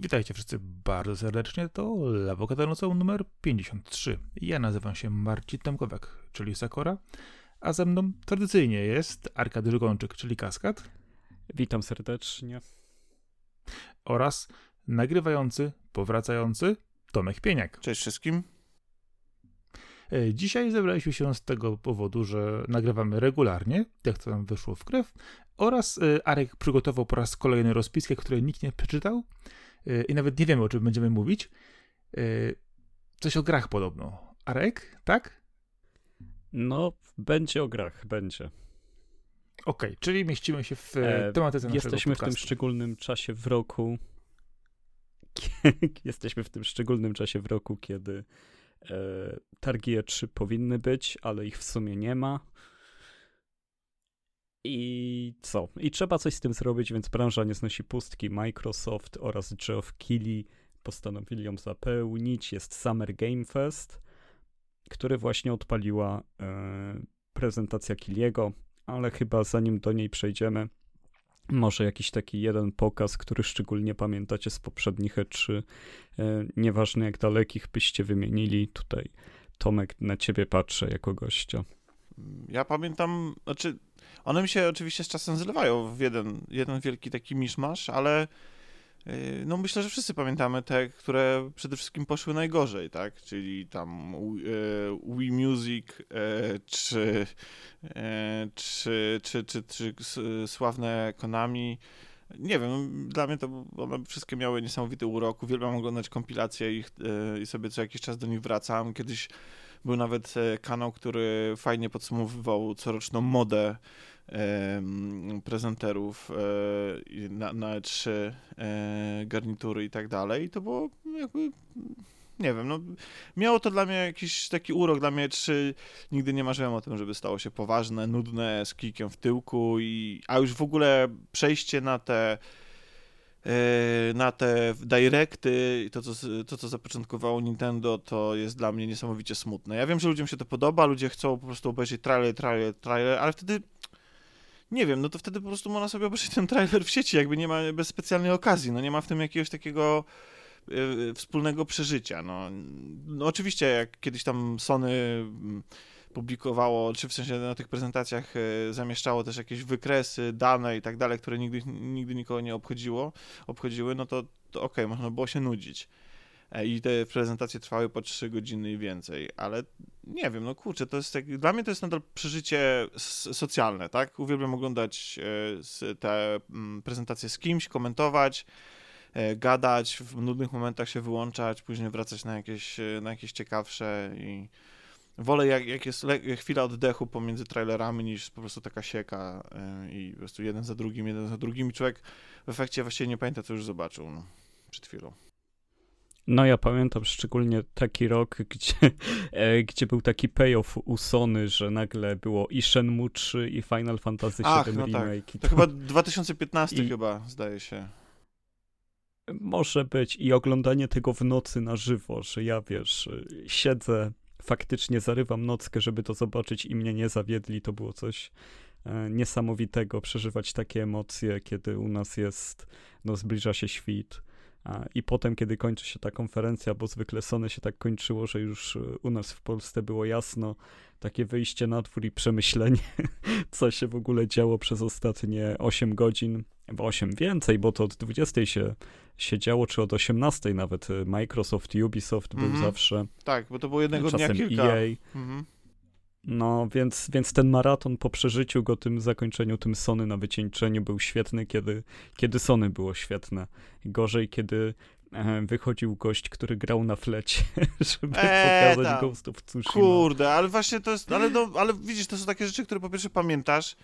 Witajcie wszyscy bardzo serdecznie, to Lawokatanosą numer 53. Ja nazywam się Marcin Tomkowiak, czyli Sakora, a ze mną tradycyjnie jest Arkady Żukończyk, czyli Kaskad. Witam serdecznie. Oraz nagrywający, powracający Tomek Pieniak. Cześć wszystkim. E, dzisiaj zebraliśmy się z tego powodu, że nagrywamy regularnie, jak to nam wyszło w krew, oraz e, Arek przygotował po raz kolejny rozpiskę, której nikt nie przeczytał i nawet nie wiemy, o czym będziemy mówić. Coś o grach podobno. Arek, tak? No, będzie o grach, będzie. Okej, okay, czyli mieścimy się w e, tematyce naszego Jesteśmy podcastu. w tym szczególnym czasie w roku. Jesteśmy w tym szczególnym czasie w roku, kiedy e, targi E3 powinny być, ale ich w sumie nie ma. I co? I trzeba coś z tym zrobić, więc branża nie znosi pustki. Microsoft oraz Geoff Keighley postanowili ją zapełnić. Jest Summer Game Fest, który właśnie odpaliła e, prezentacja Kiliego, ale chyba zanim do niej przejdziemy, może jakiś taki jeden pokaz, który szczególnie pamiętacie z poprzednich E3, e, nieważne jak dalekich byście wymienili, tutaj Tomek na ciebie patrzę jako gościa. Ja pamiętam, znaczy one mi się oczywiście z czasem zlewają w jeden, jeden wielki taki miszmasz, ale y, no myślę, że wszyscy pamiętamy te, które przede wszystkim poszły najgorzej, tak? Czyli tam y, Wii Music, y, czy, czy, czy, czy, czy sławne Konami. Nie wiem, dla mnie to one wszystkie miały niesamowity urok. Uwielbiam oglądać kompilacje ich i sobie co jakiś czas do nich wracam. Kiedyś był nawet e, kanał, który fajnie podsumowywał coroczną modę prezenterów e, na, na E3, e, garnitury i tak dalej. I to było jakby nie wiem, no, miało to dla mnie jakiś taki urok, dla mnie czy nigdy nie marzyłem o tym, żeby stało się poważne, nudne, z kikiem w tyłku, i, a już w ogóle przejście na te na te directy i to co, to, co zapoczątkowało Nintendo, to jest dla mnie niesamowicie smutne. Ja wiem, że ludziom się to podoba, ludzie chcą po prostu obejrzeć trailer, trailer, trailer, ale wtedy nie wiem, no to wtedy po prostu można sobie obejrzeć ten trailer w sieci, jakby nie ma bez specjalnej okazji, no nie ma w tym jakiegoś takiego y, wspólnego przeżycia, no. no oczywiście jak kiedyś tam Sony publikowało, czy w sensie na tych prezentacjach e, zamieszczało też jakieś wykresy, dane i tak dalej, które nigdy, nigdy nikogo nie obchodziło, obchodziły, no to, to okej, okay, można było się nudzić. E, I te prezentacje trwały po 3 godziny i więcej, ale nie wiem, no kurczę, to jest tak, dla mnie to jest nadal przeżycie socjalne, tak? Uwielbiam oglądać e, te mm, prezentacje z kimś, komentować, gadać, w nudnych momentach się wyłączać, później wracać na jakieś, na jakieś ciekawsze i wolę jak, jak jest chwila oddechu pomiędzy trailerami niż po prostu taka sieka yy, i po prostu jeden za drugim, jeden za drugim człowiek w efekcie właściwie nie pamięta, co już zobaczył no, przed chwilą. No ja pamiętam szczególnie taki rok, gdzie, e, gdzie był taki payoff u Sony, że nagle było i Shenmue 3 i Final Fantasy VII Ach, no. Remake. Tak. To, to chyba 2015 i... chyba, zdaje się. Może być i oglądanie tego w nocy na żywo, że ja wiesz, siedzę faktycznie zarywam nockę, żeby to zobaczyć i mnie nie zawiedli. To było coś e, niesamowitego, przeżywać takie emocje, kiedy u nas jest, no zbliża się świt. I potem, kiedy kończy się ta konferencja, bo zwykle Sony się tak kończyło, że już e, u nas w Polsce było jasno, takie wyjście na dwór i przemyślenie, co się w ogóle działo przez ostatnie 8 godzin, bo 8 więcej, bo to od 20 się, się działo, czy od 18 nawet. Microsoft, Ubisoft był mm -hmm. zawsze. Tak, bo to było jednego dnia kilka. EA. Mm -hmm. No, więc, więc ten maraton po przeżyciu go, tym zakończeniu, tym Sony na wycieńczeniu był świetny, kiedy, kiedy Sony było świetne. Gorzej, kiedy e, wychodził gość, który grał na flecie, żeby eee, pokazać tam. Ghostów Tsushima. Kurde, ale właśnie to jest, ale, no, ale widzisz, to są takie rzeczy, które po pierwsze pamiętasz,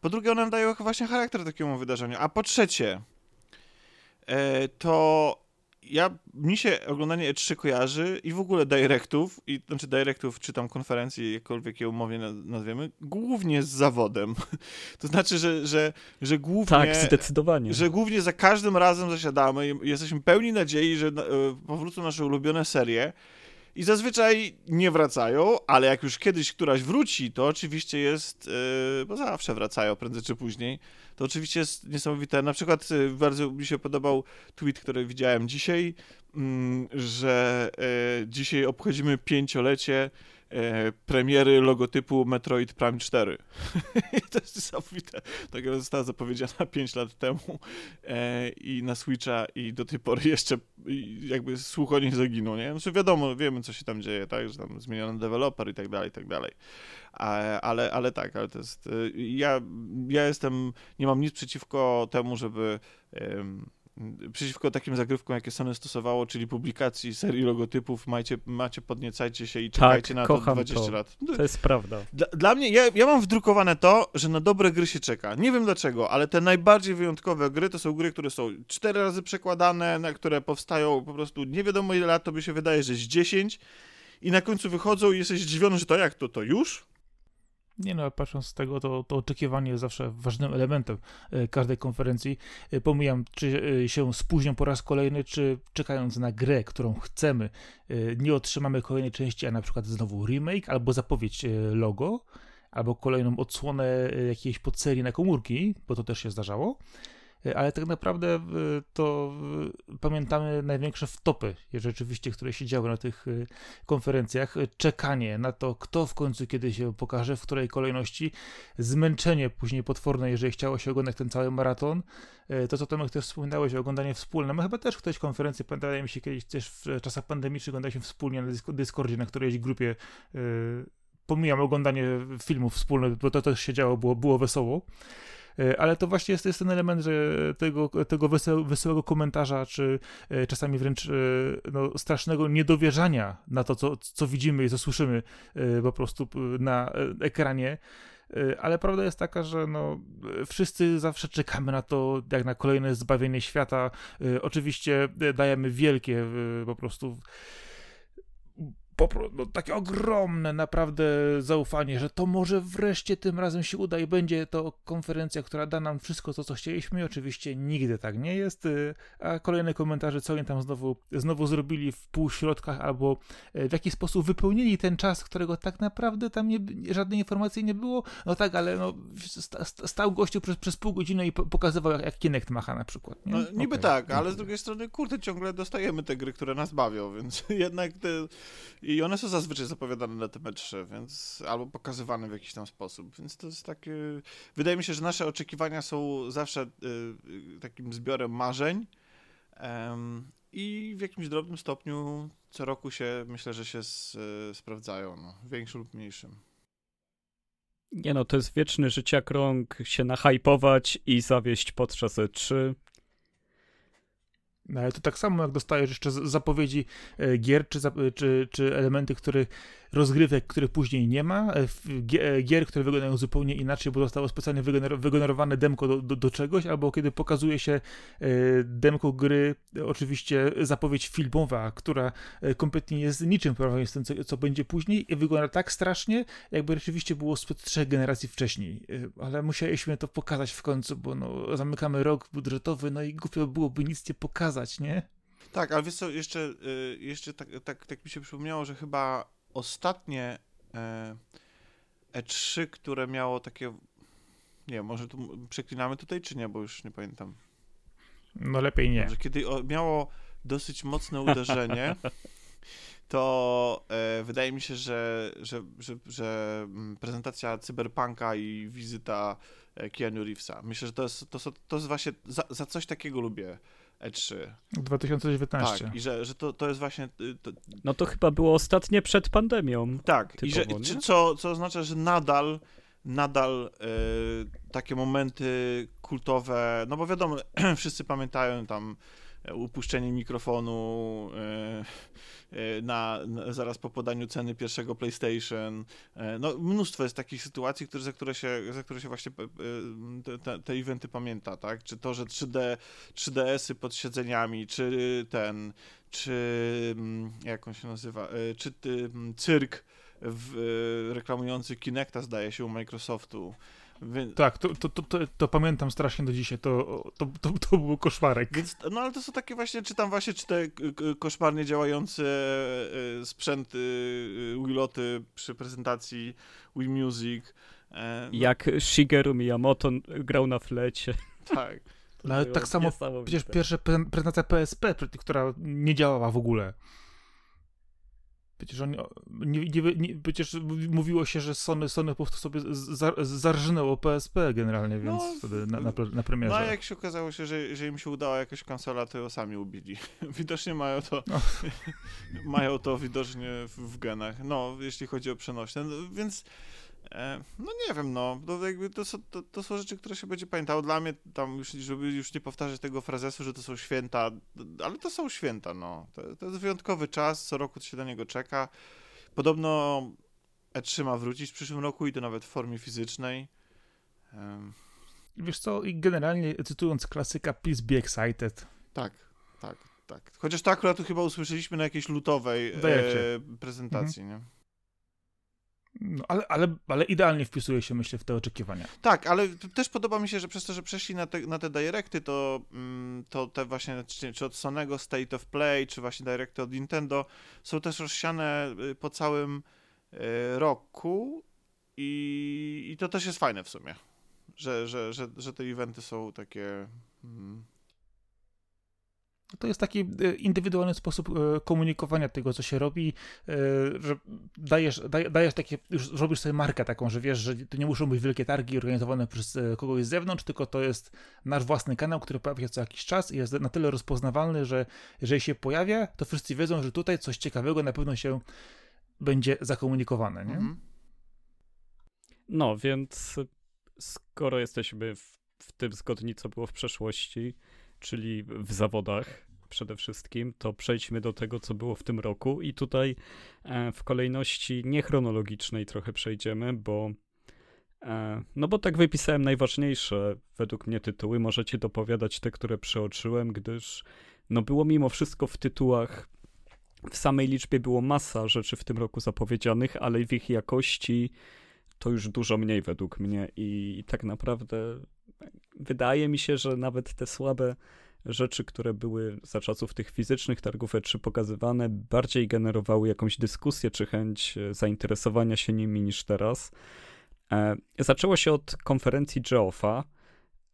po drugie one dają właśnie charakter takiemu wydarzeniu, a po trzecie e, to ja, mi się oglądanie E3 kojarzy i w ogóle directów, i, znaczy directów czy tam konferencji, jakkolwiek je umownie nazwiemy, głównie z zawodem. to znaczy, że, że, że głównie... Tak, zdecydowanie. Że głównie za każdym razem zasiadamy i jesteśmy pełni nadziei, że e, powrócą nasze ulubione serie i zazwyczaj nie wracają, ale jak już kiedyś któraś wróci, to oczywiście jest, yy, bo zawsze wracają prędzej czy później, to oczywiście jest niesamowite. Na przykład yy, bardzo mi się podobał tweet, który widziałem dzisiaj, yy, że yy, dzisiaj obchodzimy pięciolecie e, premiery logotypu Metroid Prime 4. to jest niesamowite. Tak została zapowiedziana 5 lat temu e, i na Switcha i do tej pory jeszcze jakby słuch o niej zaginął, nie? Znaczy wiadomo, wiemy co się tam dzieje, tak, że tam zmieniono deweloper i tak dalej, i tak dalej. Ale, ale tak, ale to jest, e, ja, ja jestem, nie mam nic przeciwko temu, żeby przeciwko takim zagrywkom, jakie Sony stosowało, czyli publikacji serii logotypów, macie, macie podniecajcie się i czekajcie tak, na to 20 to. lat. To jest prawda. Dla, dla mnie, ja, ja mam wdrukowane to, że na dobre gry się czeka. Nie wiem dlaczego, ale te najbardziej wyjątkowe gry to są gry, które są cztery razy przekładane, na które powstają po prostu nie wiadomo ile lat, to by się wydaje, że z 10 i na końcu wychodzą i jesteś zdziwiony, że to jak, to to już? Nie no, patrząc z tego, to, to oczekiwanie jest zawsze ważnym elementem e, każdej konferencji. E, pomijam, czy e, się spóźnią po raz kolejny, czy czekając na grę, którą chcemy, nie otrzymamy kolejnej części, a na przykład znowu remake, albo zapowiedź logo, albo kolejną odsłonę jakiejś podserii na komórki, bo to też się zdarzało. E, ale tak naprawdę e, to e, pamiętamy największe wtopy, rzeczywiście, które się działy na tych konferencjach. Czekanie na to, kto w końcu kiedy się pokaże, w której kolejności, zmęczenie później potworne, jeżeli chciało się oglądać ten cały maraton. To, co Tomek też wspominałeś, oglądanie wspólne. My chyba też ktoś konferencję, pamiętają mi się kiedyś też w czasach pandemicznych oglądaliśmy wspólnie na Discordzie, na którejś grupie pomijam oglądanie filmów wspólnych, bo to też się działo, było, było wesoło. E, ale to właśnie jest, jest ten element, że tego, tego wesoł, wesołego komentarza, czy e, czasami wręcz e, no, strasznego niedowierzania na to, co, co widzimy i co słyszymy po prostu na ekranie. Ale prawda jest taka, że no, wszyscy zawsze czekamy na to, jak na kolejne zbawienie świata. Oczywiście dajemy wielkie po prostu no, takie ogromne naprawdę zaufanie, że to może wreszcie tym razem się uda i będzie to konferencja, która da nam wszystko to, co chcieliśmy. Oczywiście nigdy tak nie jest, y, a kolejne komentarze, co oni tam znowu, znowu zrobili w półśrodkach albo y, w jaki sposób wypełnili ten czas, którego tak naprawdę tam nie, żadnej informacji nie było. No tak, ale no, stał gościu przez, przez pół godziny i pokazywał, jak, jak Kinect macha na przykład. Nie? No, niby okay. tak, ale z drugiej strony, kurde, ciągle dostajemy te gry, które nas bawią, więc jednak te i one są zazwyczaj zapowiadane na te 3 więc albo pokazywane w jakiś tam sposób, więc to jest takie... Wydaje mi się, że nasze oczekiwania są zawsze y, takim zbiorem marzeń i w jakimś drobnym stopniu co roku się, myślę, że się y, sprawdzają, no, większym lub mniejszym. Nie no, to jest wieczny życiakrąg, się nachajpować i zawieść podczas E3. Ale to tak samo jak dostajesz jeszcze zapowiedzi e, gier czy, czy, czy elementy, których rozgrywek, których później nie ma, e, e, gier, które wyglądają zupełnie inaczej, bo zostało specjalnie wygenerowane demko do, do, do, czegoś, albo kiedy pokazuje się demko gry, oczywiście zapowiedź filmowa, która kompletnie jest niczym porównaniu z tym, co, co będzie później i wygląda tak strasznie, jakby rzeczywiście było sprzed trzech generacji wcześniej. Ale musieliśmy to pokazać w końcu, bo no, zamykamy rok budżetowy, no i głupio byłoby nic nie pokazać, nie? Tak, ale wiesz co, jeszcze, y, jeszcze tak, tak, tak mi się przypomniało, że chyba ostatnie E3, e które miało takie. Nie, może tu przeklinamy tutaj, czy nie, bo już nie pamiętam. No lepiej nie. Że kiedy miało dosyć mocne uderzenie, to e, wydaje mi się, że, że, że, że mm, prezentacja Cyberpunka i wizyta e, Keanu Reevesa. Myślę, że to jest, to, to jest właśnie, za, za coś takiego lubię E3. 2019. Tak, i że, że to, to jest właśnie... Y, to... No to chyba było ostatnie przed pandemią. Tak, typowo, i że, czy, co, co oznacza, że nadal nadal y, takie momenty kultowe, no bo wiadomo, wszyscy pamiętają tam upuszczenie mikrofonu e, e, na, na, zaraz po podaniu ceny pierwszego PlayStation. E, no, mnóstwo jest takich sytuacji, które, za, które się, za które się właśnie te, te, eventy pamięta, tak? Czy to, że 3D, 3DS-y pod siedzeniami, czy ten, czy mm, jak on się nazywa, czy ty, mm, cyrk w, reklamujący Kinecta zdaje się u Microsoftu Więc, Tak, to, to, to, to, to pamiętam strasznie do dzisiaj, to, to, to, to był koszmarek. więc, no ale to są takie właśnie, czy tam właśnie, czy te koszmarnie działające e, sprzęty, e, Wiloty przy prezentacji Wii Music. E, no, Jak Shigeru Miyamoto grał na flecie. Tak. To Ale tak samo. Przecież pierwsza pre- prezentacja PSP, która nie działała w ogóle. Przecież, oni, nie, nie, nie, przecież mówiło się, że Sony, Sony po prostu sobie za, zarżnęło PSP generalnie, więc No, wtedy na, na, na premierze. No jak się okazało się, że, że im się udała jakaś konsola, to ją sami ubili. widocznie mają to No. mają to widocznie w, w genach, no, jeśli chodzi o przenośne, no, więc no nie wiem, no, to, jakby to, są, to, to są rzeczy, które się będzie pamiętało. Dla mnie tam, już, żeby już nie powtarzać tego frazesu, że to są święta, ale to są święta, no. To, to jest wyjątkowy czas, co roku się do niego czeka. Podobno E3 ma wrócić w przyszłym roku i to nawet w formie fizycznej. Wiesz co, i generalnie cytując klasyka, please be excited. Tak, tak, tak. Chociaż to akurat chyba usłyszeliśmy na jakiejś lutowej e, prezentacji, nie? No, ale, ale, ale idealnie wpisuje się, myślę, w te oczekiwania. Tak, ale też podoba mi się, że przez to, że przeszli na te, na te directy, to, mm, to te właśnie, czy, od Sonego State of Play, czy właśnie directy od Nintendo, są też rozsiane y, po całym y, roku i, i to też jest fajne w sumie, że, że, że, że te eventy są takie... To jest taki e, indywidualny sposób e, komunikowania tego, co się robi, e, że dajesz, daj- dajesz takie, już robisz sobie markę taką, że wiesz, że to nie muszą być wielkie targi organizowane przez kogoś z zewnątrz, tylko to jest nasz własny kanał, który pojawia się co jakiś czas i jest na tyle rozpoznawalny, że jeżeli się pojawia, to wszyscy wiedzą, że tutaj coś ciekawego na pewno się będzie zakomunikowane, nie? mhm. No, więc skoro jesteśmy w, w tym zgodni, co było w przeszłości, czyli w zawodach przede wszystkim, to przejdźmy do tego, co było w tym roku. I tutaj e, w kolejności niechronologicznej trochę przejdziemy, bo e, no bo tak wypisałem najważniejsze według mnie tytuły, możecie dopowiadać te, które przeoczyłem, gdyż no było mimo wszystko w tytułach w samej liczbie było masa rzeczy w tym roku zapowiedzianych, ale w ich jakości to już dużo mniej według mnie. I tak naprawdę wydaje mi się, że nawet te słabe rzeczy, które były za czasów tych fizycznych targów E3 pokazywane, bardziej generowały jakąś dyskusję czy chęć e, zainteresowania się nimi niż teraz. E, zaczęło się od konferencji Geoffa,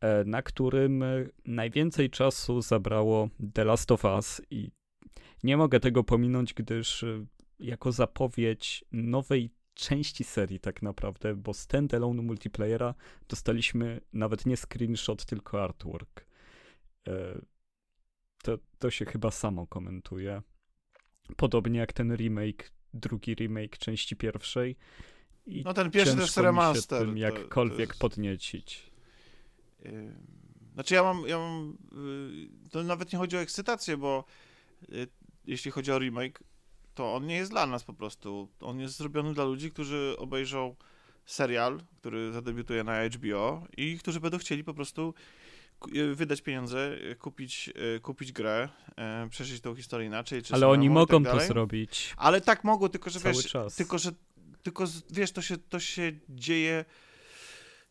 e, na którym najwięcej czasu zabrało The Last of Us i nie mogę tego pominąć, gdyż jako zapowiedź nowej części serii tak naprawdę, bo standalone multiplayera dostaliśmy nawet nie screenshot, tylko artwork. E, To, to się chyba samo komentuje. Podobnie jak ten remake, drugi remake części pierwszej. I No ten pierwszy też mi się remaster. tym jakkolwiek to jest- podniecić. Znaczy ja mam, ja mam, y, to nawet nie chodzi o ekscytację, bo y, jeśli chodzi o remake, to on nie jest dla nas po prostu. On jest zrobiony dla ludzi, którzy obejrzą serial, który zadebiutuje na HBO i którzy będą chcieli po prostu y, wydać pieniądze, y, kupić, y, kupić grę, y, przeżyć tą historię inaczej. Czy Ale oni i mogą tak to zrobić Ale tak mogą, tylko że cały wiesz, czas. tylko, że, tylko wiesz, to się, to się dzieje.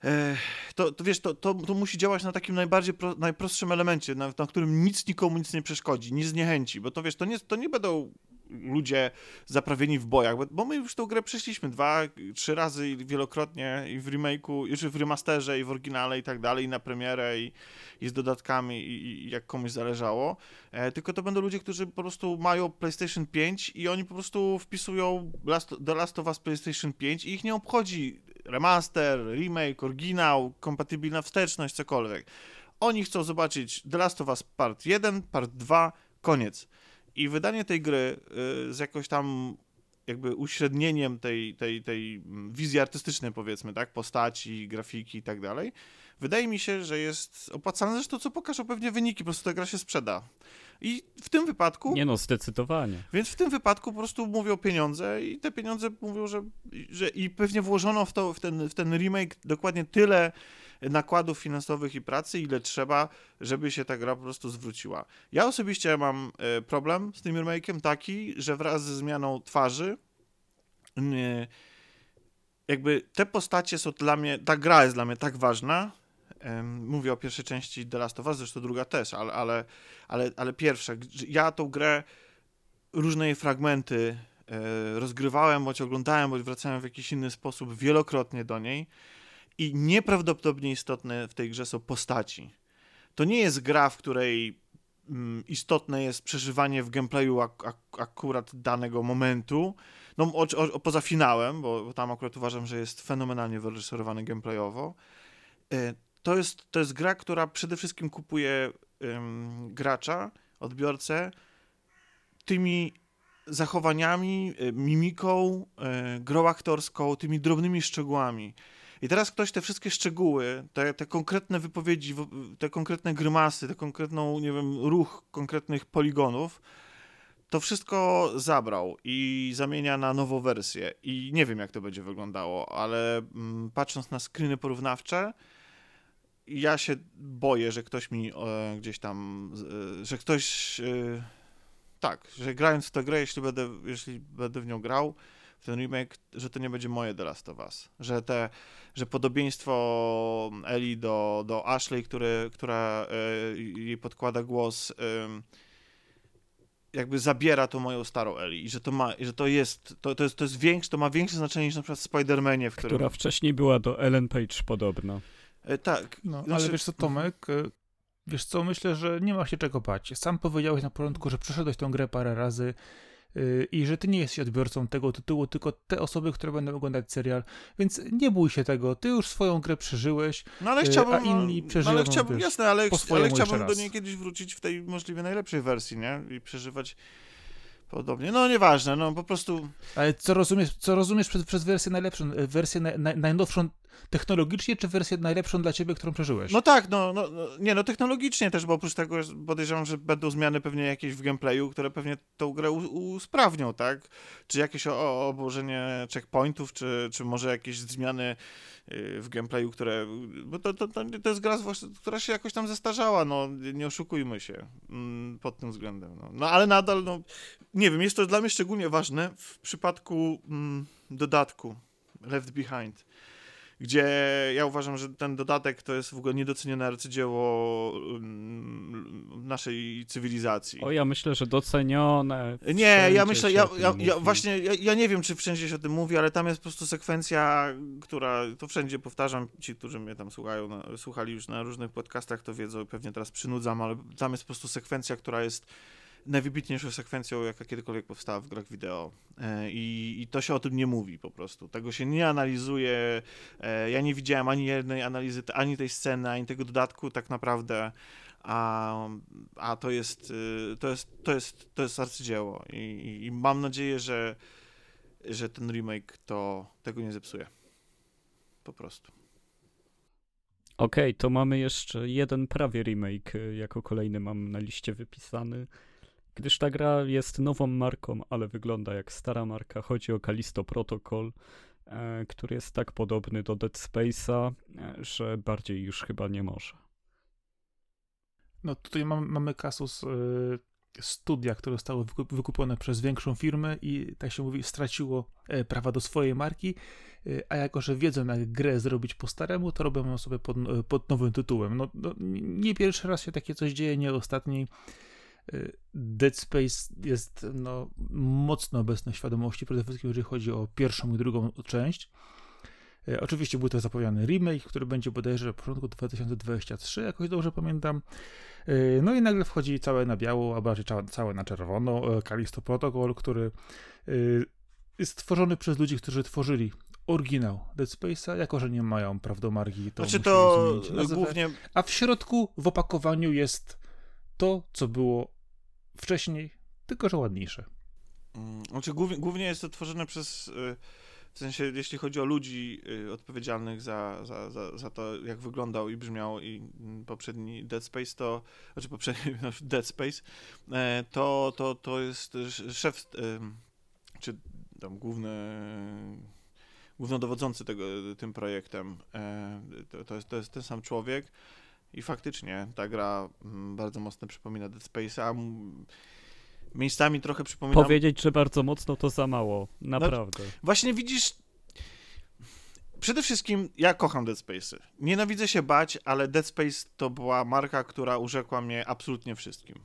E, to, to wiesz, to, to, to musi działać na takim najbardziej pro, najprostszym elemencie, na, na którym nic nikomu nic nie przeszkodzi, nic zniechęci, bo to wiesz, to nie, to nie będą ludzie zaprawieni w bojach, bo, my już tą grę przeszliśmy dwa, trzy razy i wielokrotnie i w remake'u, już w remasterze i w oryginale i tak dalej, i na premierę i, i z dodatkami i, i jak komuś zależało, e, tylko to będą ludzie, którzy po prostu mają PlayStation 5 i oni po prostu wpisują Last, The Last of Us PlayStation 5 i ich nie obchodzi remaster, remake, oryginał, kompatybilna wsteczność, cokolwiek. Oni chcą zobaczyć The Last of Us Part 1, Part 2, koniec. I wydanie tej gry y, z jakoś tam jakby uśrednieniem tej, tej, tej mm, wizji artystycznej, powiedzmy, tak, postaci, grafiki i tak dalej, wydaje mi się, że jest opłacalne. Zresztą, co pokażą pewnie wyniki, po prostu ta gra się sprzeda. I w tym wypadku Nie no, zdecydowanie. więc w tym wypadku po prostu mówią pieniądze i te pieniądze mówią, że, że i pewnie włożono w, to, w, ten, w ten remake dokładnie tyle nakładów finansowych i pracy, ile trzeba, żeby się ta gra po prostu zwróciła. Ja osobiście mam e, problem z tym remake'iem taki, że wraz ze zmianą twarzy nie, jakby te postacie są dla mnie, ta gra jest dla mnie tak ważna. Mówię o pierwszej części The Last of Us, zresztą druga też, ale, ale, ale, ale pierwsza. Ja tą grę, różne jej fragmenty e, rozgrywałem, bądź oglądałem, bądź wracałem w jakiś inny sposób wielokrotnie do niej. I nieprawdopodobnie istotne w tej grze są postaci. To nie jest gra, w której mm, istotne jest przeżywanie w gameplayu ak- ak- akurat danego momentu. No, o, o, poza finałem, bo, bo tam akurat uważam, że jest fenomenalnie wyreżyserowany gameplayowo. E, To jest, to jest gra, która przede wszystkim kupuje ym, gracza, odbiorcę, tymi zachowaniami, y, mimiką, y, grą aktorską, tymi drobnymi szczegółami. I teraz ktoś te wszystkie szczegóły, te, te konkretne wypowiedzi, te konkretne grymasy, te konkretną, nie wiem, ruch konkretnych poligonów, to wszystko zabrał i zamienia na nową wersję. I nie wiem, jak to będzie wyglądało, ale mm, patrząc na screeny porównawcze, ja się boję, że ktoś mi e, gdzieś tam, e, że ktoś, e, tak, że grając w tę grę, jeśli będę, jeśli będę w nią grał, ten remake, że to nie będzie moje The Last of Us. Że, te, że podobieństwo Eli do, do Ashley, który, która e, jej podkłada głos, em, jakby zabiera tą moją starą Eli i że to ma, że to jest, to, to jest, to jest większe, to ma większe znaczenie niż na przykład w Spider-Manie, w którym... Która wcześniej była do Ellen Page podobna. E, tak. No, Znaczy- ale wiesz co, Tomek, y, wiesz co, myślę, że nie ma się czego bać. Sam powiedziałeś na początku, że przeszedłeś tę grę parę razy y, i że ty nie jesteś odbiorcą tego tytułu, tylko te osoby, które będą oglądać serial, więc nie bój się tego, ty już swoją grę przeżyłeś. No ale Y, chciałbym, a inni no, przeżyją, ale chciałbym, wiesz, jasne, ale, ale chciałbym do niej kiedyś wrócić w tej możliwie najlepszej wersji, nie? I przeżywać podobnie. No nieważne, no po prostu... Ale co rozumiesz, co rozumiesz przez, przez wersję najlepszą, y, wersję na, na, najnowszą technologicznie, czy wersję najlepszą dla ciebie, którą przeżyłeś? No tak, no, no, no nie, no technologicznie też, bo oprócz tego podejrzewam, że będą zmiany pewnie jakieś w gameplayu, które pewnie tą grę usprawnią, tak? Czy jakieś o, o, obłożenie checkpointów, czy, czy może jakieś zmiany w gameplayu, które... Bo to, to, to, jest gra, która się jakoś tam zestarzała, no nie oszukujmy się mm, pod tym względem. No. no ale nadal, no nie wiem, jest to dla mnie szczególnie ważne w przypadku mm, dodatku Left Behind gdzie ja uważam, że ten dodatek to jest w ogóle niedocenione arcydzieło mm, naszej cywilizacji. O, ja myślę, że docenione. Nie, ja myślę, ja, ja, ja właśnie, ja, ja nie wiem, czy wszędzie się o tym mówi, ale tam jest po prostu sekwencja, która, to wszędzie powtarzam, ci, którzy mnie tam słuchają, na, słuchali już na różnych podcastach, to wiedzą, pewnie teraz przynudzam, ale tam jest po prostu sekwencja, która jest najwybitniejszą sekwencją, jaka kiedykolwiek powstała w grach wideo. E, I, I to się o tym nie mówi po prostu. Tego się nie analizuje. E, Ja nie widziałem ani jednej analizy, ani tej sceny, ani tego dodatku tak naprawdę. A, a to jest, y, to jest, to jest, to jest arcydzieło. I, i, I mam nadzieję, że, że ten remake to tego nie zepsuje. Po prostu. Okej, to mamy jeszcze jeden prawie remake, y, jako kolejny mam na liście wypisany. Gdyż ta gra jest nową marką, ale wygląda jak stara marka. Chodzi o Callisto Protocol, e, który jest tak podobny do Dead Space'a, e, że bardziej już chyba nie może. No tutaj mam, mamy kasus y, studia, które zostało wykup- wykupione przez większą firmę i tak się mówi, straciło e, prawa do swojej marki, y, a jako, że wiedzą jak grę zrobić po staremu, to robią ją sobie pod, pod nowym tytułem. No, no, nie pierwszy raz się takie coś dzieje, nie ostatni. Y, Dead Space jest no, mocno obecny w świadomości, przede wszystkim jeżeli chodzi o pierwszą i drugą część. E, Oczywiście był to zapowiedziany remake, który będzie bodajże w początku 2023, jakoś dobrze pamiętam. E, No i nagle wchodzi całe na biało, a bardziej całe, na czerwono, Callisto Protocol, który jest stworzony przez ludzi, którzy tworzyli oryginał Dead Space'a, jako że nie mają praw do marki, to Znaczy to głównie A w środku, w opakowaniu jest to, co było wcześniej, tylko że ładniejsze. Mm, Znaczy, głównie, głównie jest to tworzone przez, y, w sensie, jeśli chodzi o ludzi y, odpowiedzialnych za, za, za, za to, jak wyglądał i brzmiał i mm, poprzedni Dead Space, to, znaczy poprzedni Dead Space, e, to, to, to jest sz- szef, ym, czy tam główny, głównodowodzący tego, tym projektem, e, to, to, jest, to jest ten sam człowiek i faktycznie ta gra mm, bardzo mocno przypomina Dead Space'a, m, miejscami trochę przypomina Powiedzieć, że bardzo mocno to za mało. Naprawdę. Właśnie widzisz. przede wszystkim ja kocham Dead Space'y. Nienawidzę się bać, ale Dead Space to była marka, która urzekła mnie absolutnie wszystkim.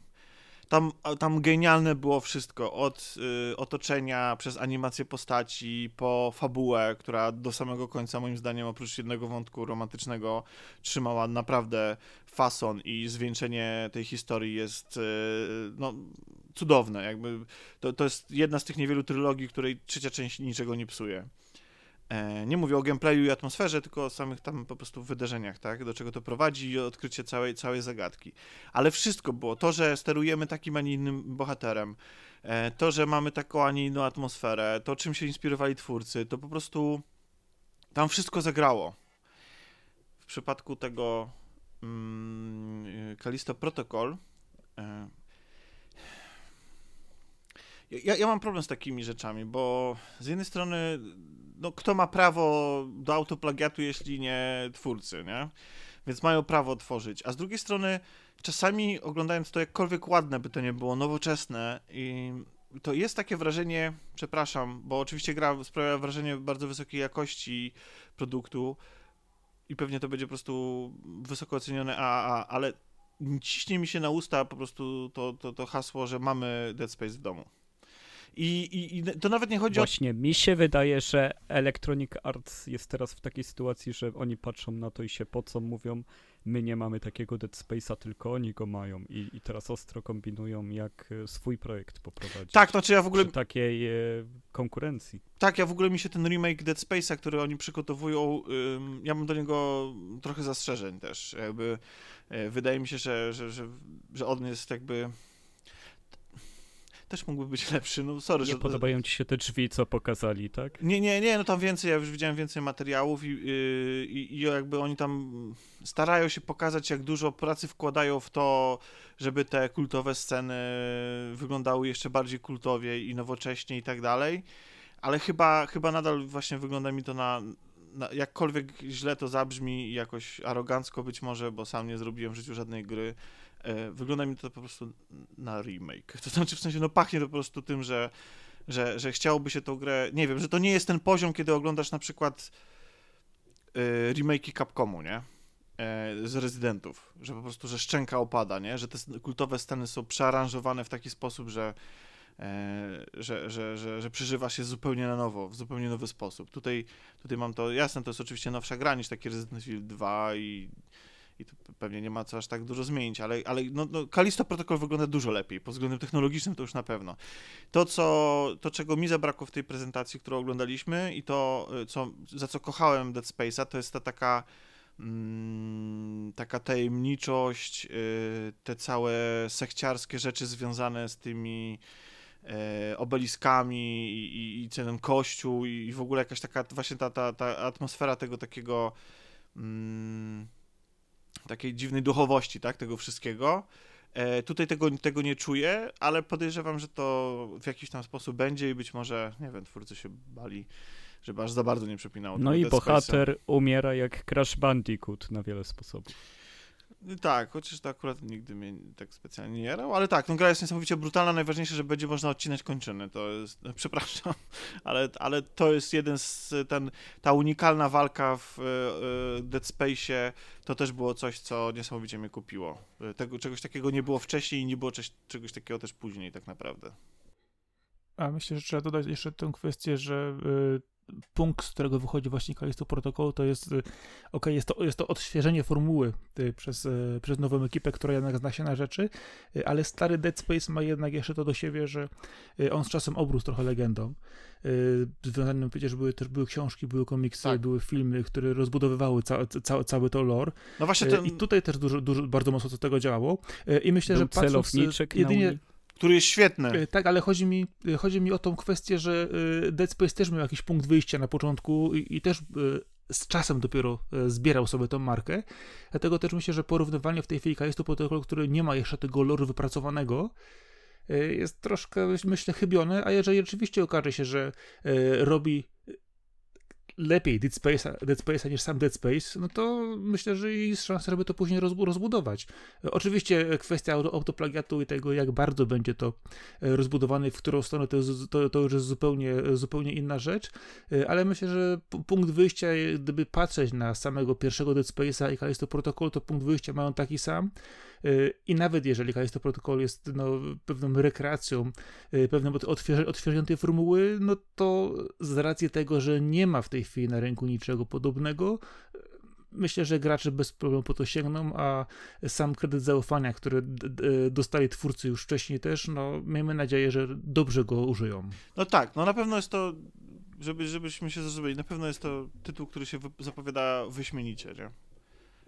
Tam, tam genialne było wszystko, od y, otoczenia, przez animację postaci, po fabułę, która do samego końca moim zdaniem oprócz jednego wątku romantycznego trzymała naprawdę fason i zwieńczenie tej historii jest y, no, cudowne. Jakby to, to jest jedna z tych niewielu trylogii, której trzecia część niczego nie psuje. E, nie mówię o gameplayu i atmosferze, tylko o samych tam po prostu wydarzeniach, tak? Do czego to prowadzi i odkrycie całej, całej zagadki. Ale wszystko było. To, że sterujemy takim, a nie innym bohaterem, e, to, że mamy taką, a nie inną atmosferę, to, czym się inspirowali twórcy, to po prostu tam wszystko zagrało. W przypadku tego mm, Kalisto Protocol e, ja, ja mam problem z takimi rzeczami, bo z jednej strony no, kto ma prawo do autoplagiatu, jeśli nie twórcy, nie? Więc mają prawo tworzyć. A z drugiej strony, czasami oglądając to jakkolwiek ładne, by to nie było nowoczesne i to jest takie wrażenie, przepraszam, bo oczywiście gra sprawia wrażenie bardzo wysokiej jakości produktu i pewnie to będzie po prostu wysoko ocenione AAA, ale ciśnie mi się na usta po prostu to, to, to hasło, że mamy Dead Space w domu. I, i, I, to nawet nie chodzi Właśnie, o... mi się wydaje, że Electronic Arts jest teraz w takiej sytuacji, że oni patrzą na to i się po co mówią, my nie mamy takiego Dead Space'a, tylko oni go mają i, i teraz ostro kombinują, jak e, swój projekt poprowadzić. Tak, znaczy ja w ogóle... Przy takiej e, konkurencji. Tak, ja w ogóle mi się ten remake Dead Space'a, który oni przygotowują, ja mam do niego trochę zastrzeżeń też. Jakby e, wydaje mi się, że, że, że, że on jest jakby też mógłby być lepszy. No sorry, nie że... podobają ci się te drzwi, co pokazali, tak? Nie, nie, nie, no tam więcej, ja już widziałem więcej materiałów i, yy, i, i jakby oni tam starają się pokazać, jak dużo pracy wkładają w to, żeby te kultowe sceny wyglądały jeszcze bardziej kultowie i nowocześnie i tak dalej, ale chyba, chyba nadal właśnie wygląda mi to na, na, jakkolwiek źle to zabrzmi i jakoś arogancko być może, bo sam nie zrobiłem w życiu żadnej gry, wygląda mi to po prostu na remake. To znaczy, w sensie, no pachnie to po prostu tym, że, że, że chciałoby się tą grę, nie wiem, że to nie jest ten poziom, kiedy oglądasz na przykład y, remake'i Capcomu, nie? E, z rezydentów, że po prostu, że szczęka opada, nie? Że te kultowe sceny są przearanżowane w taki sposób, że, e, że, że, że, że przeżywa się zupełnie na nowo, w zupełnie nowy sposób. Tutaj, tutaj mam to, jasne, to jest oczywiście nowsza gra niż taki Resident Evil 2 i i pewnie nie ma co aż tak dużo zmienić, ale, ale no, no Kalisto Protocol wygląda dużo lepiej, pod względem technologicznym to już na pewno. To, co, to czego mi zabrakło w tej prezentacji, którą oglądaliśmy i to, co, za co kochałem Dead Space'a, to jest ta taka mm, taka tajemniczość, yy, te całe sekciarskie rzeczy związane z tymi e, obeliskami i, i, i ten kościół i, i w ogóle jakaś taka właśnie ta, ta, ta atmosfera tego takiego mm, takiej dziwnej duchowości, tak, tego wszystkiego. E, tutaj tego, tego nie czuję, ale podejrzewam, że to w jakiś tam sposób będzie i być może, nie wiem, twórcy się bali, żeby aż za bardzo nie przepinało. No i bohater umiera jak Crash Bandicoot na wiele sposobów. Tak, chociaż to akurat nigdy mnie tak specjalnie nie jarał, ale tak, no gra jest niesamowicie brutalna, najważniejsze, że będzie można odcinać kończyny, to jest, przepraszam, ale, ale to jest jeden z, ten, ta unikalna walka w y, Dead Space'ie, to też było coś, co niesamowicie mnie kupiło. Tego, czegoś takiego nie było wcześniej i nie było czegoś takiego też później tak naprawdę. A myślę, że trzeba dodać jeszcze tę kwestię, że y, punkt, z którego wychodzi właśnie Kalisto Protocol, to jest, y, ok, jest to, jest to odświeżenie formuły y, przez, y, przez nową ekipę, która jednak zna się na rzeczy, ale stary Dead Space ma jednak jeszcze to do siebie, że on z czasem obrósł trochę legendą. Związanym przecież były też były książki, były komiksy, tak. były filmy, które rozbudowywały ca, ca, cały to lore. No właśnie ten... I tutaj też dużo, dużo, bardzo mocno co tego działało. I myślę, Był że patrząc jedynie który jest świetny. E, tak, ale chodzi mi, e, chodzi mi o tą kwestię, że e, Dead Space też miał jakiś punkt wyjścia na początku i, i też z czasem dopiero zbierał sobie tą markę. Dlatego też myślę, że porównywanie w tej chwili jest to protokół, który nie ma jeszcze tego loru wypracowanego, jest troszkę, myślę, chybione, a jeżeli rzeczywiście okaże się, że robi lepiej Dead Space'a, Dead Space'a niż sam Dead Space, no to myślę, że jest szansa, żeby to później rozbudować. Oczywiście kwestia autoplagiatu i tego, jak bardzo będzie to e, rozbudowane, w którą stronę, to, to, to już jest zupełnie, zupełnie inna rzecz, e, ale myślę, że punkt wyjścia, gdyby patrzeć na samego pierwszego Dead Space'a i Callisto Protocol, to punkt wyjścia mają taki sam. I nawet jeżeli Callisto Protocol jest no, pewną rekreacją, pewną odświeżeniem tej formuły, no to z racji tego, że nie ma w tej chwili na rynku niczego podobnego, myślę, że gracze bez problemu po to sięgną, a sam kredyt zaufania, który dostali twórcy już wcześniej też, no miejmy nadzieję, że dobrze go użyją. No tak, no na pewno jest to, żeby, żebyśmy się zrozumieli, na pewno jest to tytuł, który się zapowiada wyśmienicie, nie?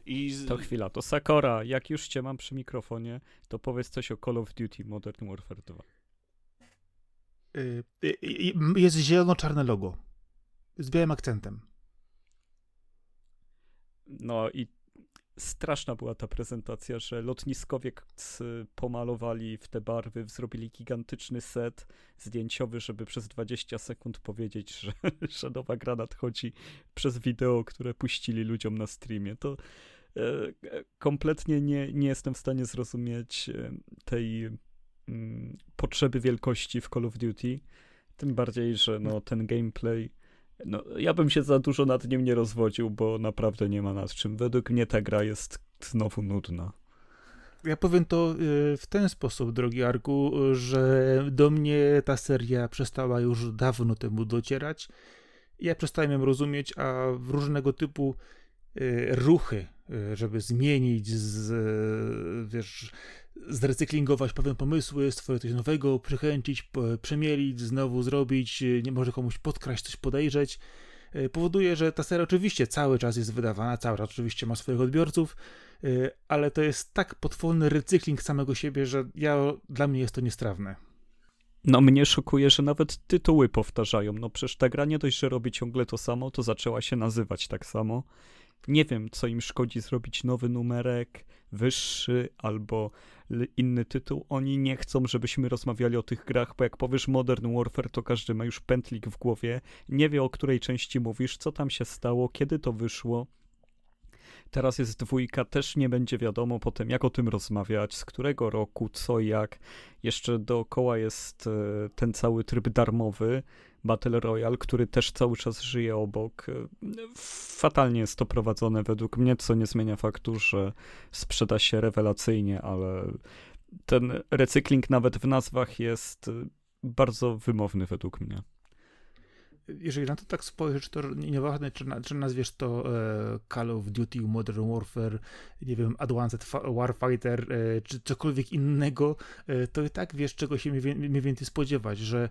I z... To chwila, to Sakora, jak już cię mam przy mikrofonie, to powiedz coś o Call of Duty Modern Warfare 2. Y, y, y, jest zielono-czarne logo z białym akcentem. No i straszna była ta prezentacja, że lotniskowie pomalowali w te barwy, zrobili gigantyczny set zdjęciowy, żeby przez 20 sekund powiedzieć, że, że nowa gra nadchodzi przez wideo, które puścili ludziom na streamie. To E, kompletnie nie, nie jestem w stanie zrozumieć e, tej mm, potrzeby wielkości w Call of Duty. Tym bardziej, że no, ten gameplay. No, ja bym się za dużo nad nim nie rozwodził, bo naprawdę nie ma nad czym. Według mnie ta gra jest znowu nudna. Ja powiem to e, w ten sposób, drogi Arku, że do mnie ta seria przestała już dawno temu docierać. Ja przestałem ją rozumieć, a różnego typu ruchy Y, żeby zmienić, z, wiesz, zrecyklingować pewne pomysły, stworzyć coś nowego, przychęcić, przemielić, znowu zrobić, y, nie może komuś podkraść, coś podejrzeć, y, powoduje, że ta seria oczywiście cały czas jest wydawana, cały czas oczywiście ma swoich odbiorców, ale to jest tak potworny recykling samego siebie, że ja, dla mnie jest to niestrawne. No mnie szokuje, że nawet tytuły powtarzają. No przecież ta gra nie dość, że robi ciągle to samo, to zaczęła się nazywać tak samo nie wiem, co im szkodzi zrobić nowy numerek, wyższy albo inny tytuł. Oni nie chcą, żebyśmy rozmawiali o tych grach, bo jak powiesz Modern Warfare, to każdy ma już pętlik w głowie, nie wie o której części mówisz, co tam się stało, kiedy to wyszło. Teraz jest dwójka, też nie będzie wiadomo potem, jak o tym rozmawiać, z którego roku, co, jak. Jeszcze dookoła jest e, ten cały tryb darmowy, Battle Royale, który też cały czas żyje obok. Fatalnie jest to prowadzone według mnie, co nie zmienia faktu, że sprzeda się rewelacyjnie, ale ten recykling nawet w nazwach jest bardzo wymowny według mnie jeżeli na to tak spojrzysz, to nieważne, czy, czy nazwiesz to e, Call of Duty, Modern Warfare, nie wiem, Advanced Warfighter, e, czy cokolwiek innego, e, to i tak wiesz, czego się mniej więcej spodziewać, że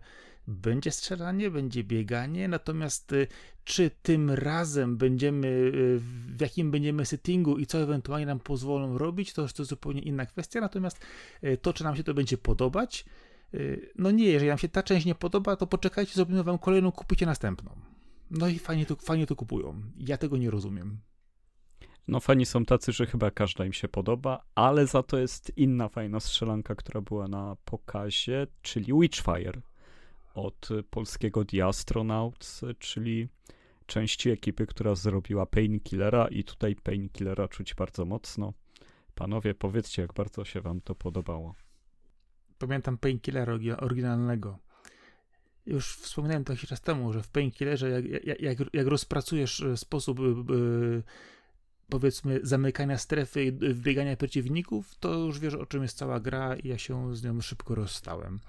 będzie strzelanie, będzie bieganie, natomiast e, czy tym razem będziemy, e, w jakim będziemy settingu i co ewentualnie nam pozwolą robić, to to zupełnie inna kwestia, natomiast e, to, czy nam się to będzie podobać, no nie, jeżeli nam się ta część nie podoba, to poczekajcie, zrobimy wam kolejną, kupicie następną. No i fajnie to, fajnie to kupują. Ja tego nie rozumiem. No fani są tacy, że chyba każda im się podoba, ale za to jest inna fajna strzelanka, która była na pokazie, czyli Witchfire od polskiego The Astronauts, czyli części ekipy, która zrobiła Painkillera i tutaj Painkillera czuć bardzo mocno. Panowie, powiedzcie, jak bardzo się wam to podobało. Pamiętam Painkillera oryginalnego. Już wspominałem to jakiś czas temu, że w Painkillerze, jak, jak, jak, rozpracujesz e, sposób yy, powiedzmy zamykania strefy i wbiegania przeciwników, to już wiesz o czym jest cała gra i ja się z nią szybko rozstałem.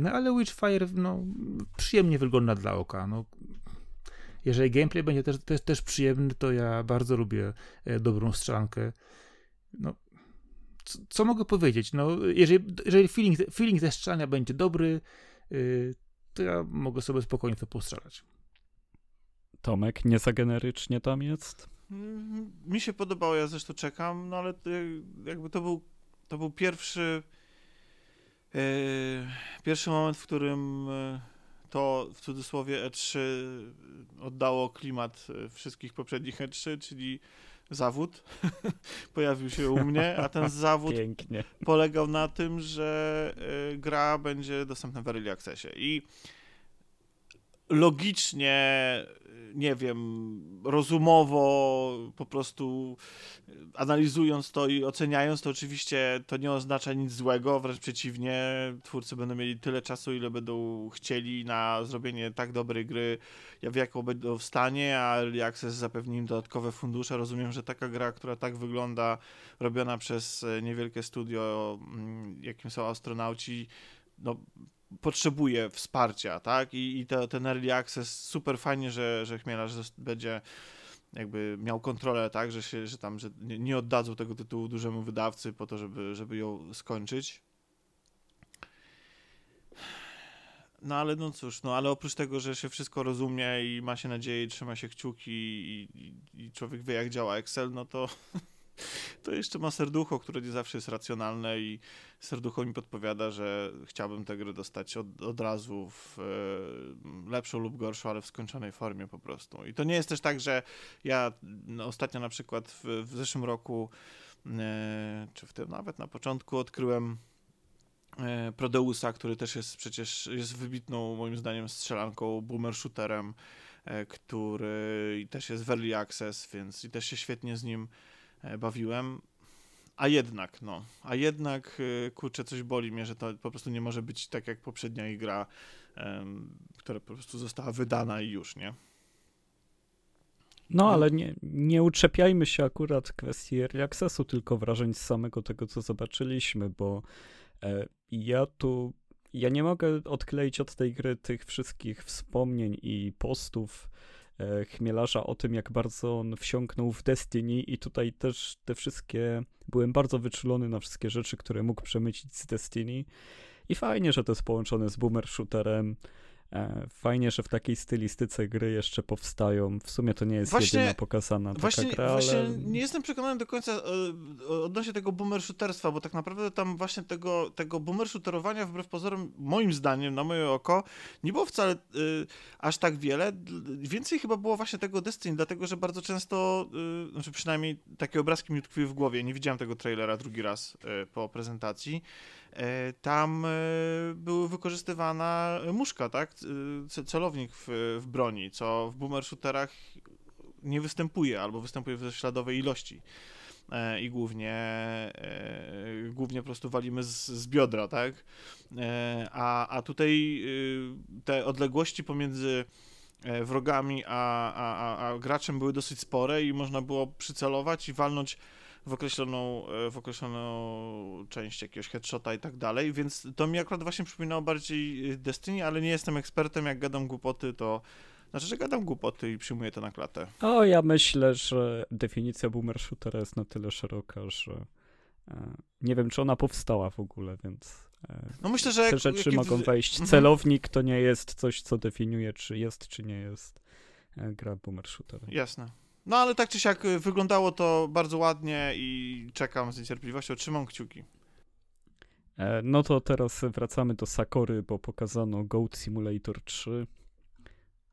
No ale Witchfire no, przyjemnie wygląda dla oka. No, jeżeli gameplay będzie też, też, też przyjemny, to ja bardzo lubię dobrą strzelankę. No, co, co, mogę powiedzieć? No, jeżeli, jeżeli feeling, feeling ze strzelania będzie dobry, yy, to ja mogę sobie spokojnie to postrzelać. Tomek, nie za generycznie tam jest? Mm, mi się podobało, ja zresztą czekam, no ale to, jakby to był, to był pierwszy yy, pierwszy moment, w którym yy, to w cudzysłowie E3 oddało klimat wszystkich poprzednich E3, czyli zawód pojawił się u mnie, a ten zawód Pięknie. polegał na tym, że y, gra będzie dostępna w Early Accessie i logicznie nie wiem, rozumowo po prostu analizując to i oceniając, to oczywiście to nie oznacza nic złego, wręcz przeciwnie, twórcy będą mieli tyle czasu, ile będą chcieli na zrobienie tak dobrej gry, w jaką będą w stanie, a Early Access zapewni im dodatkowe fundusze. Rozumiem, że taka gra, która tak wygląda, robiona przez niewielkie studio, mm, jakim są astronauci, no, potrzebuje wsparcia, tak? I, i to, ten early access super fajnie, że, że Chmielarz będzie jakby miał kontrolę, tak, że się, że tam, że nie, oddadzą tego tytułu dużemu wydawcy po to, żeby, żeby ją skończyć. No ale no cóż, no ale oprócz tego, że się wszystko rozumie i ma się nadzieję trzyma się kciuki i, i, i człowiek wie jak działa Excel, no to to jeszcze ma serducho, które nie zawsze jest racjonalne i serducho mi podpowiada, że chciałbym tę grę dostać od, od razu w e, lepszą lub gorszą, ale w skończonej formie po prostu. I to nie jest też tak, że ja no, ostatnio na przykład w, w zeszłym roku, e, czy w tym nawet na początku odkryłem e, Prodeusa, który też jest przecież jest wybitną moim zdaniem strzelanką, boomer shooterem, e, który też jest w early access, więc i też się świetnie z nim bawiłem. A jednak, no, a jednak, e, kurczę, coś boli mnie, że to po prostu nie może być tak jak poprzednia gra, która po prostu została wydana i już, nie? No, ale nie, nie uczepiajmy się akurat kwestii early accessu, tylko wrażeń z samego tego, co zobaczyliśmy, bo e, ja tu, ja nie mogę odkleić od tej gry tych wszystkich wspomnień i postów, E, chmielarza o tym, jak bardzo on wsiąknął w Destiny i tutaj też te wszystkie, byłem bardzo wyczulony na wszystkie rzeczy, które mógł przemycić z Destiny. I fajnie, że to jest połączone z boomer shooterem, E, fajnie, że w takiej stylistyce gry jeszcze powstają. W sumie to nie jest właśnie, jedyna pokazana właśnie, taka gra, Właśnie ale... nie jestem przekonany do końca e, odnośnie tego boomer shooterstwa, bo tak naprawdę tam właśnie tego, tego boomer shooterowania wbrew pozorom, moim zdaniem, na moje oko, nie było wcale y, aż tak wiele. Więcej chyba było właśnie tego Destiny, dlatego, że bardzo często, y, znaczy przynajmniej takie obrazki mi tkwiły w głowie. Nie widziałem tego trailera drugi raz y, po prezentacji. E, tam e, była wykorzystywana muszka, tak? Celownik w, w broni, co w boomer shooterach nie występuje albo występuje w śladowej ilości. E, I głównie, głównie po prostu walimy z, z biodra, tak? A, a tutaj te odległości pomiędzy wrogami a, a, a graczem były dosyć spore i można było przycelować i walnąć w określoną, e, w określoną część jakiegoś headshota i tak dalej, więc to mi akurat właśnie przypominało bardziej e, Destiny, ale nie jestem ekspertem, jak gadam głupoty, to znaczy, że gadam głupoty i przyjmuję to na klatę. O, ja myślę, że definicja boomer shootera jest na tyle szeroka, że e, nie wiem, czy ona powstała w ogóle, więc no myślę, że te rzeczy mogą wejść. Mhm. Celownik to nie jest coś, co definiuje, czy jest, czy nie jest gra boomer shooter. Jasne. No ale tak czy siak y, wyglądało to bardzo ładnie i czekam z niecierpliwością, trzymam kciuki. E, no to teraz wracamy do Sakory, bo pokazano Goat Simulator 3,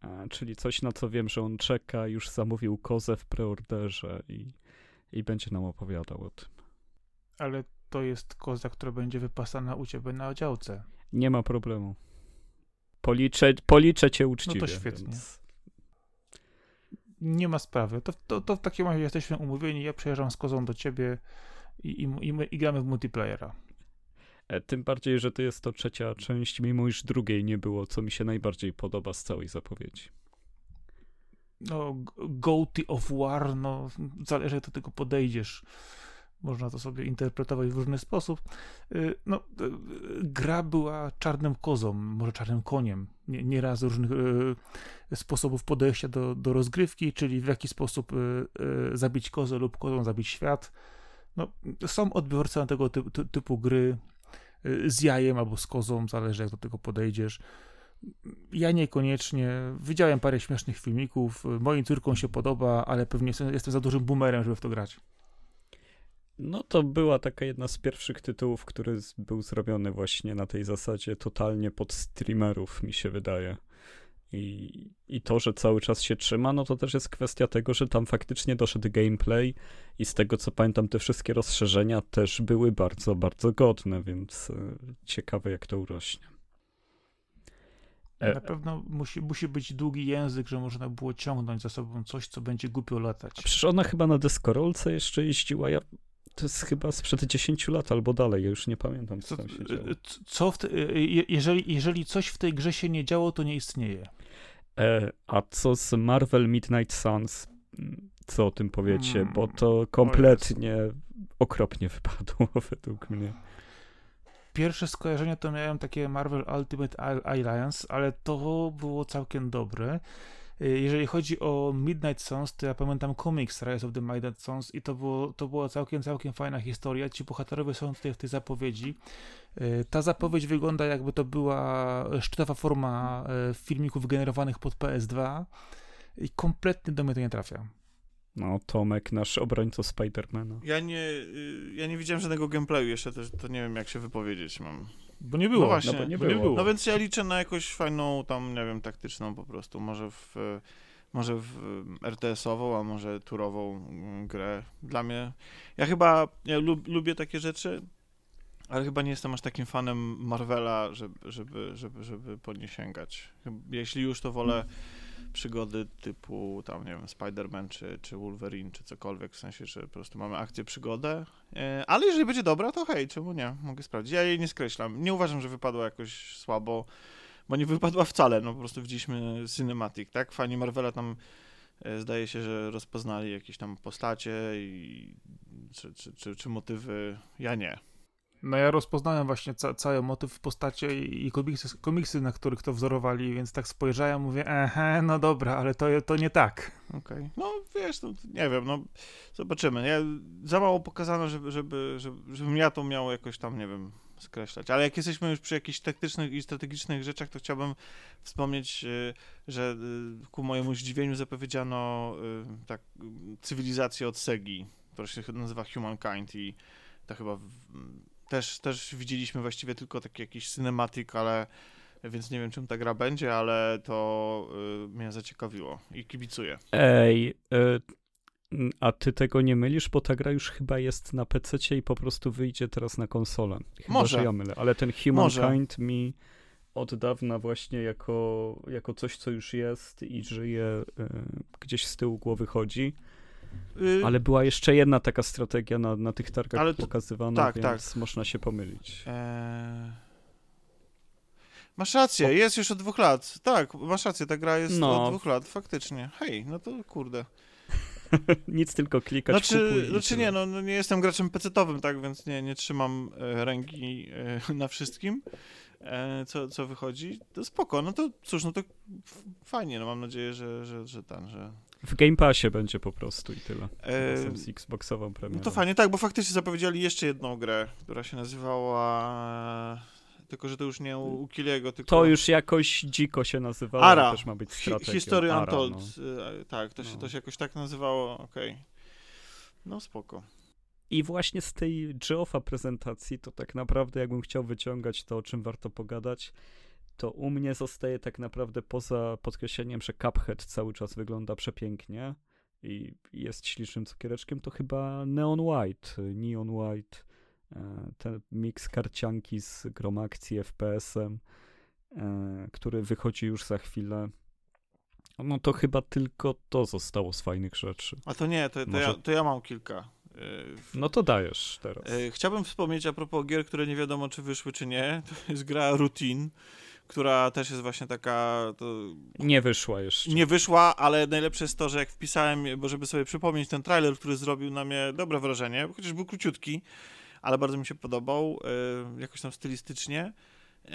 e, czyli coś na co wiem, że on czeka, już zamówił kozę w preorderze i, i będzie nam opowiadał o tym. Ale to jest koza, która będzie wypasana u ciebie na działce. Nie ma problemu. Policzę, policzę cię uczciwie. No to świetnie. Więc nie ma sprawy. To, to, to w takim razie jesteśmy umówieni, ja przyjeżdżam z kozą do ciebie i, i, i, my, i gramy w multiplayera. E, tym bardziej, że to jest to trzecia część, mimo iż drugiej nie było, co mi się najbardziej podoba z całej zapowiedzi. No, Goatee of War, no, zależy jak do tego podejdziesz. Można to sobie interpretować w różny sposób. Y, no, y, gra była czarnym kozą, może czarnym koniem. Nie, nieraz różnych y, sposobów podejścia do, do rozgrywki, czyli w jaki sposób zabić kozę lub kozą zabić świat. No, są odbiorcy na tego typu, typu gry z jajem albo z kozą, zależy jak do tego podejdziesz. Ja niekoniecznie. Widziałem parę śmiesznych filmików. Moim córkom się podoba, ale pewnie jestem za dużym boomerem, żeby w to grać. No to była taka jedna z pierwszych tytułów, który był zrobiony właśnie na tej zasadzie totalnie pod streamerów, mi się wydaje. I, I to, że cały czas się trzyma, no to też jest kwestia tego, że tam faktycznie doszedł gameplay i z tego co pamiętam, te wszystkie rozszerzenia też były bardzo, bardzo godne, więc e, ciekawe jak to urośnie. E, Na pewno musi, musi być długi język, że można było ciągnąć za sobą coś, co będzie głupio latać. Przecież ona chyba na deskorolce jeszcze jeździła. Ja to jest chyba sprzed 10 lat albo dalej, ja już nie pamiętam, co tam się działo. Co w te, jeżeli, jeżeli coś w tej grze się nie działo, to nie istnieje. E, a co z Marvel Midnight Suns? Co o tym powiecie? Hmm. Bo to kompletnie okropnie wypadło według mnie. Pierwsze skojarzenie to miałem takie Marvel Ultimate Alliance, ale to było całkiem dobre. Y, jeżeli chodzi o Midnight Suns, to ja pamiętam komiks Rise of the Midnight Suns i to, było, to była całkiem, całkiem fajna historia. Ci bohaterowie są tutaj w tej zapowiedzi. Y, ta zapowiedź wygląda jakby to była szczytowa forma y, filmików generowanych pod PS2 i kompletnie do mnie to nie trafia. No, Tomek, nasz obrońca Spidermana. Ja nie, ja nie widziałem żadnego gameplayu jeszcze, to, to nie wiem jak się wypowiedzieć mam. Bo nie było. No właśnie, no, nie, było. nie było. No więc ja liczę na jakąś fajną tam, nie wiem, taktyczną po prostu. Może w, może w RTS-ową, a może turową grę. Dla mnie, ja chyba ja lub, lubię takie rzeczy, ale chyba nie jestem aż takim fanem Marvela, żeby, żeby, żeby, żeby po nie sięgać. Jeśli już, to wolę hmm przygody typu tam, nie wiem, Spider-Man czy, czy Wolverine, czy cokolwiek, w sensie, że po prostu mamy akcję, przygodę, e, ale jeżeli będzie dobra, to hej, czemu nie? Mogę sprawdzić. Ja jej nie skreślam. Nie uważam, że wypadła jakoś słabo, bo nie wypadła wcale, no po prostu widzieliśmy cinematic, tak? Fani Marvela tam e, zdaje się, że rozpoznali jakieś tam postacie i czy, czy, czy, czy motywy. Ja nie. No ja rozpoznałem właśnie ca cały motyw w postacie i, komiksy, komiksy, na których to wzorowali, więc tak spojrzałem, mówię, ehe, no dobra, ale to, to nie tak. Okay. no wiesz, no, nie wiem, no zobaczymy. Ja, za mało pokazano, żeby, żeby, żeby, żebym ja to miał jakoś tam, nie wiem, skreślać. Ale jak jesteśmy już przy jakichś taktycznych i strategicznych rzeczach, to chciałbym wspomnieć, y, że y, ku mojemu zdziwieniu zapowiedziano y, tak, cywilizację od Segi, która się nazywa Humankind i to chyba też, też widzieliśmy właściwie tylko taki jakiś cinematic, ale więc nie wiem, czym ta gra będzie, ale to y, mnie zaciekawiło i kibicuję. Ej, y, a ty tego nie mylisz, bo ta gra już chyba jest na PC i po prostu wyjdzie teraz na konsolę. Chyba, Może. ja mylę, ale ten Humankind Może. mi od dawna właśnie jako, jako coś, co już jest i żyje, y, gdzieś z tyłu głowy chodzi. Y, Ale była jeszcze jedna taka strategia na, na tych targach Ale to, pokazywana, tak, więc tak. można się pomylić. Eee... Masz rację, jest już od dwóch lat. Tak, masz rację, ta gra jest no. od dwóch lat, faktycznie. Hej, no to kurde. Nic tylko klikać, Znaczy, kupuj znaczy nie, no, no, nie jestem graczem pecetowym, tak, więc nie, nie trzymam e, ręki e, na wszystkim, e, co, co wychodzi. To spoko, no to cóż, no to fajnie, no mam nadzieję, że, że, że ten, że w Game Passie będzie po prostu i tyle. Eee, z Xboxową premierą. No to fajnie, tak, bo faktycznie zapowiedzieli jeszcze jedną grę, która się nazywała... Tylko, że to już nie u, Kiliego, tylko... To już jakoś dziko się nazywało, Ara. też ma być strategią. History Ara, Untold, no. E, tak, to się, no. to się jakoś tak nazywało, okej. Okay. No spoko. I właśnie z tej Geoffa prezentacji, to tak naprawdę jakbym chciał wyciągać to, o czym warto pogadać, to u mnie zostaje tak naprawdę poza podkreśleniem, że Cuphead cały czas wygląda przepięknie i jest ślicznym cukiereczkiem, to chyba Neon White, Neon White, e, ten miks karcianki z grom akcji FPS-em, e, który wychodzi już za chwilę. No to chyba tylko to zostało z fajnych rzeczy. A to nie, to, to, Może... ja, to ja mam kilka. E, no to dajesz teraz. Chciałbym wspomnieć a propos gier, które nie wiadomo, czy wyszły, czy nie. To jest gra Routine która też jest właśnie taka... To... Nie wyszła jeszcze. Nie wyszła, ale najlepsze jest to, że jak wpisałem, bo żeby sobie przypomnieć ten trailer, który zrobił na mnie dobre wrażenie, chociaż był króciutki, ale bardzo mi się podobał, yy, jakoś tam stylistycznie, yy,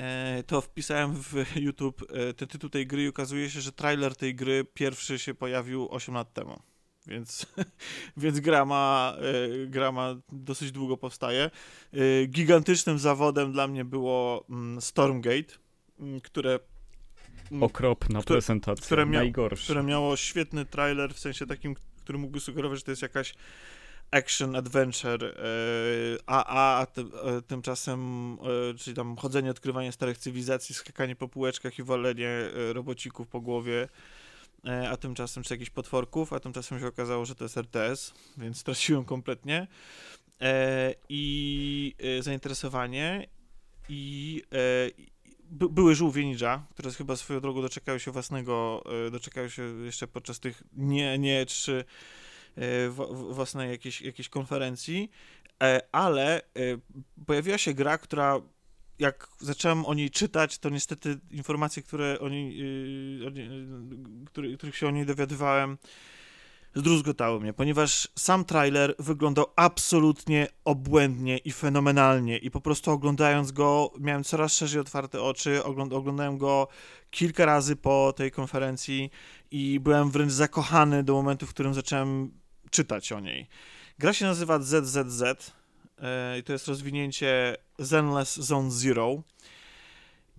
to wpisałem w YouTube yy, ten tytuł tej gry i okazuje się, że trailer tej gry pierwszy się pojawił 8 lat temu. Więc, więc gra, ma, gra ma dosyć długo powstaje. Gigantycznym zawodem dla mnie było mm, Stormgate, które Okropna które, prezentacja, które, mia najgorsza. które miało świetny trailer, w sensie takim, który mógłby sugerować, że to jest jakaś action adventure, e, a, a ty, e, tymczasem, e, czyli tam chodzenie, odkrywanie starych cywilizacji, skakanie po półeczkach i walenie robocików po głowie, a tymczasem, czy jakichś potworków, a tymczasem się okazało, że to jest RTS, więc straciłem kompletnie. I zainteresowanie i by, były żółwie ninja, które chyba swoją drogą doczekały się własnego, e, doczekały się jeszcze podczas tych nie, nie trzy e, własnej jakiejś, jakiejś konferencji, e, ale pojawiła się gra, która jak zacząłem o niej czytać, to niestety informacje, które oni, których się o niej dowiadywałem, zdruzgotały mnie, ponieważ sam trailer wyglądał absolutnie obłędnie i fenomenalnie i po prostu oglądając go miałem coraz szerzej otwarte oczy, Ogląd oglądałem go kilka razy po tej konferencji i byłem wręcz zakochany do momentu, w którym zacząłem czytać o niej. Gra się nazywa ZZZ e, i to jest rozwinięcie Zenless Zone Zero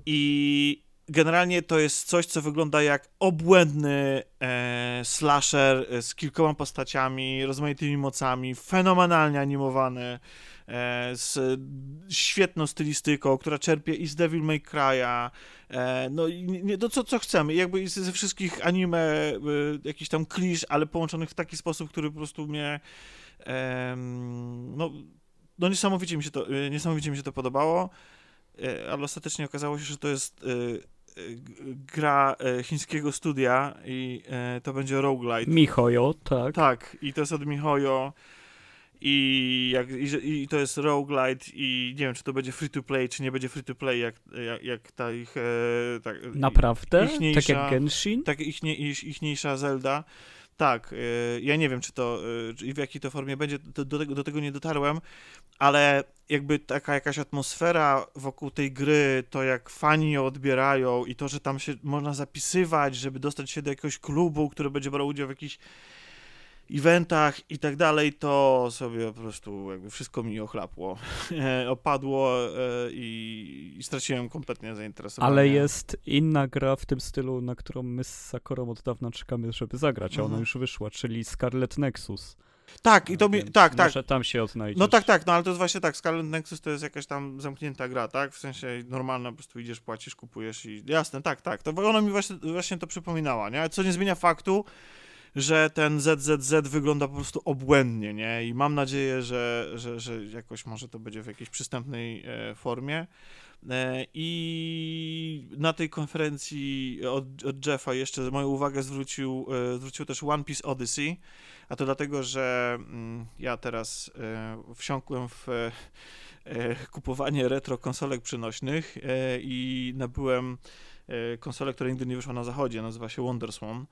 i generalnie to jest coś, co wygląda jak obłędny e, slasher e, z kilkoma postaciami, rozmaitymi mocami, fenomenalnie animowany, e, z świetną stylistyką, która czerpie i z Devil May Cry'a, e, no i nie, no co, co chcemy, jakby ze wszystkich anime e, jakiś tam klisz, ale połączonych w taki sposób, który po prostu mnie no, no niesamowicie mi się to, e, niesamowicie mi się to podobało ale ostatecznie okazało się, że to jest gra e, chińskiego studia i e, to będzie roguelite. Mihoyo, tak. Tak, i to jest od Mihoyo i, jak, i, i to jest roguelite i nie wiem, czy to będzie free to play, czy nie będzie free to play, jak, jak, jak ta ich... E, tak, Naprawdę? tak jak Genshin? Tak, ich, ich, ichniejsza Zelda. Tak, ja nie wiem, czy to, i w jakiej to formie będzie, do, do, tego, do tego nie dotarłem, ale jakby taka jakaś atmosfera wokół tej gry, to jak fani ją odbierają i to, że tam się można zapisywać, żeby dostać się do jakiegoś klubu, który będzie brał udział w jakichś eventach i tak dalej, to sobie po prostu jakby wszystko mi ochlapło, opadło e, i, i, straciłem kompletnie zainteresowanie. Ale jest inna gra w tym stylu, na którą my z Sakorą od dawna czekamy, żeby zagrać, a ona mhm. już wyszła, czyli Scarlet Nexus. Tak, i to mi, tak, tak. Może tam się odnajdziesz. No tak, tak, no ale to jest właśnie tak, Scarlet Nexus to jest jakaś tam zamknięta gra, tak? W sensie normalna, po prostu idziesz, płacisz, kupujesz i jasne, tak, tak. To ona mi właśnie, właśnie to przypominała, nie? Co nie zmienia faktu, że ten ZZZ wygląda po prostu obłędnie, nie? I mam nadzieję, że, że, że jakoś może to będzie w jakiejś przystępnej e, formie. E, I na tej konferencji od, od Jeffa jeszcze moją uwagę zwrócił, e, zwrócił też One Piece Odyssey, a to dlatego, że mm, ja teraz wsiąkłem w kupowanie retro konsolek przynośnych i nabyłem konsolę, która nigdy nie wyszła na zachodzie, nazywa się WonderSwan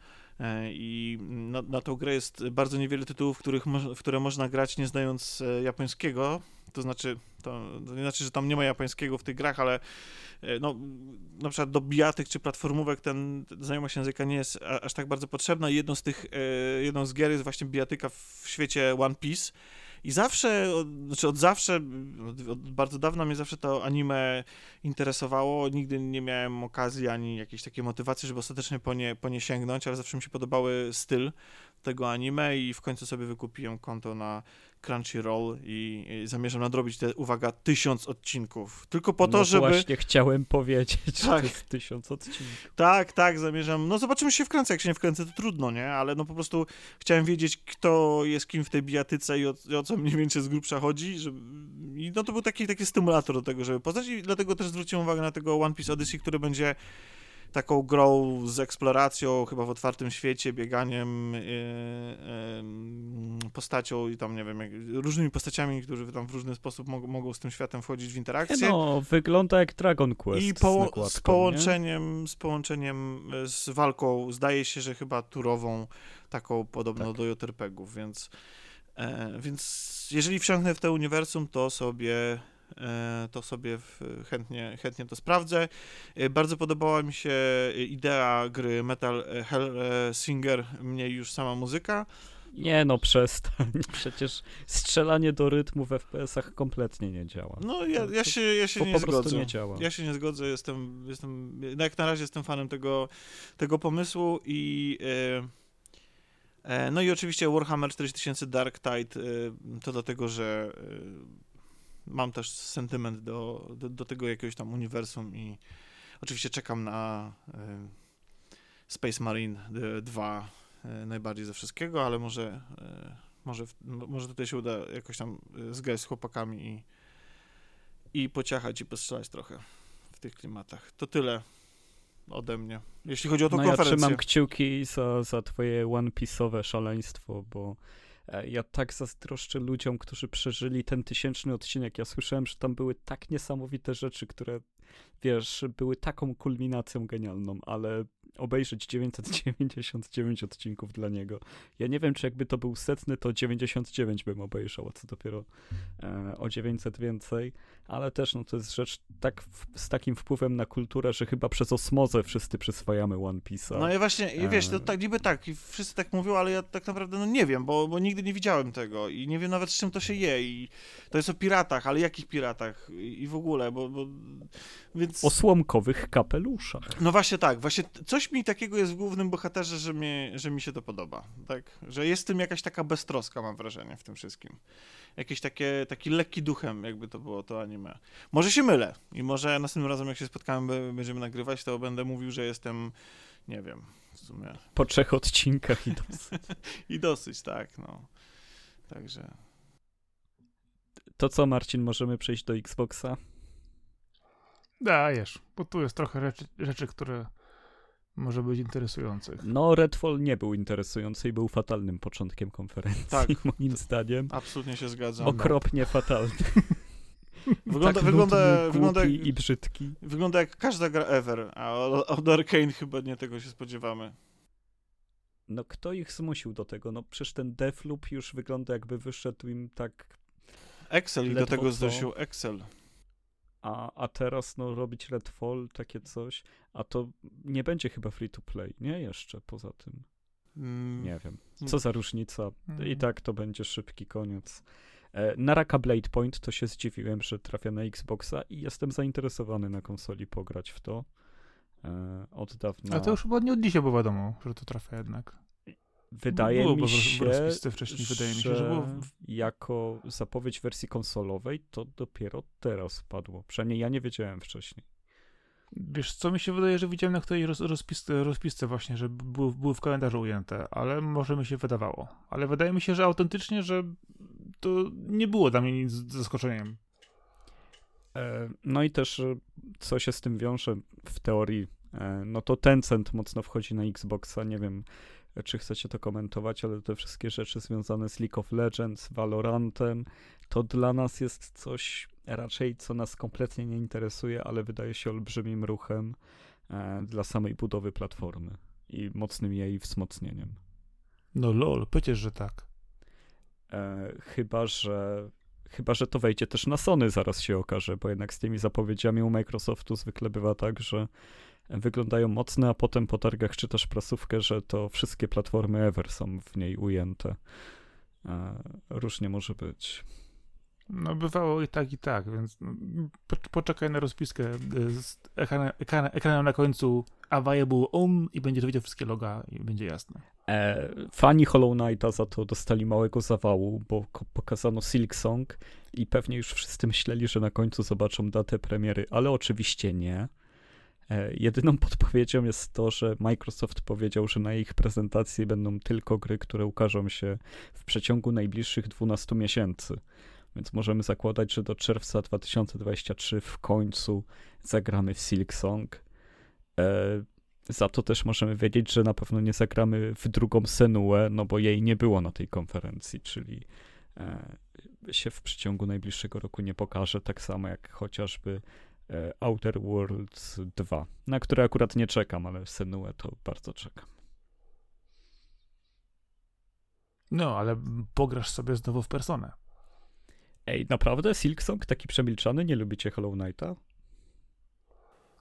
i na, na tą grę jest bardzo niewiele tytułów, których w które można grać nie znając japońskiego, to znaczy, to, to, nie znaczy, że tam nie ma japońskiego w tych grach, ale e, no, na przykład do bijatyk czy platformówek ten, znajomość języka nie jest aż tak bardzo potrzebna. Jedną z tych, e, jedną z gier jest właśnie bijatyka w świecie One Piece, i zawsze, znaczy od zawsze, od, od, bardzo dawna mnie zawsze to anime interesowało. Nigdy nie miałem okazji ani jakiejś takiej motywacji, żeby ostatecznie po nie, po nie sięgnąć, ale zawsze mi się podobały styl tego anime i w końcu sobie wykupiłem konto na Crunchyroll i, i zamierzam nadrobić te, uwaga, tysiąc odcinków. Tylko po to, no żeby... właśnie chciałem powiedzieć, tak. że to jest tysiąc odcinków. Tak, tak, zamierzam. No zobaczymy się wkręcę. Jak się nie wkręcę, to trudno, nie? Ale no po prostu chciałem wiedzieć, kto jest kim w tej bijatyce i o, o co mniej więcej z grubsza chodzi. Żeby... I no to był taki, taki stymulator do tego, żeby poznać i dlatego też zwróciłem uwagę na tego One Piece Odyssey, który będzie taką grą z eksploracją, chyba w otwartym świecie, bieganiem, yy, yy, postacią i tam, nie wiem, jak, różnymi postaciami, którzy tam w różny sposób mogą, mogą z tym światem wchodzić w interakcję. No, wygląda jak Dragon Quest I po, z, z, połączeniem, z połączeniem z walką, zdaje się, że chyba turową, taką podobną tak. do JRPG-ów, więc, e, więc jeżeli wsiąknę w to uniwersum, to sobie to sobie chętnie, chętnie to sprawdzę. E, bardzo podobała mi się idea gry Metal Hellsinger, mniej już sama muzyka. Nie no, przestań. Przecież strzelanie do rytmu w FPS-ach kompletnie nie działa. No ja, ja się, ja się nie po zgodzę. nie działa. Ja się nie zgodzę, jestem, jestem no jak na razie jestem fanem tego, tego pomysłu i e, no i oczywiście Warhammer 4000 Dark Tide to dlatego, że mam też sentyment do, do, do, tego jakiegoś tam uniwersum i oczywiście czekam na y, Space Marine 2 y, najbardziej ze wszystkiego, ale może, y, może, może tutaj się uda jakoś tam zgrać z chłopakami i, i pociachać i postrzelać trochę w tych klimatach. To tyle ode mnie, jeśli chodzi o tą no konferencję. Ja trzymam kciuki za, za twoje One Piece'owe szaleństwo, bo ja tak zazdroszczę ludziom, którzy przeżyli ten tysięczny odcinek. Ja słyszałem, że tam były tak niesamowite rzeczy, które, wiesz, były taką kulminacją genialną, ale obejrzeć 999 odcinków dla niego. Ja nie wiem, czy jakby to był setny, to 99 bym obejrzał, a co dopiero e, o 900 więcej, ale też no, to jest rzecz tak w, z takim wpływem na kulturę, że chyba przez osmozę wszyscy przyswajamy One Piece'a. No i właśnie, i wiesz, to E. tak, niby tak, i wszyscy tak mówią, ale ja tak naprawdę no nie wiem, bo, bo nigdy nie widziałem tego i nie wiem nawet z czym to się je i to jest o piratach, ale jakich piratach i, i w ogóle, bo, bo więc... O słomkowych kapeluszach. No właśnie tak, właśnie t- coś mi takiego jest w głównym bohaterze, że mi, że mi się to podoba, tak? Że jest w tym jakaś taka beztroska, mam wrażenie, w tym wszystkim. Jakieś takie, taki lekki duchem, jakby to było to anime. Może się mylę i może następnym razem, jak się spotkamy, będziemy nagrywać, to będę mówił, że jestem, nie wiem, w sumie... Po trzech odcinkach i dosyć. I dosyć, tak, no. Także... To co, Marcin, możemy przejść do Xboxa? Dajesz, bo tu jest trochę rzeczy, rzeczy które może być interesujących. No, Redfall nie był interesujący i był fatalnym początkiem konferencji, Tak. moim zdaniem. Absolutnie się zgadzam. Okropnie fatalny. Wygląda, tak wygląda, nudny, wygląda, jak, i brzydki. wygląda jak każda gra ever, a od Arkane chyba nie tego się spodziewamy. No, kto ich zmusił do tego? No, przecież ten Deathloop już wygląda jakby wyszedł im tak, Excel i do tego co. zdosił Excel. A, a teraz no robić Redfall, takie coś, a to nie będzie chyba free to play, nie? Jeszcze poza tym. Mm, Nie wiem. Co za różnica. I Mm. tak to będzie szybki koniec. E, Naraka Blade Point to się zdziwiłem, że trafia na Xboxa i jestem zainteresowany na konsoli pograć w to. E, od dawna. A to już chyba nie od dzisiaj było wiadomo, że to trafia jednak. Wydaje było mi się, wcześniej, wydaje mi się, że było jako zapowiedź wersji konsolowej to dopiero teraz padło. Przynajmniej ja nie wiedziałem wcześniej. Wiesz, co mi się wydaje, że widziałem na którejś roz, rozpisce, rozpisce właśnie, że były, były w kalendarzu ujęte, ale może mi się wydawało. Ale wydaje mi się, że autentycznie, że to nie było dla mnie nic zaskoczeniem. E, No i też, e, co się z tym wiąże w teorii, e, no to Tencent mocno wchodzi na Xboxa, nie wiem, czy chcecie to komentować, ale te wszystkie rzeczy związane z League of Legends, Valorantem, to dla nas jest coś raczej, co nas kompletnie nie interesuje, ale wydaje się olbrzymim ruchem e, dla samej budowy platformy i mocnym jej wzmocnieniem. No lol, przecież, że tak. E, chyba, że chyba, że to wejdzie też na Sony, zaraz się okaże, bo jednak z tymi zapowiedziami u Microsoftu zwykle bywa tak, że wyglądają mocne, a potem po targach czytasz prasówkę, że to wszystkie platformy ever są w niej ujęte. E, różnie może być. No bywało i tak, i tak, więc no, po, poczekaj na rozpiskę y, z ekranem, na końcu available on i będziesz widział wszystkie loga i będzie jasne. E, fani Hollow Knighta za to dostali małego zawału, bo pokazano Silk Song i pewnie już wszyscy myśleli, że na końcu zobaczą datę premiery, ale oczywiście nie. E, jedyną podpowiedzią jest to, że Microsoft powiedział, że na ich prezentacji będą tylko gry, które ukażą się w przeciągu najbliższych 12 miesięcy. Więc możemy zakładać, że do czerwca 2023 w końcu zagramy w Silk Song. E, za to też możemy wiedzieć, że na pewno nie zagramy w drugą Senuę, no bo jej nie było na tej konferencji, czyli e, się w przeciągu najbliższego roku nie pokaże, tak samo jak chociażby Outer Worlds 2, na które akurat nie czekam, ale Senuę to bardzo czekam. No, ale pograsz sobie znowu w personę. Ej, naprawdę? Silksong taki przemilczany? Nie lubicie Hollow Knighta?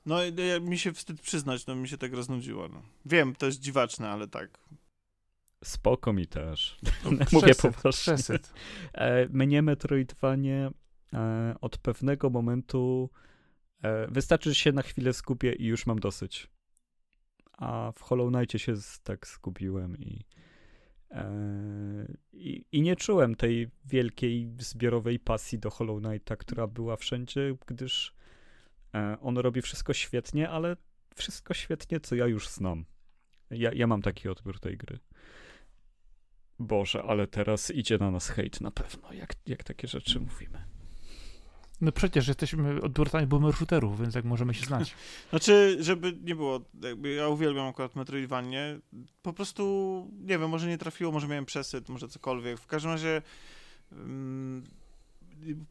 No i ja- mi się wstyd przyznać, no mi się tak roznudziło. No. Wiem, to jest dziwaczne, ale tak. Spoko mi też. No, Mówię przesyt, poważnie. przesyt. E, mnie Metroidvanie e, od pewnego momentu e, wystarczy, że się na chwilę skupię i już mam dosyć. A w Hollow Knightie się tak skupiłem i, e, i, i nie czułem tej wielkiej zbiorowej pasji do Hollow Knighta, która była wszędzie, gdyż e, on robi wszystko świetnie, ale wszystko świetnie, co ja już znam. Ja, ja mam taki odbiór tej gry. Boże, ale teraz idzie na nas hejt na pewno, jak, jak takie rzeczy mówimy. No przecież jesteśmy odbiorcami boomer shooterów, więc jak możemy się znać. Znaczy, żeby nie było, jakby ja uwielbiam akurat Metroidvanie, po prostu, nie wiem, może nie trafiło, może miałem przesyt, może cokolwiek. W każdym razie um,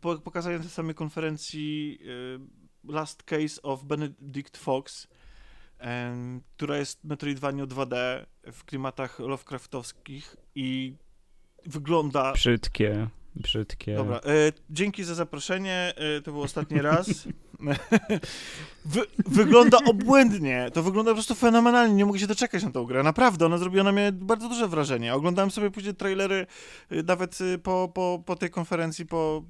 po, pokazałem na samej konferencji y, Last Case of Benedict Fox, um, która jest Metroidvania 2D w klimatach Lovecraftowskich i wygląda... Brzydkie. Brzydkie. Dobra, e, dzięki za zaproszenie, e, to był ostatni raz. Wy, wygląda obłędnie, to wygląda po prostu fenomenalnie, nie mogę się doczekać na tą grę, naprawdę, ona zrobiła na mnie bardzo duże wrażenie. Oglądałem sobie później trailery, e, nawet e, po, po, po tej konferencji, po,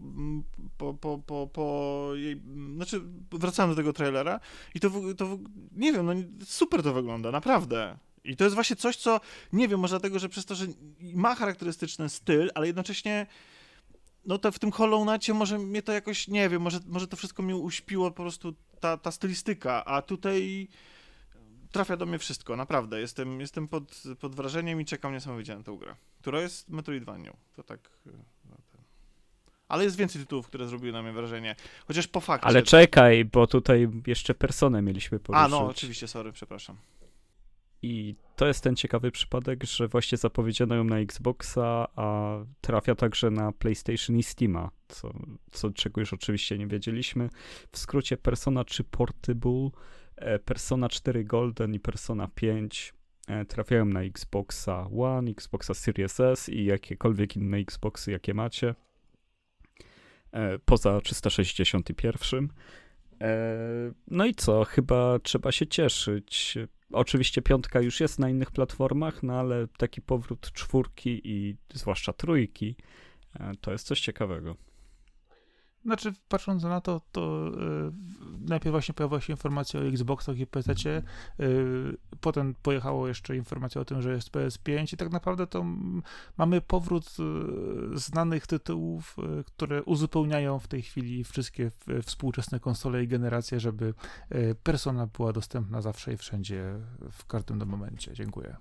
po, po, po, po jej, znaczy wracałem do tego trailera i to, to nie wiem, no super to wygląda, naprawdę. I to jest właśnie coś, co, nie wiem, może dlatego, że przez to, że ma charakterystyczny styl, ale jednocześnie no to w tym Hollow Knightie może mnie to jakoś, nie wiem, może, może to wszystko mnie uśpiło po prostu ta, ta stylistyka, a tutaj trafia do mnie wszystko, naprawdę. Jestem, jestem pod, pod wrażeniem i czekam niesamowicie na tę grę, która jest Metroidvanią. To tak... No, ale jest więcej tytułów, które zrobiły na mnie wrażenie. Chociaż po fakcie... Ale czekaj, bo tutaj jeszcze personę mieliśmy poruszyć. A, no, oczywiście, sorry, przepraszam. I to jest ten ciekawy przypadek, że właśnie zapowiedziano ją na Xboxa, a trafia także na PlayStation i Steama, co, co czego już oczywiście nie wiedzieliśmy. W skrócie Persona 3 Portable, e, Persona 4 Golden i Persona 5 e, trafiają na Xboxa One, Xboxa Series S i jakiekolwiek inne Xboxy, jakie macie. E, poza 361. No i co? Chyba trzeba się cieszyć. Oczywiście piątka już jest na innych platformach, no ale taki powrót czwórki i zwłaszcza trójki e, to jest coś ciekawego. Znaczy, patrząc na to, to yy, najpierw właśnie pojawiła się informacja o Xboxach i PC, yy, potem pojechało jeszcze informacja o tym, że jest PS5 i tak naprawdę to mamy powrót yy, znanych tytułów, które uzupełniają w tej chwili wszystkie współczesne konsole i generacje, żeby Persona była dostępna zawsze i wszędzie w każdym momencie. Dziękuję.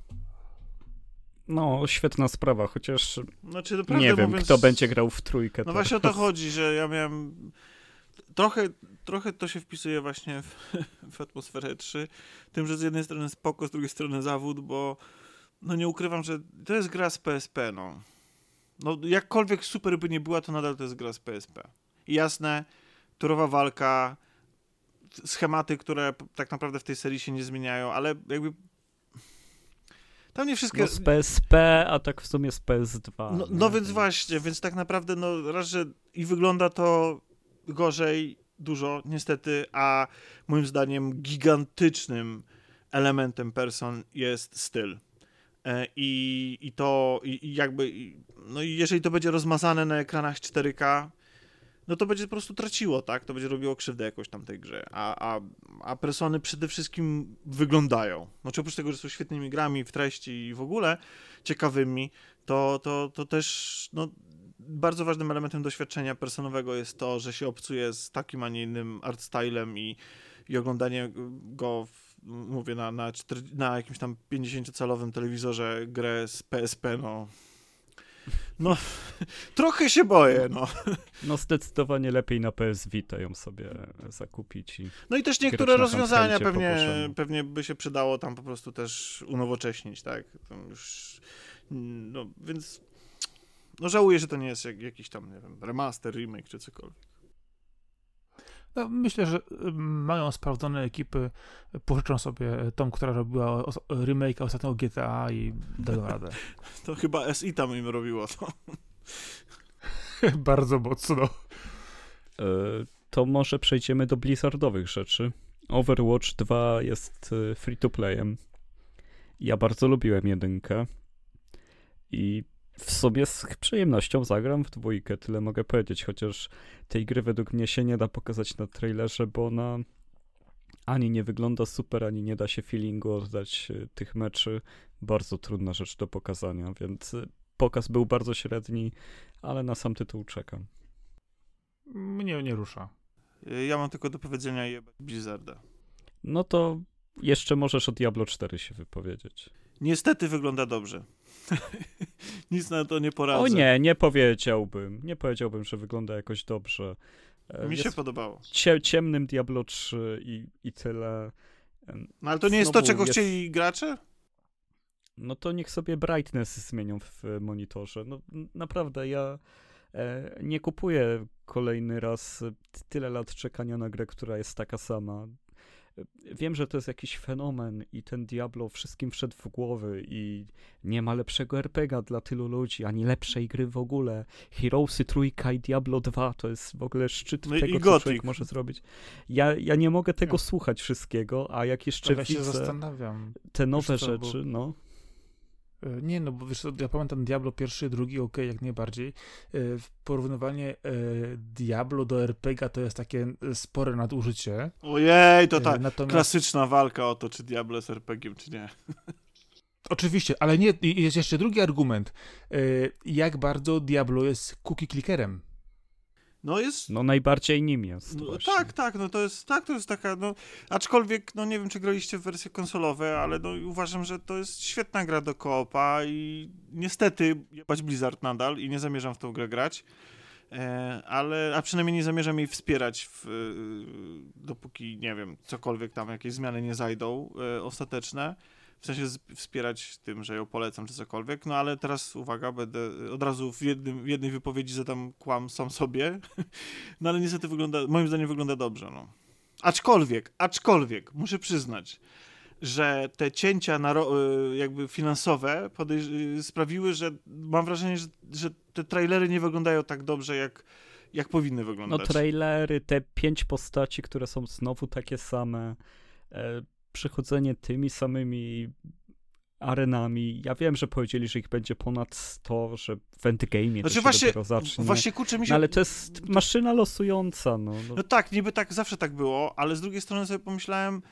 No, świetna sprawa, chociaż znaczy, nie wiem, mówiąc, kto będzie grał w trójkę. No teraz. właśnie o to chodzi, że ja miałem... Trochę, trochę to się wpisuje właśnie w, w atmosferę 3, tym, że z jednej strony spoko, z drugiej strony zawód, bo no nie ukrywam, że to jest gra z PSP, no. No jakkolwiek super by nie była, to nadal to jest gra z PSP. I jasne, turowa walka, schematy, które tak naprawdę w tej serii się nie zmieniają, ale jakby tam nie wszystkie... No z PSP, a tak w sumie z PS2. No, no więc właśnie, więc tak naprawdę no raz, że i wygląda to gorzej dużo niestety, a moim zdaniem gigantycznym elementem person jest styl. E, I, i to i, i jakby, no i jeżeli to będzie rozmazane na ekranach 4K, no to będzie po prostu traciło, tak? To będzie robiło krzywdę jakoś tam tej grze. A, a, a persony przede wszystkim wyglądają. Znaczy oprócz tego, że są świetnymi grami w treści i w ogóle ciekawymi, to, to, to też no, bardzo ważnym elementem doświadczenia personowego jest to, że się obcuje z takim, a nie innym art stylem i, i oglądanie go w, mówię na, na, 4, na jakimś tam 50-calowym telewizorze grę z PSP, no no, trochę się boję, no. No zdecydowanie lepiej na PS Vita ją sobie zakupić. I no i też niektóre rozwiązania pewnie, pewnie by się przydało tam po prostu też unowocześnić, tak? Tam już, no, więc no żałuję, że to nie jest jak, jakiś tam, nie wiem, remaster, remake czy cokolwiek. No, myślę, że mają sprawdzone ekipy, pożyczą sobie tą, która robiła remake ostatniego GTA i dają radę. To chyba SI tam im robiło to. Bardzo mocno. E, to może przejdziemy do Blizzardowych rzeczy. Overwatch 2 jest e, free to playem. Ja bardzo lubiłem jedynkę i w sobie z przyjemnością zagram w dwójkę, tyle mogę powiedzieć, chociaż tej gry według mnie się nie da pokazać na trailerze, bo ona ani nie wygląda super, ani nie da się feelingu oddać e, tych meczy. Bardzo trudna rzecz do pokazania, więc e, pokaz był bardzo średni, ale na sam tytuł czekam. Mnie nie rusza. Ja mam tylko do powiedzenia jebać Blizzarda. No to jeszcze możesz o Diablo 4 się wypowiedzieć. Niestety wygląda dobrze. Nic na to nie poradzę. O nie, nie powiedziałbym. Nie powiedziałbym, że wygląda jakoś dobrze. E, Mi się jest podobało. cie, ciemnym Diablo 3 i, i tyle. No ale to nie jest to, czego jest- chcieli gracze? No to niech sobie brightness zmienią w monitorze. No naprawdę, ja e, nie kupuję kolejny raz tyle lat czekania na grę, która jest taka sama. Wiem, że to jest jakiś fenomen i ten Diablo wszystkim wszedł w głowy i nie ma lepszego RPGa dla tylu ludzi, ani lepszej gry w ogóle. Heroesy trójka i Diablo 2 to jest w ogóle szczyt No tego, co człowiek może zrobić. Ja, ja nie mogę tego Nie. słuchać wszystkiego, a jak jeszcze widzę zastanawiam. te nowe rzeczy, no. E, Nie, no bo wiesz ja pamiętam Diablo pierwszy, drugi, okej, jak najbardziej. E, Porównywanie e, Diablo do RPG to jest takie spore nadużycie. Ojej, to E, ta Natomiast, klasyczna walka o to, czy Diablo jest RPG, czy nie. Oczywiście, ale nie, jest jeszcze drugi argument. Jak bardzo Diablo jest cookie clickerem. No jest... No najbardziej nim jest. No, tak, tak, no to jest, tak, to jest taka, no, aczkolwiek, no nie wiem, czy graliście w wersje konsolowe, ale no uważam, że to jest świetna gra do koopa i niestety jebać Blizzard nadal i nie zamierzam w tą grę grać, e, ale, a przynajmniej nie zamierzam jej wspierać, w, e, dopóki, nie wiem, cokolwiek tam, jakieś zmiany nie zajdą e, ostateczne, w sensie wspierać tym, że ją polecam, czy cokolwiek, no ale teraz, uwaga, będę od razu w, jednym, w jednej wypowiedzi zadam kłam sam sobie, no ale niestety wygląda, moim zdaniem wygląda dobrze, no. Aczkolwiek, aczkolwiek, muszę przyznać, że te cięcia na y, jakby finansowe y, sprawiły, że mam wrażenie, że, że te trailery nie wyglądają tak dobrze, jak, jak powinny No wyglądać. trailery, te pięć postaci, które są znowu takie same, e, przechodzenie tymi samymi arenami. Ja wiem, że powiedzieli, że ich będzie ponad 100, że w endgame'ie to Znaczy się właśnie, zacznie. właśnie kurczę mi się... no, ale to jest maszyna losująca, no. no. No tak, niby tak zawsze tak było, ale z drugiej strony sobie pomyślałem,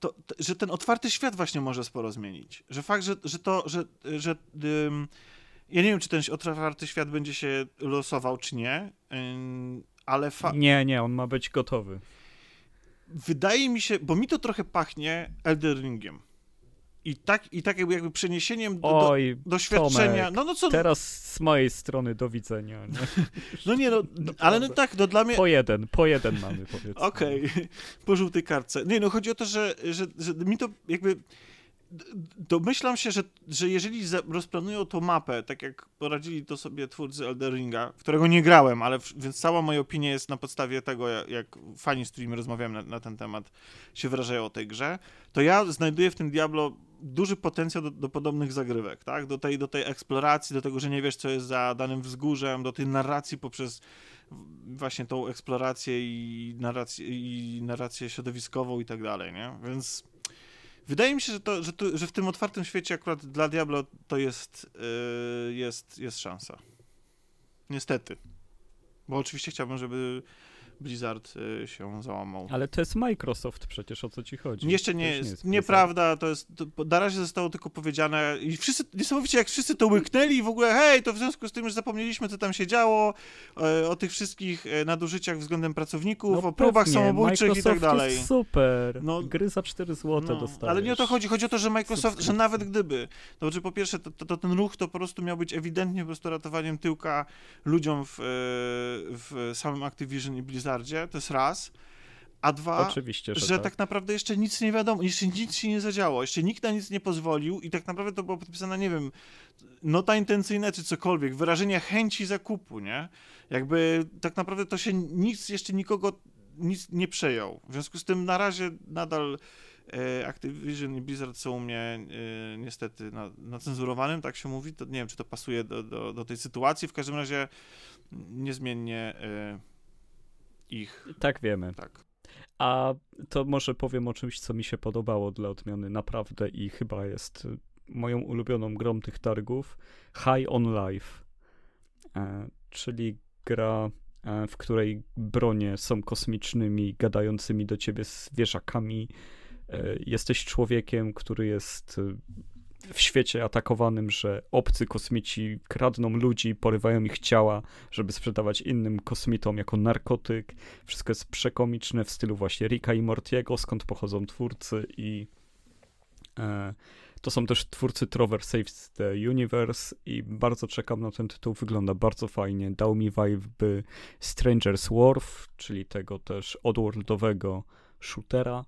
to, to, że ten otwarty świat właśnie może sporo zmienić. Że fakt, że, że to, że, że ym, ja nie wiem, czy ten otwarty świat będzie się losował, czy nie, ym, ale fa- Nie, nie, on ma być gotowy. Wydaje mi się, bo mi to trochę pachnie Elden Ringiem. I tak, i tak jakby, jakby przeniesieniem do, do, Oj, doświadczenia. Tomek, No, no co, teraz z mojej strony do widzenia. Nie? no nie no, ale no tak, no dla mnie, Po jeden, po jeden mamy powiedzmy. Okej, po żółtej kartce. Nie, no chodzi o to, że, że, że mi to jakby. Domyślam się, że, że jeżeli rozplanują tą mapę, tak jak poradzili to sobie twórcy Elden Ringa, którego nie grałem, ale więc cała moja opinia jest na podstawie tego, jak, jak fani, z którymi rozmawiałem na, na ten temat, się wyrażają o tej grze, to ja znajduję w tym Diablo duży potencjał do, do podobnych zagrywek, tak? Do tej, do tej eksploracji, do tego, że nie wiesz, co jest za danym wzgórzem, do tej narracji poprzez właśnie tą eksplorację i narrację, i narrację środowiskową i tak dalej, nie? Więc wydaje mi się, że, to, że, że w tym otwartym świecie akurat dla Diablo to jest, yy, jest, jest szansa. Niestety. Bo oczywiście chciałbym, żeby Blizzard yy, się załamał. Ale to jest Microsoft przecież, o co ci chodzi? Jeszcze To nie już jest. Blizzard. Nieprawda, to jest. To, na razie zostało tylko powiedziane i wszyscy, niesamowicie jak wszyscy to łyknęli i w ogóle, hej, to w związku z tym, że zapomnieliśmy, co tam się działo, e, o tych wszystkich e, nadużyciach względem pracowników, o próbach No pewnie, samobójczych i tak Microsoft dalej. Jest super. No, Gry za 4 zł No, dostajesz. ale nie o to chodzi. Chodzi o to, że Microsoft, że nawet gdyby, to znaczy po pierwsze, to, to, to ten ruch to po prostu miał być ewidentnie po prostu ratowaniem tyłka ludziom w, e, w samym Activision i Blizzardzie, to jest raz. A dwa, Oczywiście, że, że tak. tak naprawdę jeszcze nic nie wiadomo, jeszcze nic się nie zadziało, jeszcze nikt na nic nie pozwolił i tak naprawdę to było podpisane, nie wiem, nota intencyjna czy cokolwiek, wyrażenie chęci zakupu, nie? Jakby tak naprawdę to się nic, jeszcze nikogo nic nie przejął. W związku z tym na razie nadal e, Activision i Blizzard są u mnie e, niestety na, na cenzurowanym, tak się mówi, to nie wiem, czy to pasuje do, do, do tej sytuacji, w każdym razie niezmiennie e, ich, Tak wiemy. tak. A to może powiem o czymś, co mi się podobało dla odmiany naprawdę i chyba jest y, moją ulubioną grą tych targów. High on Life, e, czyli gra, e, w której bronie są kosmicznymi, gadającymi do ciebie zwierzakami. E, jesteś człowiekiem, który jest y, w świecie atakowanym, że obcy kosmici kradną ludzi, porywają ich ciała, żeby sprzedawać innym kosmitom jako narkotyk. Wszystko jest przekomiczne w stylu właśnie Ricka i Mortiego, skąd pochodzą twórcy i E, to są też twórcy Trover Saves the Universe i bardzo czekam na ten tytuł. Wygląda bardzo fajnie. Dał mi vibe Stranger's Wharf, czyli tego też odworldowego shootera.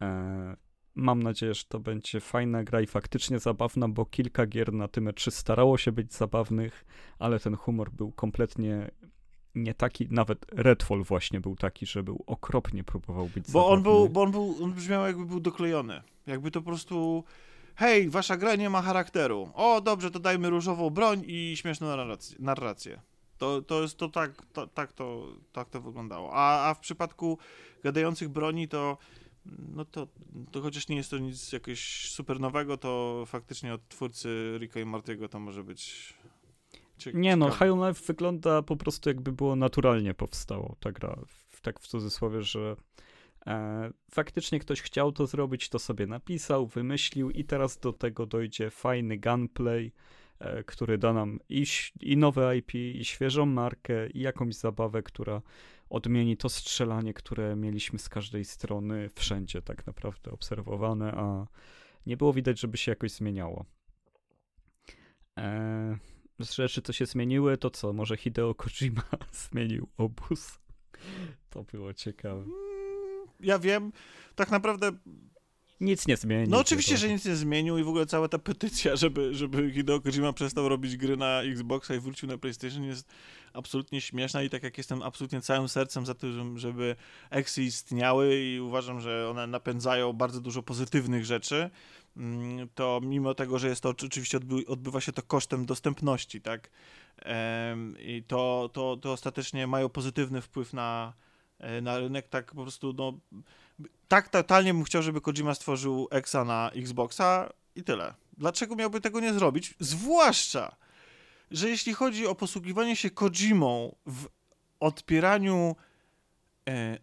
E, mam nadzieję, że to będzie fajna gra i faktycznie zabawna, bo kilka gier na tym 3 starało się być zabawnych, ale ten humor był kompletnie nie taki, nawet Redfall właśnie był taki, że był okropnie próbował być bo zabawny. on był, Bo on, był, on brzmiał jakby był doklejony. Jakby to po prostu hej, wasza gra nie ma charakteru. O, dobrze, to dajmy różową broń i śmieszną narrację. narrację. To, to jest to tak, to, tak, to, tak to wyglądało. A, a w przypadku gadających broni to no to, to chociaż nie jest to nic jakiegoś super nowego, to faktycznie od twórcy Ricka i Martiego to może być Nie no, High on Life wygląda po prostu jakby było naturalnie powstało ta gra, w, tak w cudzysłowie, że e, faktycznie ktoś chciał to zrobić, to sobie napisał, wymyślił i teraz do tego dojdzie fajny gunplay, e, który da nam i, i nowe IP, i świeżą markę, i jakąś zabawę, która odmieni to strzelanie, które mieliśmy z każdej strony, wszędzie tak naprawdę obserwowane, a nie było widać, żeby się jakoś zmieniało. Eee, z rzeczy, co się zmieniły, to co? Może Hideo Kojima zmienił obóz? To było ciekawe. Mm, ja wiem, tak naprawdę nic nie zmienił. No oczywiście, że nic nie zmienił i w ogóle cała ta petycja, żeby, żeby Hideo Kojima przestał robić gry na Xboxa i wrócił na PlayStation jest absolutnie śmieszna i tak jak jestem absolutnie całym sercem za tym, żeby Exy istniały i uważam, że one napędzają bardzo dużo pozytywnych rzeczy, mm, to mimo tego, że jest to oczywiście odby odbywa się to kosztem dostępności, tak? I to, to, to ostatecznie mają pozytywny wpływ na, e, na rynek, tak po prostu, no tak totalnie bym chciał, żeby Kojima stworzył Exa na Xboxa i tyle. Dlaczego miałby tego nie zrobić? Zwłaszcza, że jeśli chodzi o posługiwanie się Kojimą w odpieraniu e,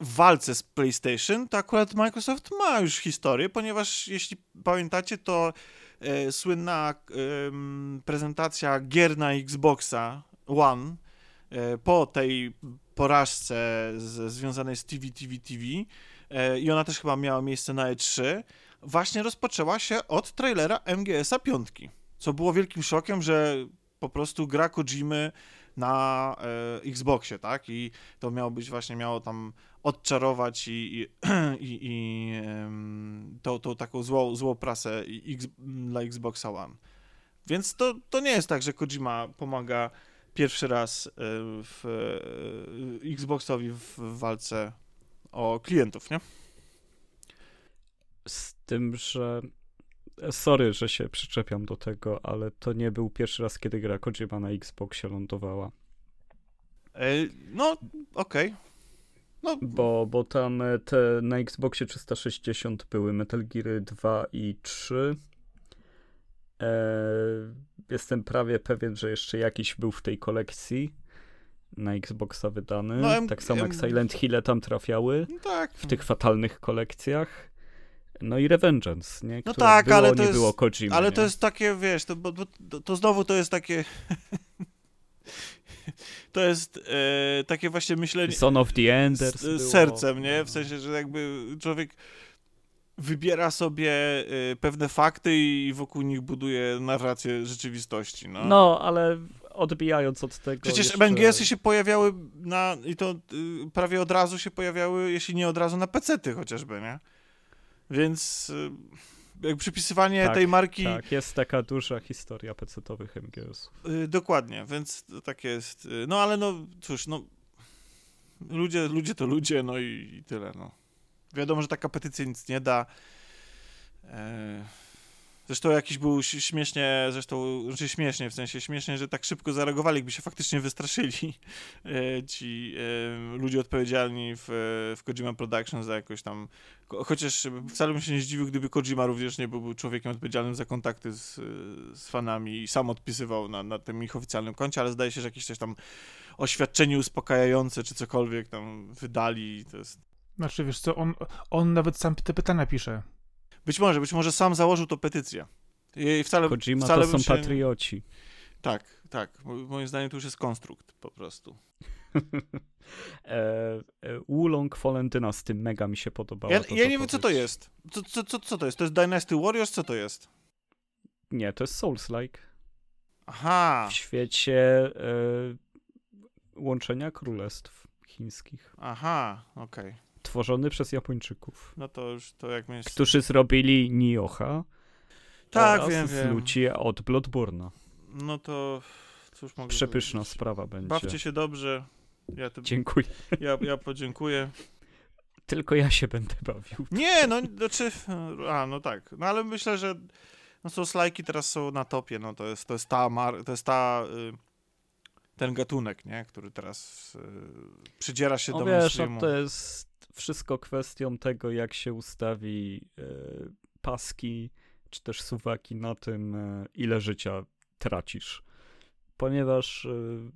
w walce z PlayStation, to akurat Microsoft ma już historię, ponieważ jeśli pamiętacie, to e, słynna e, prezentacja gier na Xboxa One e, po tej porażce z, związanej z TV, TV, TV e, i ona też chyba miała miejsce na E3, właśnie rozpoczęła się od trailera MGS-a 5, co było wielkim szokiem, że po prostu gra Kojimy na e, Xboxie, tak? I to miało być właśnie, miało tam odczarować i, i, i, i tą, taką złą, złą prasę X, dla Xboxa One. Więc to, to nie jest tak, że Kojima pomaga pierwszy raz e, w e, Xboxowi w walce o klientów, nie? Z tym, że sorry, że się przyczepiam do tego, ale to nie był pierwszy raz, kiedy gra Kojima na Xboxie lądowała. E, no, okej. Okay. No. Bo, bo tam te na Xboxie 360 były Metal Gear 2 i 3. Eee, jestem prawie pewien, że jeszcze jakiś był w tej kolekcji na Xboxa wydany. No, tak samo jak Silent Hill tam trafiały. No tak. W tych fatalnych kolekcjach. No i Revengeance, nie? Które no tak, było, ale to jest, było Kojima, Ale nie? to jest takie, wiesz, to, bo, to, to znowu to jest takie... to jest e, takie właśnie myślenie... Son of the Enders z, sercem, nie? W sensie, że jakby człowiek wybiera sobie y, pewne fakty i wokół nich buduje narrację rzeczywistości. No, no ale odbijając od tego. Przecież jeszcze... MGS-y się pojawiały na. i to y, prawie od razu się pojawiały, jeśli nie od razu na PC-ty chociażby, nie? Więc. Y, jak przypisywanie tak, tej marki. Tak, jest taka duża historia PC-owych MGS-ów. dokładnie, więc tak jest. No ale no cóż, no. Ludzie, ludzie to ludzie, no i, i tyle, no. Wiadomo, że taka petycja nic nie da. E, zresztą jakiś był śmiesznie, zresztą, znaczy śmiesznie, w sensie śmiesznie, że tak szybko zareagowali, jakby się faktycznie wystraszyli e, ci e, ludzie odpowiedzialni w, w Kojima Productions za jakoś tam, chociaż wcale bym się nie zdziwił, gdyby Kojima również nie był człowiekiem odpowiedzialnym za kontakty z, z fanami i sam odpisywał na, na tym ich oficjalnym koncie, ale zdaje się, że jakieś też tam oświadczenie uspokajające czy cokolwiek tam wydali, to jest znaczy, wiesz co, on, on nawet sam te pytania pisze. Być może, być może sam założył to petycję. I wcale, Kojima wcale to są się... patrioci. Tak, tak. Moim zdaniem to już jest konstrukt po prostu. e, e, Wulong Fallen Dynasty mega mi się podobało. Ja, ja nie wiem, co to jest. Co, co, co, co to jest? To jest Dynasty Warriors? Co to jest? Nie, to jest Souls-like. Aha. W świecie e, łączenia królestw chińskich. Aha, okej. Okay. Tworzony przez Japończyków. No to już to jak mnie... Którzy zrobili Nioha. Tak, wiem, wiem. ludzi od Bloodborne'a. No to cóż mogę Przepyszna powiedzieć. sprawa będzie. Bawcie się dobrze. Ja to... Dziękuję. Ja, ja podziękuję. Tylko ja się będę bawił. Nie, no, znaczy, a, no tak. No ale myślę, że no są slajki teraz są na topie, no to jest, to jest ta, mar, to jest ta, y, ten gatunek, nie, który teraz y, przydziera się no do wiesz, mainstreamu. to jest wszystko kwestią tego, jak się ustawi y, paski, czy też suwaki na tym, y, ile życia tracisz. Ponieważ y,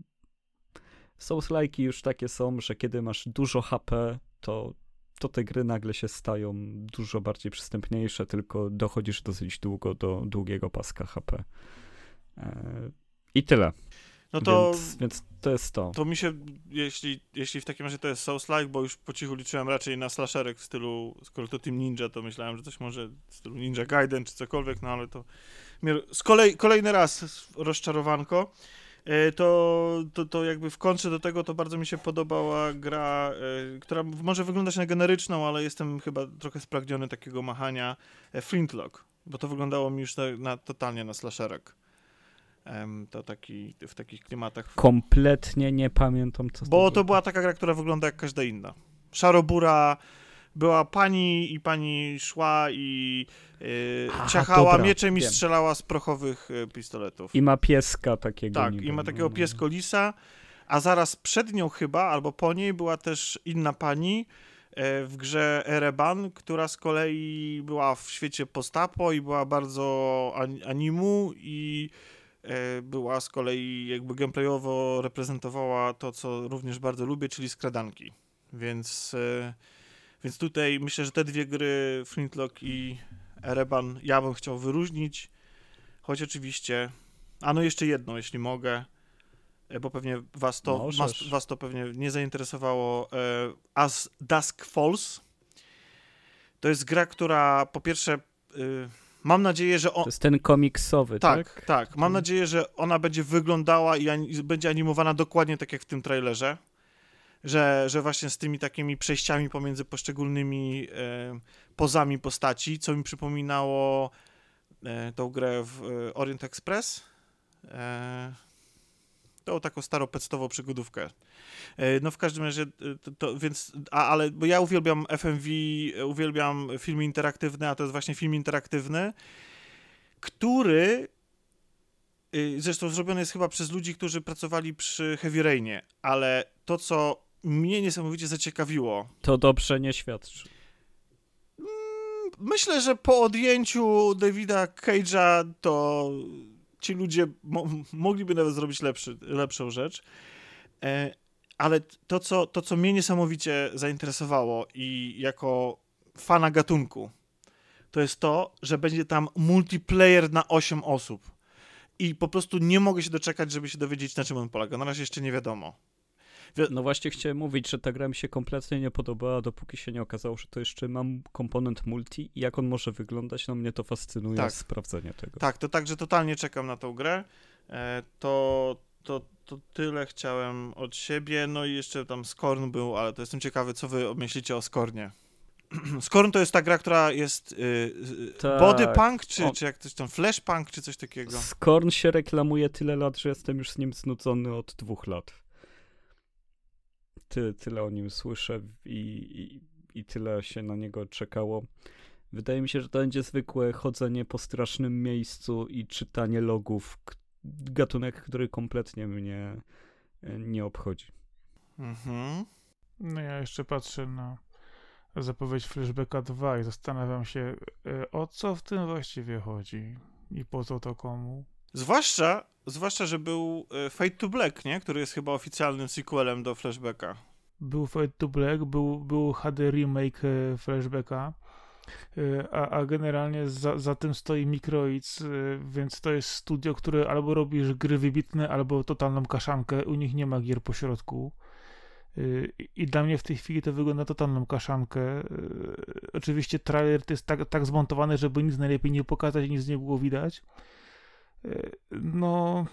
Souls-like'i już takie są, że kiedy masz dużo HP, to, to te gry nagle się stają dużo bardziej przystępniejsze, tylko dochodzisz dosyć długo do długiego paska HP. E, I tyle. No to, więc, więc, to jest to. To mi się, jeśli, jeśli w takim razie to jest Souls-like, bo już po cichu liczyłem raczej na slasherek w stylu, skoro to Team Ninja, to myślałem, że coś może w stylu Ninja Gaiden czy cokolwiek, no ale to z kolei, kolejny raz rozczarowanko. E, to, to, to jakby w kontrze do tego to bardzo mi się podobała gra, e, która może wyglądać na generyczną, ale jestem chyba trochę spragniony takiego machania e, Flintlock, bo to wyglądało mi już na, na totalnie na slasherek. To taki, w takich klimatach. Kompletnie nie pamiętam, co Bo to była taka gra, która wygląda jak każda inna. Szarobura, była pani i pani szła i yy, Aha, ciachała dobra, mieczem i wiem. strzelała z prochowych y, pistoletów. I ma pieska takiego. Tak, i ma no, takiego piesko-lisa, a zaraz przed nią chyba, albo po niej była też inna pani e, w grze Ereban, która z kolei była w świecie postapo i była bardzo animu i była z kolei jakby gameplayowo reprezentowała to, co również bardzo lubię, czyli skradanki. Więc e, więc tutaj myślę, że te dwie gry, Flintlock i Ereban, ja bym chciał wyróżnić. Choć oczywiście, a no jeszcze jedno, jeśli mogę, e, bo pewnie was to, was, was, to pewnie nie zainteresowało. E, As Dusk Falls. To jest gra, która po pierwsze e, mam nadzieję, że on... To jest ten komiksowy, tak? Tak, tak. Mam nadzieję, że ona będzie wyglądała i będzie animowana dokładnie tak jak w tym trailerze że, że właśnie z tymi takimi przejściami pomiędzy poszczególnymi e, pozami postaci, co mi przypominało e, tą grę w e, Orient Express. E, tą taką starą pectową przygodówkę. E, no w każdym razie, e, to, to, więc, a, ale, bo ja uwielbiam FMV, uwielbiam filmy interaktywne, a to jest właśnie film interaktywny, który zresztą zrobiony jest chyba przez ludzi, którzy pracowali przy Heavy Rainie, ale to, co mnie niesamowicie zaciekawiło. To dobrze nie świadczy. Mm, myślę, że po odjęciu Davida Cage'a to ci ludzie mo mogliby nawet zrobić lepszy, lepszą rzecz. E, ale to co, to, co mnie niesamowicie zainteresowało i jako fana gatunku, to jest to, że będzie tam multiplayer na 8 osób. I po prostu nie mogę się doczekać, żeby się dowiedzieć, na czym on polega. Na razie jeszcze nie wiadomo. No właśnie chciałem mówić, że ta gra mi się kompletnie nie podobała, dopóki się nie okazało, że to jeszcze mam komponent multi i jak on może wyglądać, no mnie to fascynuje tak. sprawdzenie tego. Tak, to także totalnie czekam na tą grę. E, to, to, to tyle chciałem od siebie, no i jeszcze tam Skorn był, ale to jestem ciekawy, co wy myślicie o Skornie. Skorn to jest ta gra, która jest yy, tak. body punk, czy, czy jak coś tam flash punk, czy coś takiego. Skorn się reklamuje tyle lat, że jestem już z nim znudzony od dwóch lat ty, tyle o nim słyszę i, i, i tyle się na niego czekało. Wydaje mi się, że to będzie zwykłe chodzenie po strasznym miejscu i czytanie logów. Gatunek, który kompletnie mnie e, nie obchodzi. Mhm. No ja jeszcze patrzę na zapowiedź Flashbacka 2 i zastanawiam się, e, o co w tym właściwie chodzi i po co to komu. Zwłaszcza, zwłaszcza, że był e, Fate to Black, nie? Który jest chyba oficjalnym sequelem do Flashbacka. Był Fate to Black, był, był HD remake e, Flashbacka, e, a, a generalnie za, za tym stoi Microids, więc to jest studio, które albo robisz gry wybitne, albo totalną kaszankę, u nich nie ma gier pośrodku. I dla mnie w tej chwili to wygląda totalną kaszankę. Oczywiście trailer to jest tak, tak zmontowany, żeby nic najlepiej nie pokazać, nic nie było widać. No,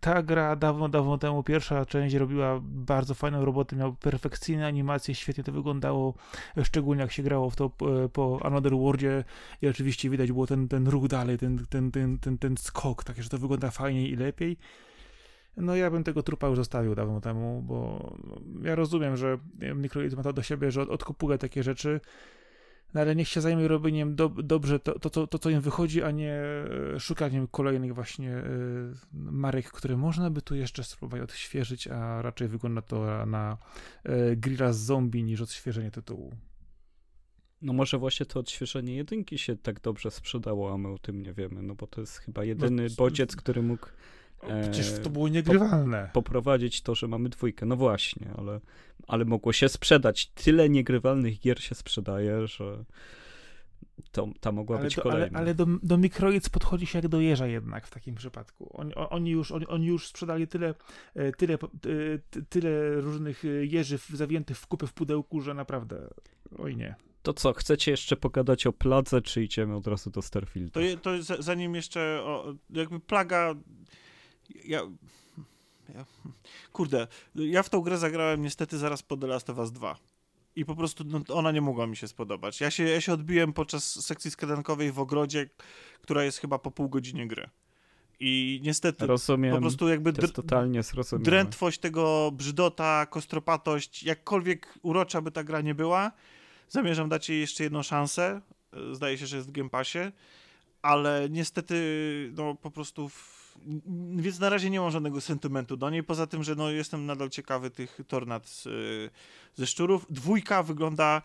ta gra dawno, dawno temu, pierwsza część robiła bardzo fajną robotę, miał perfekcyjne animacje, świetnie to wyglądało, szczególnie jak się grało w to po Another Worldzie i oczywiście widać było ten, ten ruch dalej, ten, ten, ten, ten, ten skok, tak, że to wygląda fajniej i lepiej. No ja bym tego trupa już zostawił dawno temu, bo ja rozumiem, że Microids ma to do siebie, że odkupuje takie rzeczy, no ale niech się zajmie robieniem do, dobrze to, to, to, to, co im wychodzi, a nie e, szukaniem kolejnych właśnie y, marek, które można by tu jeszcze spróbować odświeżyć, a raczej wygląda to na y, grilla z zombie niż odświeżenie tytułu. No może właśnie to odświeżenie jedynki się tak dobrze sprzedało, a my o tym nie wiemy, no bo to jest chyba jedyny no, bodziec, który mógł Przecież to było niegrywalne. poprowadzić to, że mamy dwójkę. No właśnie, ale, ale mogło się sprzedać. Tyle niegrywalnych gier się sprzedaje, że to, ta mogła ale być do, kolejna. Ale, ale do, do Microids podchodzi się jak do jeża jednak w takim przypadku. Oni, oni, już, oni, oni już sprzedali tyle, e, tyle, e, tyle różnych e, jeży zawiętych w kupę w pudełku, że naprawdę, oj nie. To co, chcecie jeszcze pogadać o pladze, czy idziemy od razu do Starfield? To, to zanim jeszcze, o, jakby plaga ja, ja, kurde, ja w tą grę zagrałem niestety zaraz po The Last of Us 2. I po prostu no, ona nie mogła mi się spodobać. Ja się, ja się odbiłem podczas sekcji skadankowej w ogrodzie, która jest chyba po pół godzinie gry. I niestety rozumiem, po prostu jakby dr- totalnie drętwość tego brzydota, kostropatość, jakkolwiek urocza by ta gra nie była, zamierzam dać jej jeszcze jedną szansę. Zdaje się, że jest w Game Passie, ale niestety no po prostu w więc na razie nie mam żadnego sentymentu do niej, poza tym, że no, jestem nadal ciekawy tych tornad z, ze szczurów. Dwójka wygląda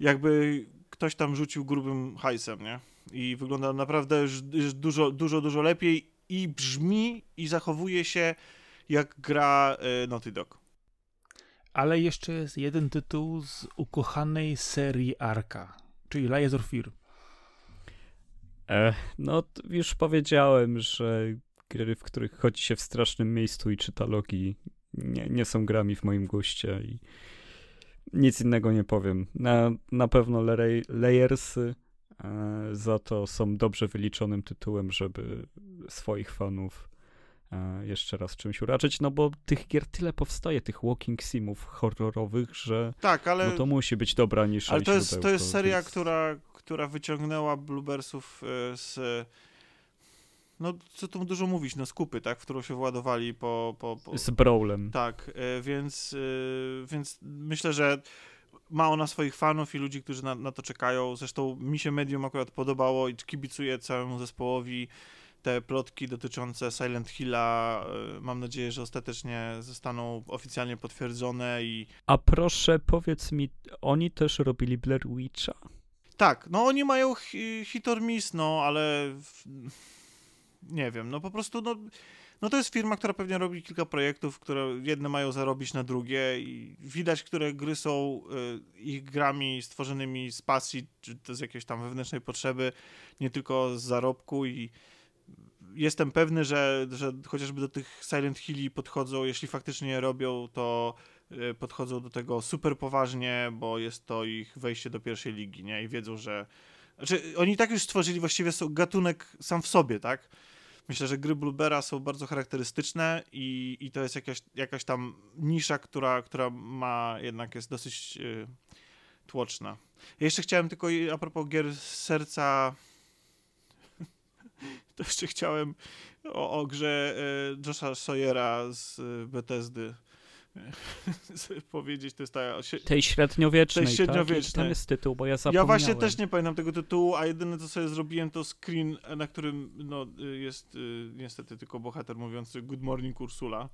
jakby ktoś tam rzucił grubym hajsem, nie? I wygląda naprawdę już, już dużo, dużo, dużo lepiej i brzmi i zachowuje się jak gra y, Naughty Dog. Ale jeszcze jest jeden tytuł z ukochanej serii Arka, czyli Lies of Fear. E, no, już powiedziałem, że gry, w których chodzi się w strasznym miejscu i czyta logi, nie, nie są grami w moim guście i nic innego nie powiem. Na, na pewno Layersy e, za to są dobrze wyliczonym tytułem, żeby swoich fanów e, jeszcze raz czymś uraczyć, no bo tych gier tyle powstaje, tych walking simów horrorowych, że tak, ale, no to musi być dobra niż Ale to jest, to jest seria, więc... która, która wyciągnęła Bluebersów e, z no co tu dużo mówić, no skupy, tak, w którą się władowali po... po, po... Z Brawlem. Tak, e, więc, e, więc myślę, że ma ona swoich fanów i ludzi, którzy na, na to czekają. Zresztą mi się medium akurat podobało i kibicuję całemu zespołowi te plotki dotyczące Silent Hilla. E, mam nadzieję, że ostatecznie zostaną oficjalnie potwierdzone i... A proszę, powiedz mi, oni też robili Blair Witcha? Tak, no oni mają hit or miss, no, ale nie wiem, no po prostu, no, no to jest firma, która pewnie robi kilka projektów, które jedne mają zarobić na drugie i widać, które gry są y, ich grami stworzonymi z pasji, czy to z jakiejś tam wewnętrznej potrzeby, nie tylko z zarobku i jestem pewny, że, że chociażby do tych Silent Hilli podchodzą, jeśli faktycznie je robią, to y, podchodzą do tego super poważnie, bo jest to ich wejście do pierwszej ligi, nie? I wiedzą, że znaczy, oni tak już stworzyli właściwie gatunek sam w sobie, tak? Myślę, że gry Bluebera są bardzo charakterystyczne i, i to jest jakaś, jakaś tam nisza, która, która ma jednak jest dosyć y, tłoczna. Ja jeszcze chciałem tylko a propos gier serca to jeszcze chciałem o, o grze y, Josha Sawyera z y, Bethesdy powiedzieć, to jest ta... Tej średniowiecznej, tej średniowiecznej. Tak? Tam jest tytuł, bo ja zapomniałem. Ja właśnie też nie pamiętam tego tytułu, a jedyne, co sobie zrobiłem, to screen, na którym no, jest y, niestety tylko bohater mówiący Good Morning Ursula.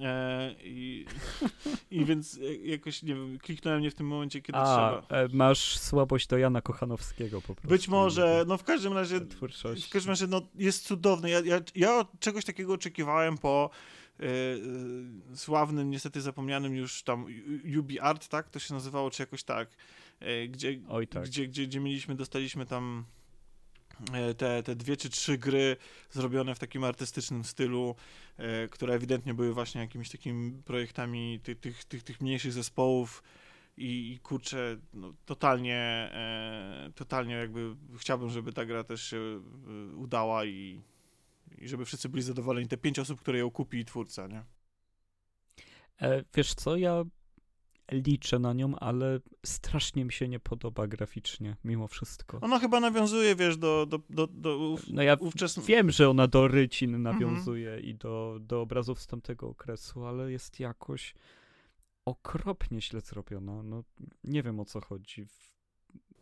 E, i, I więc jakoś, nie wiem, kliknąłem nie w tym momencie, kiedy a, trzeba. E, masz słabość do Jana Kochanowskiego po prostu. Być może, no w każdym razie, w każdym razie, no jest cudowny. Ja, ja, ja czegoś takiego oczekiwałem po E, e, sławnym, niestety zapomnianym już tam Ubi Art, tak? To się nazywało, czy jakoś tak, e, gdzie, Oj, tak. Gdzie, gdzie, gdzie mieliśmy, dostaliśmy tam e, te, te dwie czy trzy gry zrobione w takim artystycznym stylu, e, które ewidentnie były właśnie jakimiś takimi projektami tych, tych, tych, tych mniejszych zespołów i, i kurczę, no, totalnie, e, totalnie jakby chciałbym, żeby ta gra też się e, udała i, i żeby wszyscy byli zadowoleni. Te pięć osób, które ją kupi i twórca, nie? E, wiesz co, ja liczę na nią, ale strasznie mi się nie podoba graficznie, mimo wszystko. Ona chyba nawiązuje, wiesz, do, do, do, do ów, No ja ówczesnych... wiem, że ona do rycin Mhm. nawiązuje i do, do obrazów z tamtego okresu, ale jest jakoś okropnie źle zrobiona. No, nie wiem o co chodzi.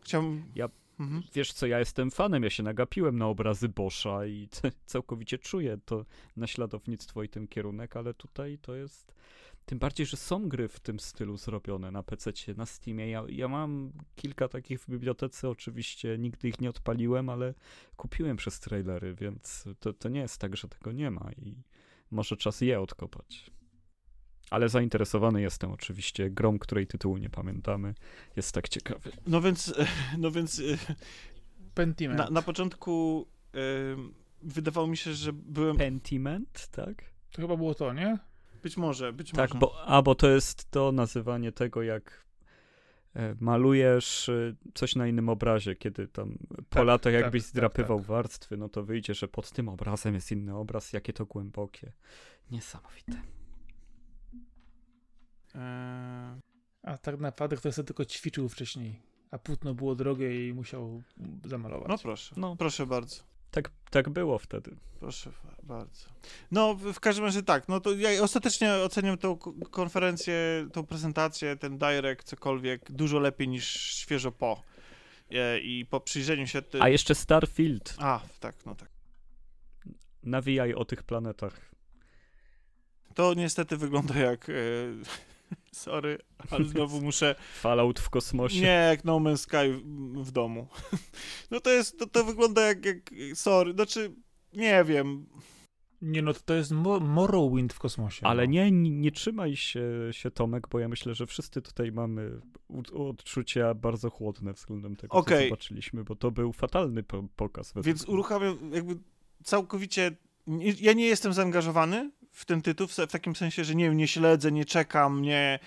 Chciałbym... Ja- Mhm. Wiesz co, ja jestem fanem, ja się nagapiłem na obrazy Boscha i całkowicie czuję to naśladownictwo i ten kierunek, ale tutaj to jest... Tym bardziej, że są gry w tym stylu zrobione na PC, na Steamie. Ja, ja mam kilka takich w bibliotece, oczywiście nigdy ich nie odpaliłem, ale kupiłem przez trailery, więc to, to nie jest tak, że tego nie ma i może czas je odkopać. Ale zainteresowany jestem oczywiście grą, której tytułu nie pamiętamy. Jest tak ciekawy. No więc, no więc e, Pentiment. na, na początku e, wydawało mi się, że byłem... Pentiment, tak? To chyba było to, nie? Być może, być Tak, może. bo, a bo to jest to nazywanie tego, jak e, malujesz e, coś na innym obrazie, kiedy tam po Tak, latach tak, jakbyś tak, zdrapywał tak. warstwy, no to wyjdzie, że pod tym obrazem jest inny obraz, jakie to głębokie. Niesamowite. A tak naprawdę ktoś sobie tylko ćwiczył wcześniej, a płótno było drogie i musiał zamalować. no proszę, No. proszę bardzo. Tak, tak było wtedy. Proszę bardzo. No, w każdym razie tak, no to ja ostatecznie oceniam tą ko- konferencję, tą prezentację, ten direct, cokolwiek, dużo lepiej niż świeżo po. E, I po przyjrzeniu się... Ty... A jeszcze Starfield. A, tak, no tak. Nawijaj o tych planetach. To niestety wygląda jak... E, sorry, ale znowu muszę... Fallout w kosmosie. Nie, jak No Man's Sky w, w domu. No to jest, to, to wygląda jak, jak... Sorry, znaczy, nie wiem. Nie no, to, to jest Mo- Morrowind w kosmosie. Ale no. nie, nie, nie trzymaj się, się, Tomek, bo ja myślę, że wszyscy tutaj mamy odczucia bardzo chłodne względem tego, Okej. co zobaczyliśmy, bo to był fatalny po pokaz. Więc uruchamiam jakby całkowicie. Ja nie jestem zaangażowany w ten tytuł, w, takim sensie, że nie, nie śledzę, nie czekam, nie,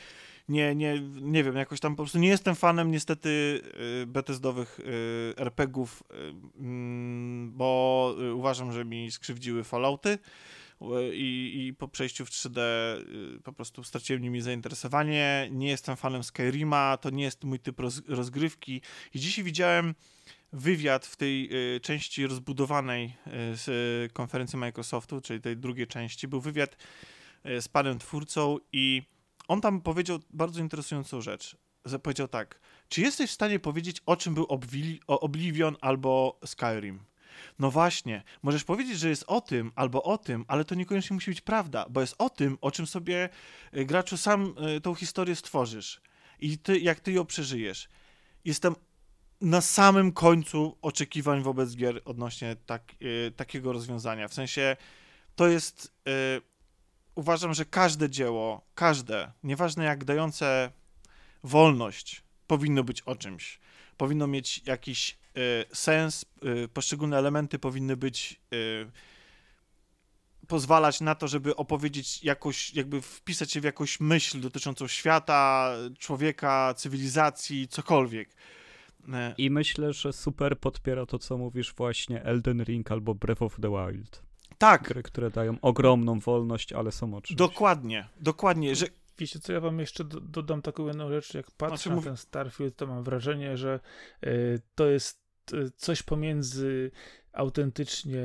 nie, nie, nie wiem, jakoś tam po prostu nie jestem fanem niestety y, Bethesdowych y, RPGów, y, mm, bo uważam, że mi skrzywdziły Fallouty. I, I po przejściu w 3D y, po prostu straciłem nimi zainteresowanie. Nie jestem fanem Skyrima, to nie jest mój typ roz, rozgrywki. I dzisiaj widziałem wywiad w tej y, części rozbudowanej y, z konferencji Microsoftu, czyli tej drugiej części, był wywiad y, z panem twórcą i on tam powiedział bardzo interesującą rzecz. Powiedział tak, czy jesteś w stanie powiedzieć, o czym był Oblivion albo Skyrim? No właśnie, możesz powiedzieć, że jest o tym albo o tym, ale to niekoniecznie musi być prawda, bo jest o tym, o czym sobie graczu sam tą historię stworzysz i ty, jak ty ją przeżyjesz. Jestem na samym końcu oczekiwań wobec gier odnośnie tak, y, takiego rozwiązania. W sensie to jest. Y, uważam, że każde dzieło, każde, nieważne jak dające wolność, powinno być o czymś. Powinno mieć jakiś y, sens, y, poszczególne elementy powinny być. Y, pozwalać na to, żeby opowiedzieć jakoś, jakby wpisać się w jakąś myśl dotyczącą świata, człowieka, cywilizacji, cokolwiek. Y, I myślę, że super podpiera to, co mówisz właśnie Elden Ring albo Breath of the Wild. Tak, Gry, które dają ogromną wolność, ale są oczy. dokładnie, dokładnie, że Wiecie co, ja wam jeszcze do, dodam taką jedną rzecz, jak patrzę Znaczy, na mówię- ten Starfield, to mam wrażenie, że y, to jest y, coś pomiędzy autentycznie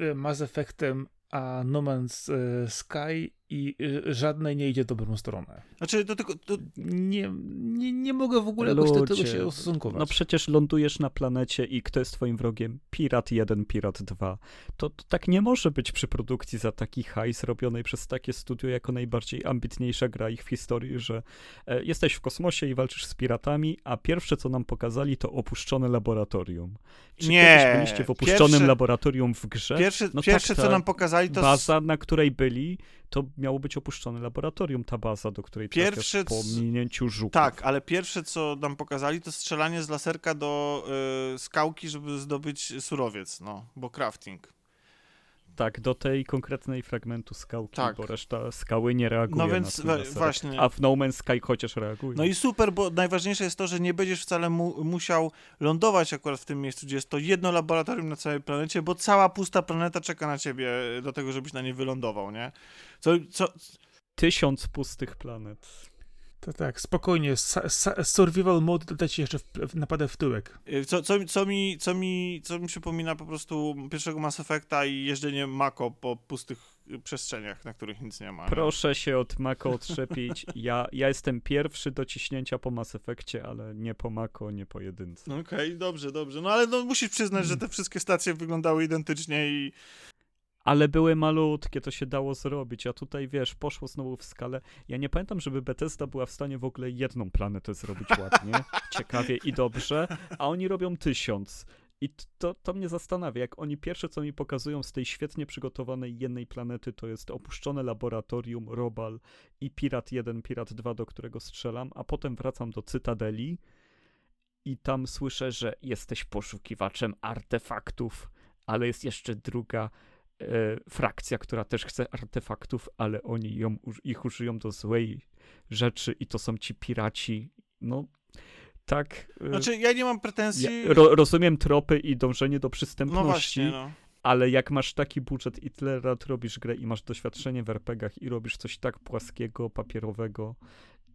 y, Mass Effectem a No Man's y, Sky i y, żadnej nie idzie w dobrą stronę. Znaczy, to tylko. To, Nie, nie, nie mogę w ogóle do tego się ustosunkować. No przecież lądujesz na planecie i kto jest twoim wrogiem? Pirat 1, Pirat 2. To, to tak nie może być przy produkcji za taki hajs robionej przez takie studio jako najbardziej ambitniejsza gra ich w historii, że e, jesteś w kosmosie i walczysz z piratami, a pierwsze co nam pokazali to opuszczone laboratorium. Czy Nie, kiedyś byliście w opuszczonym pierwsze- laboratorium w grze? pierwsze, No pierwsze tak, co tak. nam pokazali, to. Baza, na której byli, to miało być opuszczone laboratorium, ta baza, do której Pierwsze trafiasz po minięciu żuków. Tak, ale pierwsze, co nam pokazali, to strzelanie z laserka do y, skałki, żeby zdobyć surowiec, no, bo crafting. Tak, do tej konkretnej fragmentu skałki, Tak. bo reszta skały nie reaguje No na więc wa- laserek. właśnie. A w No Man's Sky chociaż reaguje. No i super, bo najważniejsze jest to, że nie będziesz wcale mu, musiał lądować akurat w tym miejscu, gdzie jest to jedno laboratorium na całej planecie, bo cała pusta planeta czeka na ciebie do tego, żebyś na nie wylądował, nie? Co, co, Tysiąc pustych planet. To tak, spokojnie. Survival mode doda ci jeszcze w, w, napadę w tyłek. y, co, co, co, mi, co, mi, co mi przypomina po prostu pierwszego Mass Effecta i jeżdżenie Mako po pustych y, przestrzeniach, na których nic nie ma. nie? Proszę się od Mako odczepić. Ja, ja jestem pierwszy do ciśnięcia po Mass Effectie, ale nie po Mako, nie po jedynce. Okej, dobrze, dobrze. No ale no, musisz przyznać, że te wszystkie stacje wyglądały identycznie i Ale były malutkie, to się dało zrobić, a tutaj wiesz, poszło znowu w skalę. Ja nie pamiętam, żeby Bethesda była w stanie w ogóle jedną planetę zrobić ładnie, ciekawie i dobrze, a oni robią tysiąc. I to, to mnie zastanawia, jak oni pierwsze, co mi pokazują z tej świetnie przygotowanej jednej planety, to jest opuszczone laboratorium, Robal i Pirat 1, Pirat 2, do którego strzelam, a potem wracam do Cytadeli i tam słyszę, że jesteś poszukiwaczem artefaktów, ale jest jeszcze druga frakcja, która też chce artefaktów, ale oni ją, ich użyją do złej rzeczy i to są ci piraci. No, tak. e, Znaczy, ja nie mam ja pretensji. ro, rozumiem tropy i dążenie do no przystępności, właśnie, no. ale jak masz taki budżet i tyle lat robisz grę i masz doświadczenie w RPGach i robisz coś tak płaskiego, papierowego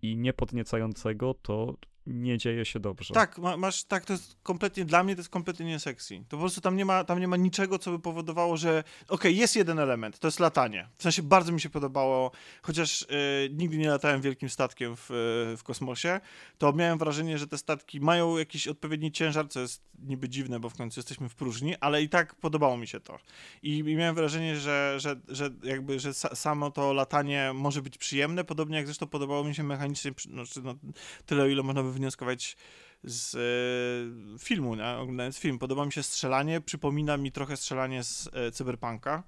i niepodniecającego, to nie dzieje się dobrze. Tak, ma, masz, tak, to jest kompletnie, dla mnie to jest kompletnie nie sexy. To po prostu tam nie ma, tam nie ma niczego, co by powodowało, że okej, jest jeden element, to jest latanie. W sensie bardzo mi się podobało, chociaż e, nigdy nie latałem wielkim statkiem w, w kosmosie, to miałem wrażenie, że te statki mają jakiś odpowiedni ciężar, co jest niby dziwne, bo w końcu jesteśmy w próżni, ale i tak podobało mi się to. I, i miałem wrażenie, że, że, że jakby, że sa, samo to latanie może być przyjemne, podobnie jak zresztą podobało mi się mechanicznie, no, no, tyle, ile można by wywnioskować z e, filmu, nie? oglądając film. Podoba mi się strzelanie, przypomina mi trochę strzelanie z e, Cyberpunka.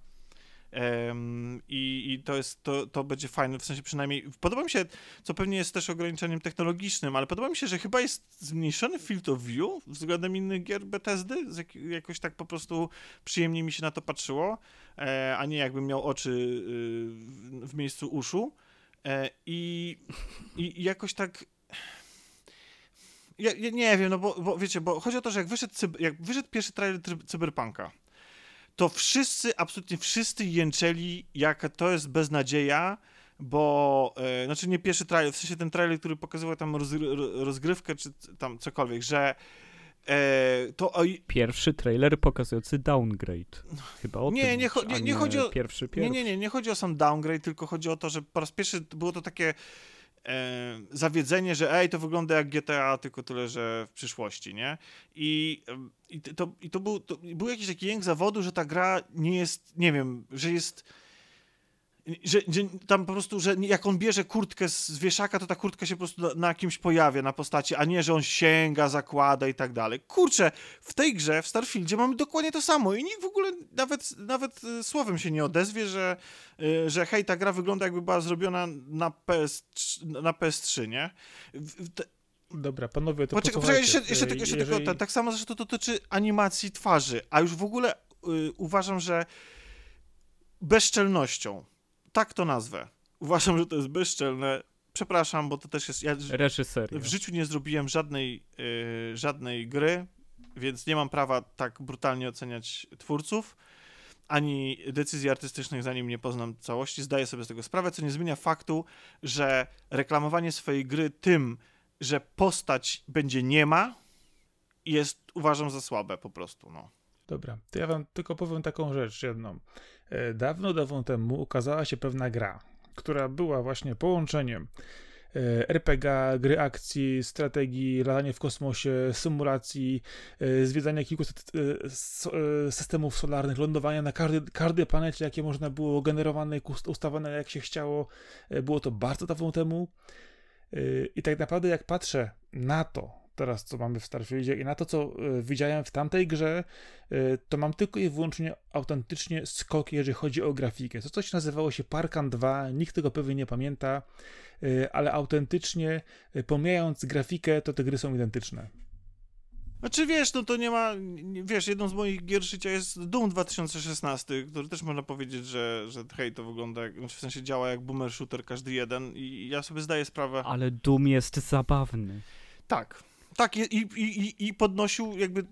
I, I to jest, to, to będzie fajne, w sensie przynajmniej, podoba mi się, co pewnie jest też ograniczeniem technologicznym, ale podoba mi się, że chyba jest zmniejszony field of view względem innych gier Bethesdy, jak, jakoś tak po prostu przyjemnie mi się na to patrzyło, e, a nie jakbym miał oczy y, w, miejscu uszu. I, I jakoś tak ja, ja nie wiem, no bo, bo wiecie, bo chodzi o to, że jak wyszedł, cyb- jak wyszedł pierwszy trailer Cyberpunka, to wszyscy, absolutnie wszyscy jęczeli, jaka to jest beznadzieja, bo, e, znaczy nie pierwszy trailer, w sensie ten trailer, który pokazywał tam rozgry- ro- rozgrywkę, czy tam cokolwiek, że e, to o, Pierwszy trailer pokazujący downgrade. Chyba o Nie, tym nie cho- nie- nie chodzi o- Pierwszy, Nie, pierwszy. nie, nie, nie chodzi o sam downgrade, tylko chodzi o to, że po raz pierwszy było to takie e, zawiedzenie, że ej, to wygląda jak GTA, tylko tyle, że w przyszłości, nie? I, i to, i to, był, to był jakiś taki jęk zawodu, że ta gra nie jest, nie wiem, że jest że, że tam po prostu, że jak on bierze kurtkę z wieszaka, to ta kurtka się po prostu na, na kimś pojawia na postaci, a nie, że on sięga, zakłada i tak dalej. Kurczę, w tej grze, w Starfieldzie mamy dokładnie to samo i nikt w ogóle nawet, nawet y, słowem się nie odezwie, że, y, że hej, ta gra wygląda jakby była zrobiona na, PS, na PS3, nie? Dobra, panowie, to Poczekaj, poczekaj jeszcze, jeszcze, E, tylko- jeszcze jeżeli- tylko, tak, tak samo zresztą to dotyczy animacji twarzy, a już w ogóle y, uważam, że bezczelnością, tak to nazwę, uważam, że to jest bezczelne, przepraszam, bo to też jest, ja Reżyseria. w życiu nie zrobiłem żadnej, y, żadnej gry, więc nie mam prawa tak brutalnie oceniać twórców, ani decyzji artystycznych, zanim nie poznam całości. Zdaję sobie z tego sprawę, co nie zmienia faktu, że reklamowanie swojej gry tym, że postać będzie nie ma, jest uważam za słabe po prostu. No. Dobra, to ja wam tylko powiem taką rzecz jedną. E, Dawno, dawno temu ukazała się pewna gra, która była właśnie połączeniem e, RPG, gry akcji, strategii, latania w kosmosie, symulacji, e, zwiedzania kilku systemów solarnych, lądowania na każdej, każdej planecie, jakie można było, generowane i ust- ustawione jak się chciało. Było to bardzo dawno temu. I tak naprawdę jak patrzę na to, teraz co mamy w Starfieldzie i na to, co y, widziałem w tamtej grze, y, to mam tylko i wyłącznie autentycznie skoki, jeżeli chodzi o grafikę. To coś nazywało się Parkan 2, nikt tego pewnie nie pamięta, y, ale autentycznie, pomijając grafikę, to te gry są identyczne. Znaczy wiesz, no to nie ma, wiesz, jedną z moich gier życia jest Doom 2016, który też można powiedzieć, że, że hej, to wygląda, jak, znaczy w sensie działa jak boomer shooter każdy jeden i ja sobie zdaję sprawę. Ale Doom jest zabawny. Tak, tak i, i, i, podnosił jakby,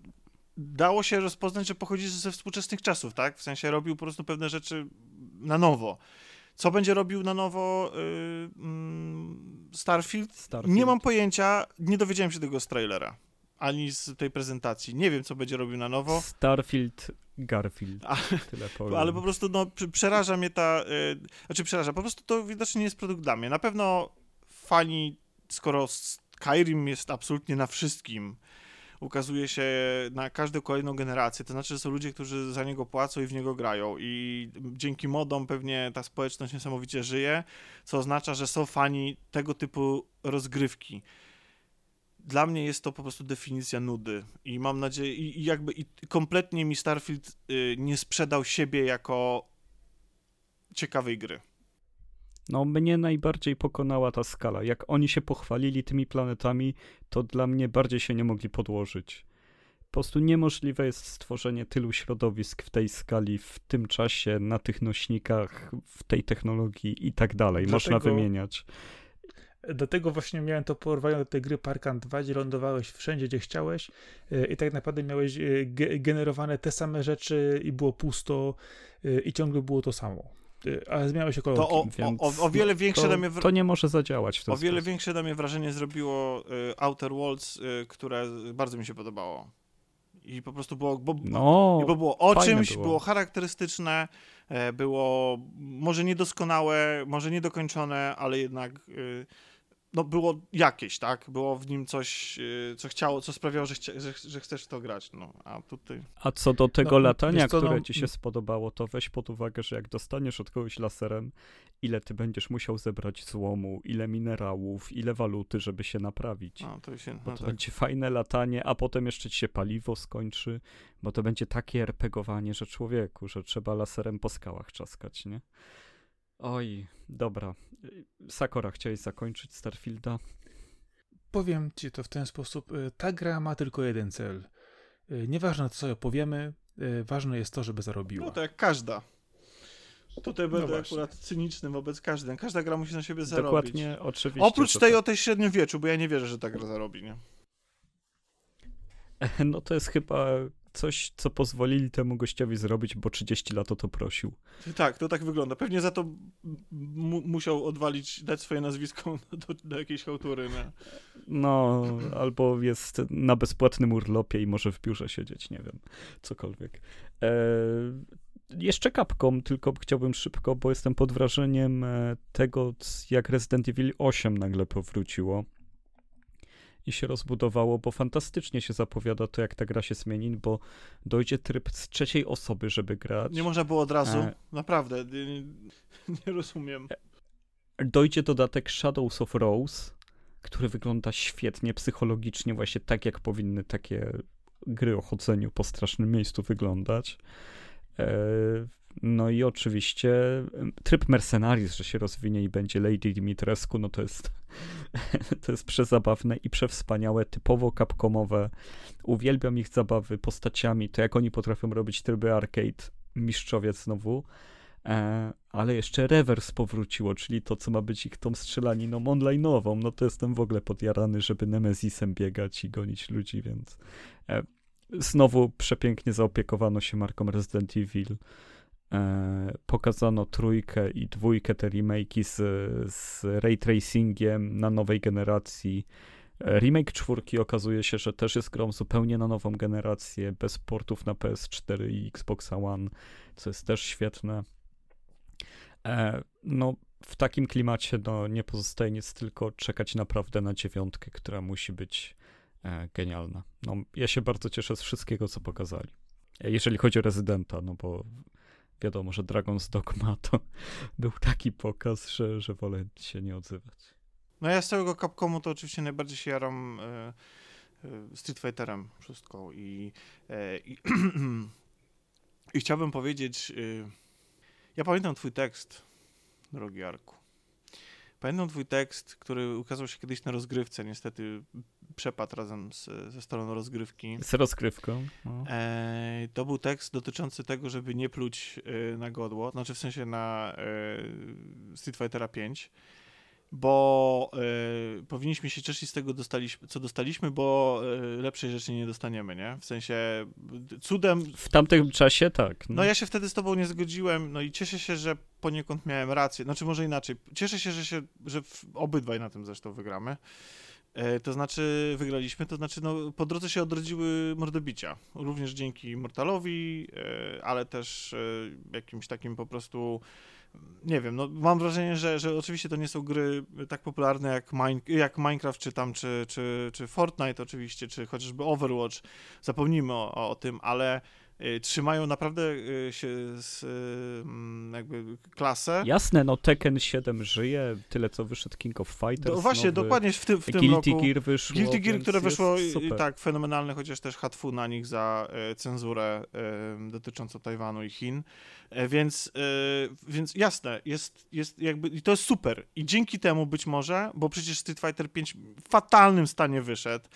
dało się rozpoznać, że pochodzi ze współczesnych czasów, tak, w sensie robił po prostu pewne rzeczy na nowo. Co będzie robił na nowo yy, Starfield? Starfield? Nie mam pojęcia, nie dowiedziałem się tego z trailera ani z tej prezentacji. Nie wiem, co będzie robił na nowo. Starfield Garfield. A, Tyle powiem. Ale po prostu no, przeraża mnie ta. Yy, znaczy, przeraża. Po prostu to widocznie nie jest produkt dla mnie. Na pewno fani, skoro Skyrim jest absolutnie na wszystkim, ukazuje się na każdą kolejną generację, to znaczy, że są ludzie, którzy za niego płacą i w niego grają. I dzięki modom pewnie ta społeczność niesamowicie żyje, co oznacza, że są fani tego typu rozgrywki dla mnie jest to po prostu definicja nudy i mam nadzieję, i, i jakby i kompletnie mi Starfield y, nie sprzedał siebie jako ciekawej gry. No, mnie najbardziej pokonała ta skala. Jak oni się pochwalili tymi planetami, to dla mnie bardziej się nie mogli podłożyć. Po prostu niemożliwe jest stworzenie tylu środowisk w tej skali, w tym czasie, na tych nośnikach, w tej technologii i tak dalej. Dlatego... Można wymieniać. Dlatego właśnie miałem to porwanie do tej gry Parkan 2, gdzie lądowałeś wszędzie, gdzie chciałeś e, i tak naprawdę miałeś e, generowane te same rzeczy i było pusto e, i ciągle było to samo. Ale zmieniały się kolorki. To o, więc, o, o wiele większe to, dla mnie... To nie może zadziałać w ten O wiele sposób. większe dla mnie wrażenie zrobiło Outer Worlds, które bardzo mi się podobało. I po prostu było, bo, no, bo było o czymś, było. było charakterystyczne, było może niedoskonałe, może niedokończone, ale jednak no było jakieś, tak? Było w nim coś, y, co chciało, co sprawiało, że, chcia, że, że chcesz w to grać, no, a tutaj... A co do tego no, latania, co, które no... ci się spodobało, to weź pod uwagę, że jak dostaniesz od kogoś laserem, ile ty będziesz musiał zebrać złomu, ile minerałów, ile waluty, żeby się naprawić. A, to się, no bo to tak. będzie fajne latanie, a potem jeszcze ci się paliwo skończy, bo to będzie takie RPGowanie, że człowieku, że trzeba laserem po skałach czaskać, nie? Oj, dobra. Sakora, chciałeś zakończyć Starfielda? Powiem ci to w ten sposób. Y, ta gra ma tylko jeden cel. Y, nieważne co opowiemy, y, ważne jest to, żeby zarobiła. No to jak każda. Tutaj będę no akurat cyniczny wobec każdej. Każda gra musi na siebie zarobić. Dokładnie, oczywiście. Oprócz tej tak. o tej średniowieczu, bo ja nie wierzę, że ta gra zarobi, nie? No to jest chyba coś, co pozwolili temu gościowi zrobić, bo 30 lat o to prosił. Tak, to tak wygląda. Pewnie za to mu musiał odwalić, dać swoje nazwisko do, do jakiejś hałtury. Nie? No, albo jest na bezpłatnym urlopie i może w biurze siedzieć, nie wiem, cokolwiek. E, jeszcze kapką, tylko chciałbym szybko, bo jestem pod wrażeniem e, tego, jak Resident Evil 8 nagle powróciło i się rozbudowało, bo fantastycznie się zapowiada to, jak ta gra się zmieni, bo dojdzie tryb z trzeciej osoby, żeby grać. Nie można było od razu, e... naprawdę, nie, nie rozumiem. Dojdzie dodatek Shadows of Rose, który wygląda świetnie psychologicznie, właśnie tak jak powinny takie gry o chodzeniu po strasznym miejscu wyglądać. E, no i oczywiście tryb Mercenaries, że się rozwinie i będzie Lady Dimitrescu, no to jest, to jest przezabawne i przewspaniałe, typowo kapkomowe. Uwielbiam ich zabawy postaciami, to jak oni potrafią robić tryby arcade, mistrzowiec znowu. E, ale jeszcze Reverse powróciło, czyli to, co ma być ich tą strzelaniną online'ową. No to jestem w ogóle podjarany, żeby Nemezisem biegać i gonić ludzi, więc e, znowu przepięknie zaopiekowano się marką Resident Evil. E, pokazano trójkę i dwójkę te remake'i z, z ray tracingiem na nowej generacji. E, remake czwórki okazuje się, że też jest grą zupełnie na nową generację, bez portów na PS4 i Xbox One, co jest też świetne. E, no, w takim klimacie no, nie pozostaje nic tylko czekać naprawdę na dziewiątkę, która musi być e, genialna. No, ja się bardzo cieszę z wszystkiego, co pokazali. E, jeżeli chodzi o Rezydenta, no bo wiadomo, że Dragon's Dogma to był taki pokaz, że, że wolę się nie odzywać. No ja z całego Capcomu to oczywiście najbardziej się jaram e, Street Fighterem wszystko i, i, i chciałbym powiedzieć, ja pamiętam twój tekst, drogi Arku. Pamiętam twój tekst, który ukazał się kiedyś na rozgrywce, niestety przepadł razem z, ze stroną rozgrywki. Z rozgrywką. No. E, to był tekst dotyczący tego, żeby nie pluć e, na godło, znaczy w sensie na e, Street Fightera 5 bo y, powinniśmy się cieszyć z tego, dostaliśmy, co dostaliśmy, bo y, lepszej rzeczy nie dostaniemy, nie? W sensie cudem... W tamtym czasie tak. No. no. ja się wtedy z tobą nie zgodziłem, no i cieszę się, że poniekąd miałem rację. Znaczy może inaczej. Cieszę się, że, się, że obydwaj na tym zresztą wygramy. E, to znaczy, wygraliśmy, to znaczy, no, po drodze się odrodziły mordobicia. Również dzięki Mortalowi, e, ale też e, jakimś takim po prostu nie wiem, no mam wrażenie, że, że oczywiście to nie są gry tak popularne jak, Mine, jak Minecraft, czy tam, czy, czy, czy Fortnite oczywiście, czy chociażby Overwatch, zapomnijmy o, o tym, ale trzymają naprawdę y, się z, y, jakby klasę. Jasne, no Tekken 7 żyje, tyle co wyszedł King of Fighters. No właśnie, nowy. dokładnie w, tym w tym Guilty roku. Gear wyszło. Guilty Gear, które wyszło tak fenomenalne, chociaż też hatfu na nich za cenzurę dotyczącą Tajwanu i Chin. E, więc, więc jasne, jest, jest jakby, i to jest super. I dzięki temu być może, bo przecież Street Fighter 5 w fatalnym stanie wyszedł,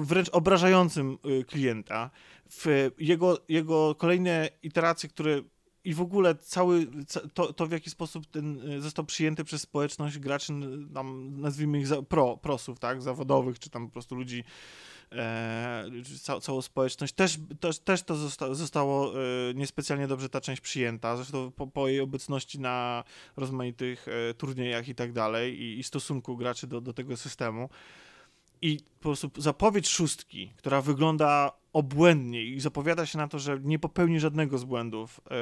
wręcz obrażającym klienta, w jego, jego kolejne iteracje, które i w ogóle cały, to, to w jaki sposób ten został przyjęty przez społeczność graczy, tam nazwijmy ich pro, prosów, tak, zawodowych, czy tam po prostu ludzi e, ca, całą społeczność. Też, też, też to zosta, zostało e, niespecjalnie dobrze ta część przyjęta, zresztą po, po jej obecności na rozmaitych e, turniejach i tak dalej i, i stosunku graczy do, do tego systemu. I po prostu zapowiedź szóstki, która wygląda obłędnie i zapowiada się na to, że nie popełni żadnego z błędów e,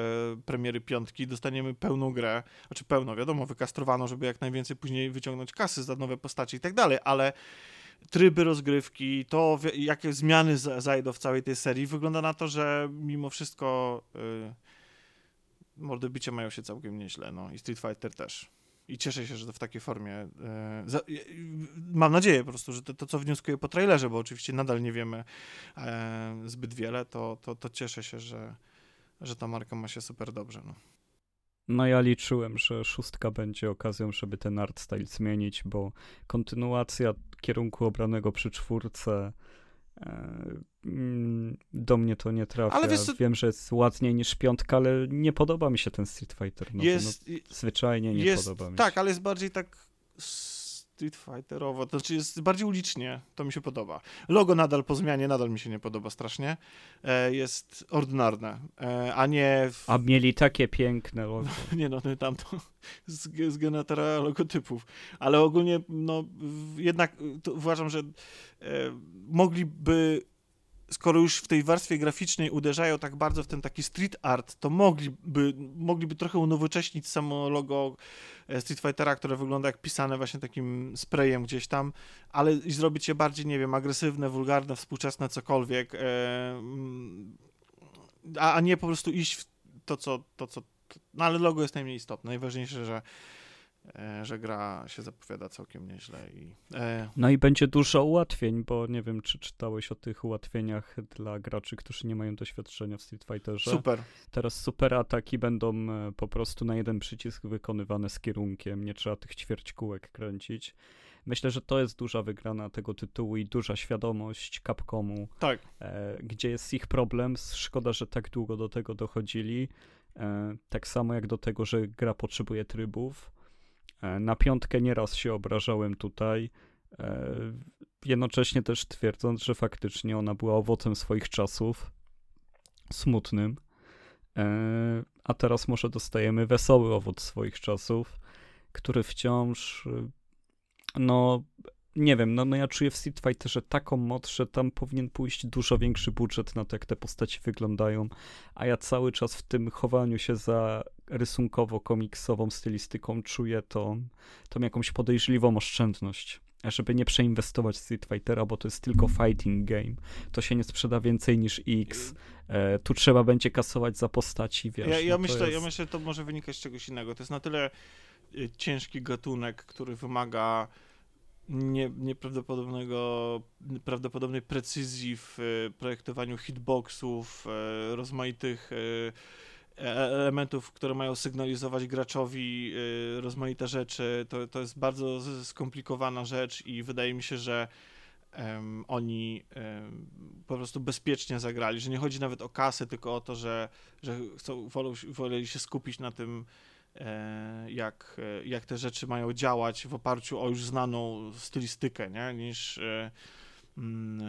premiery piątki, dostaniemy pełną grę, znaczy pełno, wiadomo, wykastrowano, żeby jak najwięcej później wyciągnąć kasy za nowe postacie i tak dalej, ale tryby rozgrywki, to jakie zmiany zajdą w całej tej serii, wygląda na to, że mimo wszystko yy, mają się całkiem nieźle, no i Street Fighter też. I cieszę się, że to w takiej formie. Za, yy, mam nadzieję po prostu, że to, to, co wnioskuję po trailerze, bo oczywiście nadal nie wiemy yy, zbyt wiele, to, to, to cieszę się, że, że ta marka ma się super dobrze. No. No ja liczyłem, że szóstka będzie okazją, żeby ten art style zmienić, bo kontynuacja kierunku obranego przy czwórce e, do mnie to nie trafia. Ale wiesz, Wiem, że jest ładniej niż piątka, ale nie podoba mi się ten Street Fighter. No, jest, no, zwyczajnie nie jest, podoba mi się. Tak, ale jest bardziej tak Street Fighterowo, to znaczy jest bardziej ulicznie, to mi się podoba. Logo nadal po zmianie, nadal mi się nie podoba strasznie. E, jest ordynarne, e, a nie... W... A mieli takie piękne logo. nie no, no tam to z, z generatora logotypów, ale ogólnie no jednak uważam, że e, mogliby skoro już w tej warstwie graficznej uderzają tak bardzo w ten taki street art, to mogliby, mogliby trochę unowocześnić samo logo e, Street Fightera, które wygląda jak pisane właśnie takim sprayem gdzieś tam, ale i zrobić je bardziej, nie wiem, agresywne, wulgarne, współczesne, cokolwiek, e, mm, a, a nie po prostu iść w to, co, to, co, no ale logo jest najmniej istotne. Najważniejsze, że że gra się zapowiada całkiem nieźle. I, e... No i będzie dużo ułatwień, bo nie wiem, czy czytałeś o tych ułatwieniach dla graczy, którzy nie mają doświadczenia w Street Fighterze. Super. Teraz super ataki będą e, po prostu na jeden przycisk wykonywane z kierunkiem, nie trzeba tych ćwierć kółek kręcić. Myślę, że to jest duża wygrana tego tytułu i duża świadomość Capcomu, tak. e, gdzie jest ich problem. Szkoda, że tak długo do tego dochodzili. E, tak samo jak do tego, że gra potrzebuje trybów. E, na piątkę nieraz się obrażałem tutaj, e, jednocześnie też twierdząc, że faktycznie ona była owocem swoich czasów, smutnym, e, a teraz może dostajemy wesoły owoc swoich czasów, który wciąż, no, nie wiem, no, no ja czuję w Street Fighterze taką moc, że tam powinien pójść dużo większy budżet na to, jak te postaci wyglądają, a ja cały czas w tym chowaniu się za rysunkowo-komiksową stylistyką czuję to, tą jakąś podejrzliwą oszczędność żeby nie przeinwestować w Street Fightera, bo to jest tylko fighting game. To się nie sprzeda więcej niż X. E, tu trzeba będzie kasować za postaci, wiesz. Ja, ja no myślę, jest... ja myślę, że to może wynikać z czegoś innego. To jest na tyle y, ciężki gatunek, który wymaga nie, nieprawdopodobnego, prawdopodobnej precyzji w e, projektowaniu hitboxów, e, rozmaitych elementów, które mają sygnalizować graczowi rozmaite rzeczy. To, to jest bardzo skomplikowana rzecz i wydaje mi się, że um, oni um, po prostu bezpiecznie zagrali, że nie chodzi nawet o kasę, tylko o to, że, że chcą, wolą, woleli się skupić na tym, e, jak, e, jak te rzeczy mają działać w oparciu o już znaną stylistykę, nie? niż, e, mm,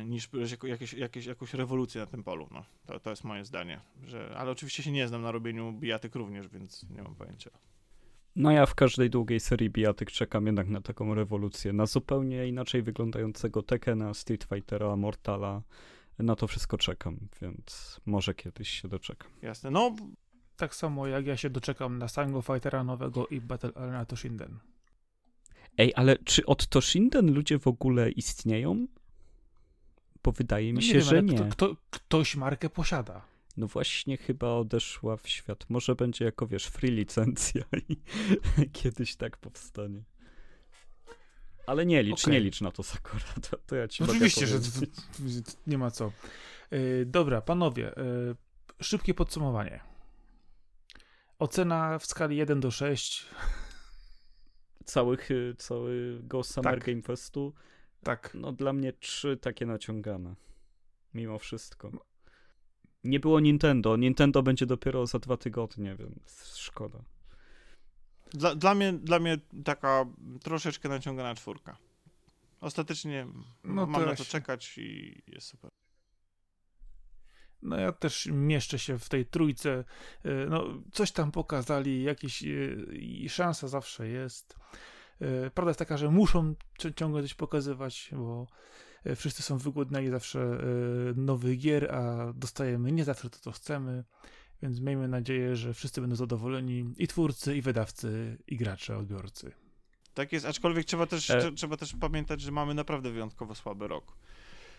e niż jakieś, jakieś, jakąś rewolucję na tym polu. No, to, to jest moje zdanie. Że, ale oczywiście się nie znam na robieniu bijatyk również, więc nie mam pojęcia. No ja w każdej długiej serii bijatyk czekam jednak na taką rewolucję, na zupełnie inaczej wyglądającego Tekena, Street Fightera, Mortala. Na to wszystko czekam, więc może kiedyś się doczekam. Jasne, no... Tak samo jak ja się doczekam na Sango Fightera nowego i Battle Arena Toshinden. Ej, ale czy od Toshinden ludzie w ogóle istnieją? Bo wydaje mi no się, wiem, że nie. Kto, kto, ktoś markę posiada. No właśnie chyba odeszła w świat. Może będzie jako, wiesz, free licencja i kiedyś tak powstanie. Ale nie licz, okay. nie licz na to Sakura. To, to ja ci Oczywiście, że nie ma co. Yy, dobra, panowie, yy, szybkie podsumowanie. Ocena w skali 1 do 6. Całych, całego Summer tak. Game Festu? Tak. No dla mnie trzy takie naciągane. Mimo wszystko. Nie było Nintendo. Nintendo będzie dopiero za dwa tygodnie, więc szkoda. Dla, dla, mnie, dla mnie taka troszeczkę naciągana czwórka. Ostatecznie no mam na to czekać i jest super. No ja też mieszczę się w tej trójce. E, no, coś tam pokazali, jakieś e, i szansa zawsze jest. E, prawda jest taka, że muszą ciągle coś pokazywać, bo wszyscy są wygłodniali zawsze nowych gier, a dostajemy nie zawsze to, co chcemy. Więc miejmy nadzieję, że wszyscy będą zadowoleni i twórcy, i wydawcy, i gracze, odbiorcy. Tak jest, aczkolwiek trzeba też, e... trzeba też pamiętać, że mamy naprawdę wyjątkowo słaby rok.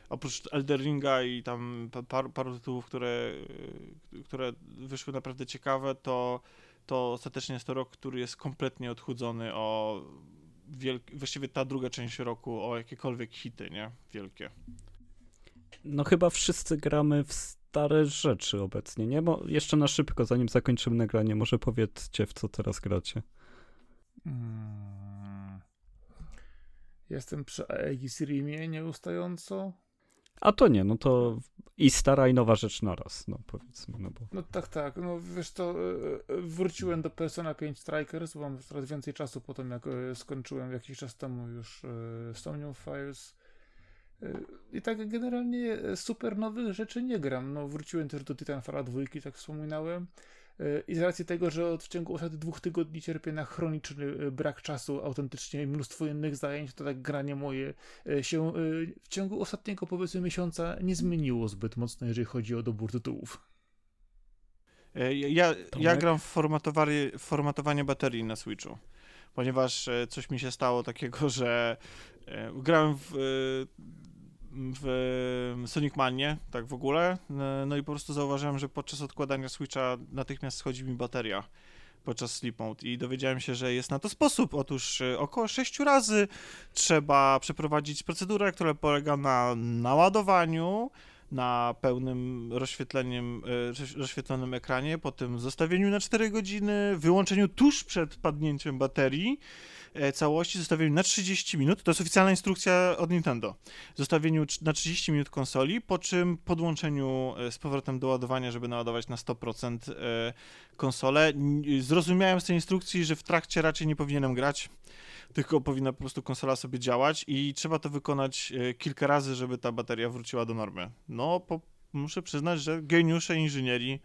Oprócz Elderinga i tam paru, paru tytułów, które, które wyszły naprawdę ciekawe, to, to ostatecznie jest to rok, który jest kompletnie odchudzony o wielki, właściwie ta druga część roku o jakiekolwiek hity, nie? Wielkie. No chyba wszyscy gramy w stare rzeczy obecnie, nie? Bo jeszcze na szybko, zanim zakończymy nagranie, może powiedzcie, w co teraz gracie. Hmm. Jestem przy Aegis Rimie nieustająco. A to nie, no to i stara i nowa rzecz naraz, no powiedzmy. No, bo... no tak, tak, no wiesz to, e, e, wróciłem do Persona 5 Strikers, bo mam coraz więcej czasu po tym, jak e, skończyłem jakiś czas temu już Stonium Files. I tak generalnie super nowych rzeczy nie gram. No wróciłem też do Titanfalla 2, tak wspominałem. I z racji tego, że od, w ciągu ostatnich dwóch tygodni cierpię na chroniczny e, brak czasu, autentycznie mnóstwo innych zajęć, to tak granie moje e, się e, w ciągu ostatniego powiedzmy miesiąca nie zmieniło zbyt mocno, jeżeli chodzi o dobór tytułów. Ja, ja gram w formatowanie, formatowanie baterii na Switchu, ponieważ coś mi się stało takiego, że grałem w w Sonic Manie, tak w ogóle. No i po prostu zauważyłem, że podczas odkładania Switcha natychmiast schodzi mi bateria podczas sleep mode i dowiedziałem się, że jest na to sposób. Otóż e, około 6 razy trzeba przeprowadzić procedurę, która polega na naładowaniu, na pełnym rozświetleniem, e, rozświetlonym ekranie, potem zostawieniu na 4 godziny, wyłączeniu tuż przed padnięciem baterii, całości, zostawieniu na 30 minut, to jest oficjalna instrukcja od Nintendo, zostawieniu na 30 minut konsoli, po czym podłączeniu e, z powrotem do ładowania, żeby naładować na 100% e, konsolę. Zrozumiałem z tej instrukcji, że w trakcie raczej nie powinienem grać, tylko powinna po prostu konsola sobie działać i trzeba to wykonać kilka razy, żeby ta bateria wróciła do normy. No, po, muszę przyznać, że geniusze inżynierii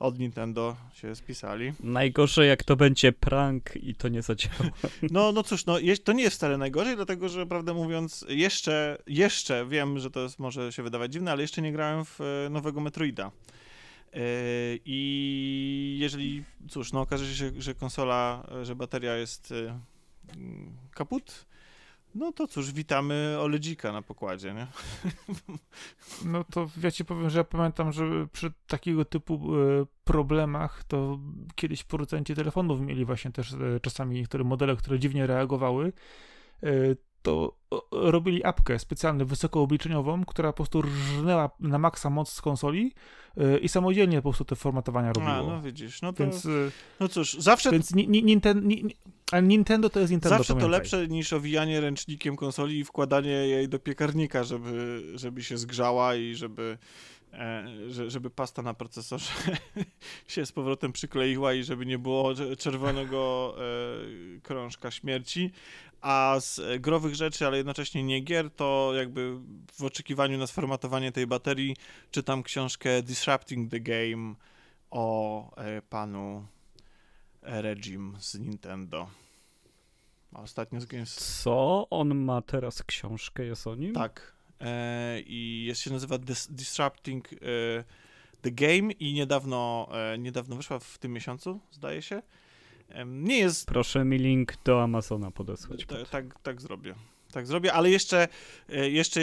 od Nintendo się spisali. Najgorzej jak to będzie prank i to nie zadziała. No, no cóż, no, to nie jest wcale najgorzej, dlatego że prawdę mówiąc, jeszcze, jeszcze wiem, że to jest, może się wydawać dziwne, ale jeszcze nie grałem w e, nowego Metroida. E, I jeżeli, cóż, no okaże się, że konsola, że bateria jest e, kaput, no to cóż, witamy Oledzika na pokładzie, nie? No to ja ci powiem, że ja pamiętam, że przy takiego typu e, problemach to kiedyś producenci telefonów mieli właśnie też e, czasami niektóre modele, które dziwnie reagowały. To robili apkę specjalnie wysokoobliczeniową, która po prostu rżnęła na maksa moc z konsoli yy, i samodzielnie po prostu te formatowania robiło. A, no widzisz, no to, Więc, yy, no cóż, zawsze, więc ni, ni, Ninten, ni, Nintendo to jest Nintendo, zawsze to pamiętaj. lepsze niż owijanie ręcznikiem konsoli i wkładanie jej do piekarnika, żeby, żeby się zgrzała i żeby, e, że- żeby pasta na procesorze się z powrotem przykleiła i żeby nie było cze- czerwonego e, krążka śmierci. A z e, growych rzeczy, ale jednocześnie nie gier, to jakby w oczekiwaniu na sformatowanie tej baterii czytam książkę Disrupting the Game o e, panu Regim z Nintendo. A ostatnio z Games... Co? On ma teraz książkę, jest o nim? Tak. E, I jest, się nazywa Dis Disrupting e, the Game i niedawno, e, niedawno wyszła w tym miesiącu, zdaje się. Nie jest Proszę mi link do Amazona podesłać. Ta, potem. tak, tak zrobię. Tak zrobię, ale jeszcze, e, jeszcze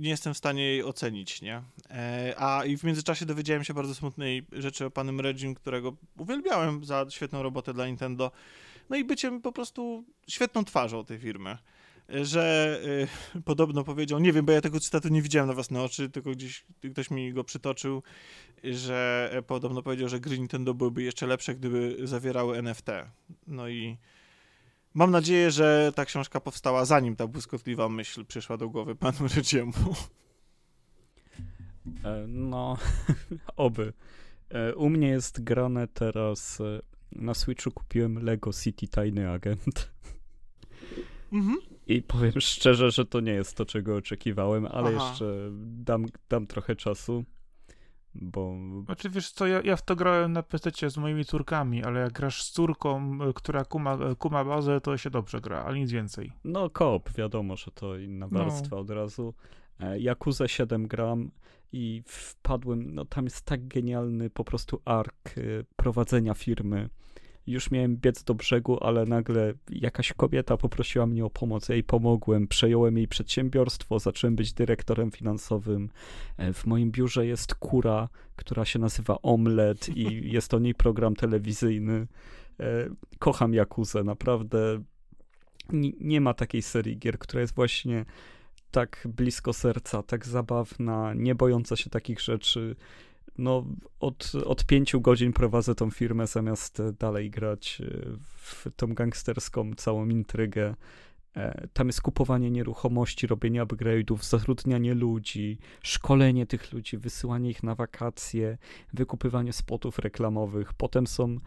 nie jestem w stanie jej ocenić, nie? E, A i w międzyczasie dowiedziałem się bardzo smutnej rzeczy o panem Regim, którego uwielbiałem za świetną robotę dla Nintendo. No i byciem po prostu świetną twarzą tej firmy. Że e, podobno powiedział, nie wiem, bo ja tego cytatu nie widziałem na własne oczy, tylko gdzieś ktoś mi go przytoczył, że podobno powiedział, że gry Nintendo byłyby jeszcze lepsze, gdyby zawierały NFT. No i Mam nadzieję, że ta książka powstała zanim ta błyskotliwa myśl przyszła do głowy panu Regiemu. E, No, oby. E, U mnie jest grane teraz. e, Na Switchu kupiłem Lego City Tiny Agent. Mhm. I powiem szczerze, że to nie jest to, czego oczekiwałem, ale Aha. jeszcze dam, dam trochę czasu, bo Znaczy wiesz co, ja, ja w to grałem na PC z moimi córkami, ale jak grasz z córką, y, która kuma, kuma bazę, to się dobrze gra, ale nic więcej. no koop, wiadomo, że to inna No. warstwa od razu. E, Yakuza 7 gram i wpadłem, no tam jest tak genialny po prostu ark e, prowadzenia firmy. Już miałem biec do brzegu, ale nagle jakaś kobieta poprosiła mnie o pomoc. Ja jej pomogłem, przejąłem jej przedsiębiorstwo, zacząłem być dyrektorem finansowym. E, W moim biurze jest kura, która się nazywa Omlet i jest o niej program telewizyjny. E, Kocham Jakuzę, naprawdę. Nie, nie ma takiej serii gier, która jest właśnie tak blisko serca, tak zabawna, nie bojąca się takich rzeczy. No, od, od pięciu godzin prowadzę tą firmę, zamiast e, dalej grać e, w tą gangsterską całą intrygę. E, Tam jest kupowanie nieruchomości, robienie upgrade'ów, zatrudnianie ludzi, szkolenie tych ludzi, wysyłanie ich na wakacje, wykupywanie spotów reklamowych. Potem są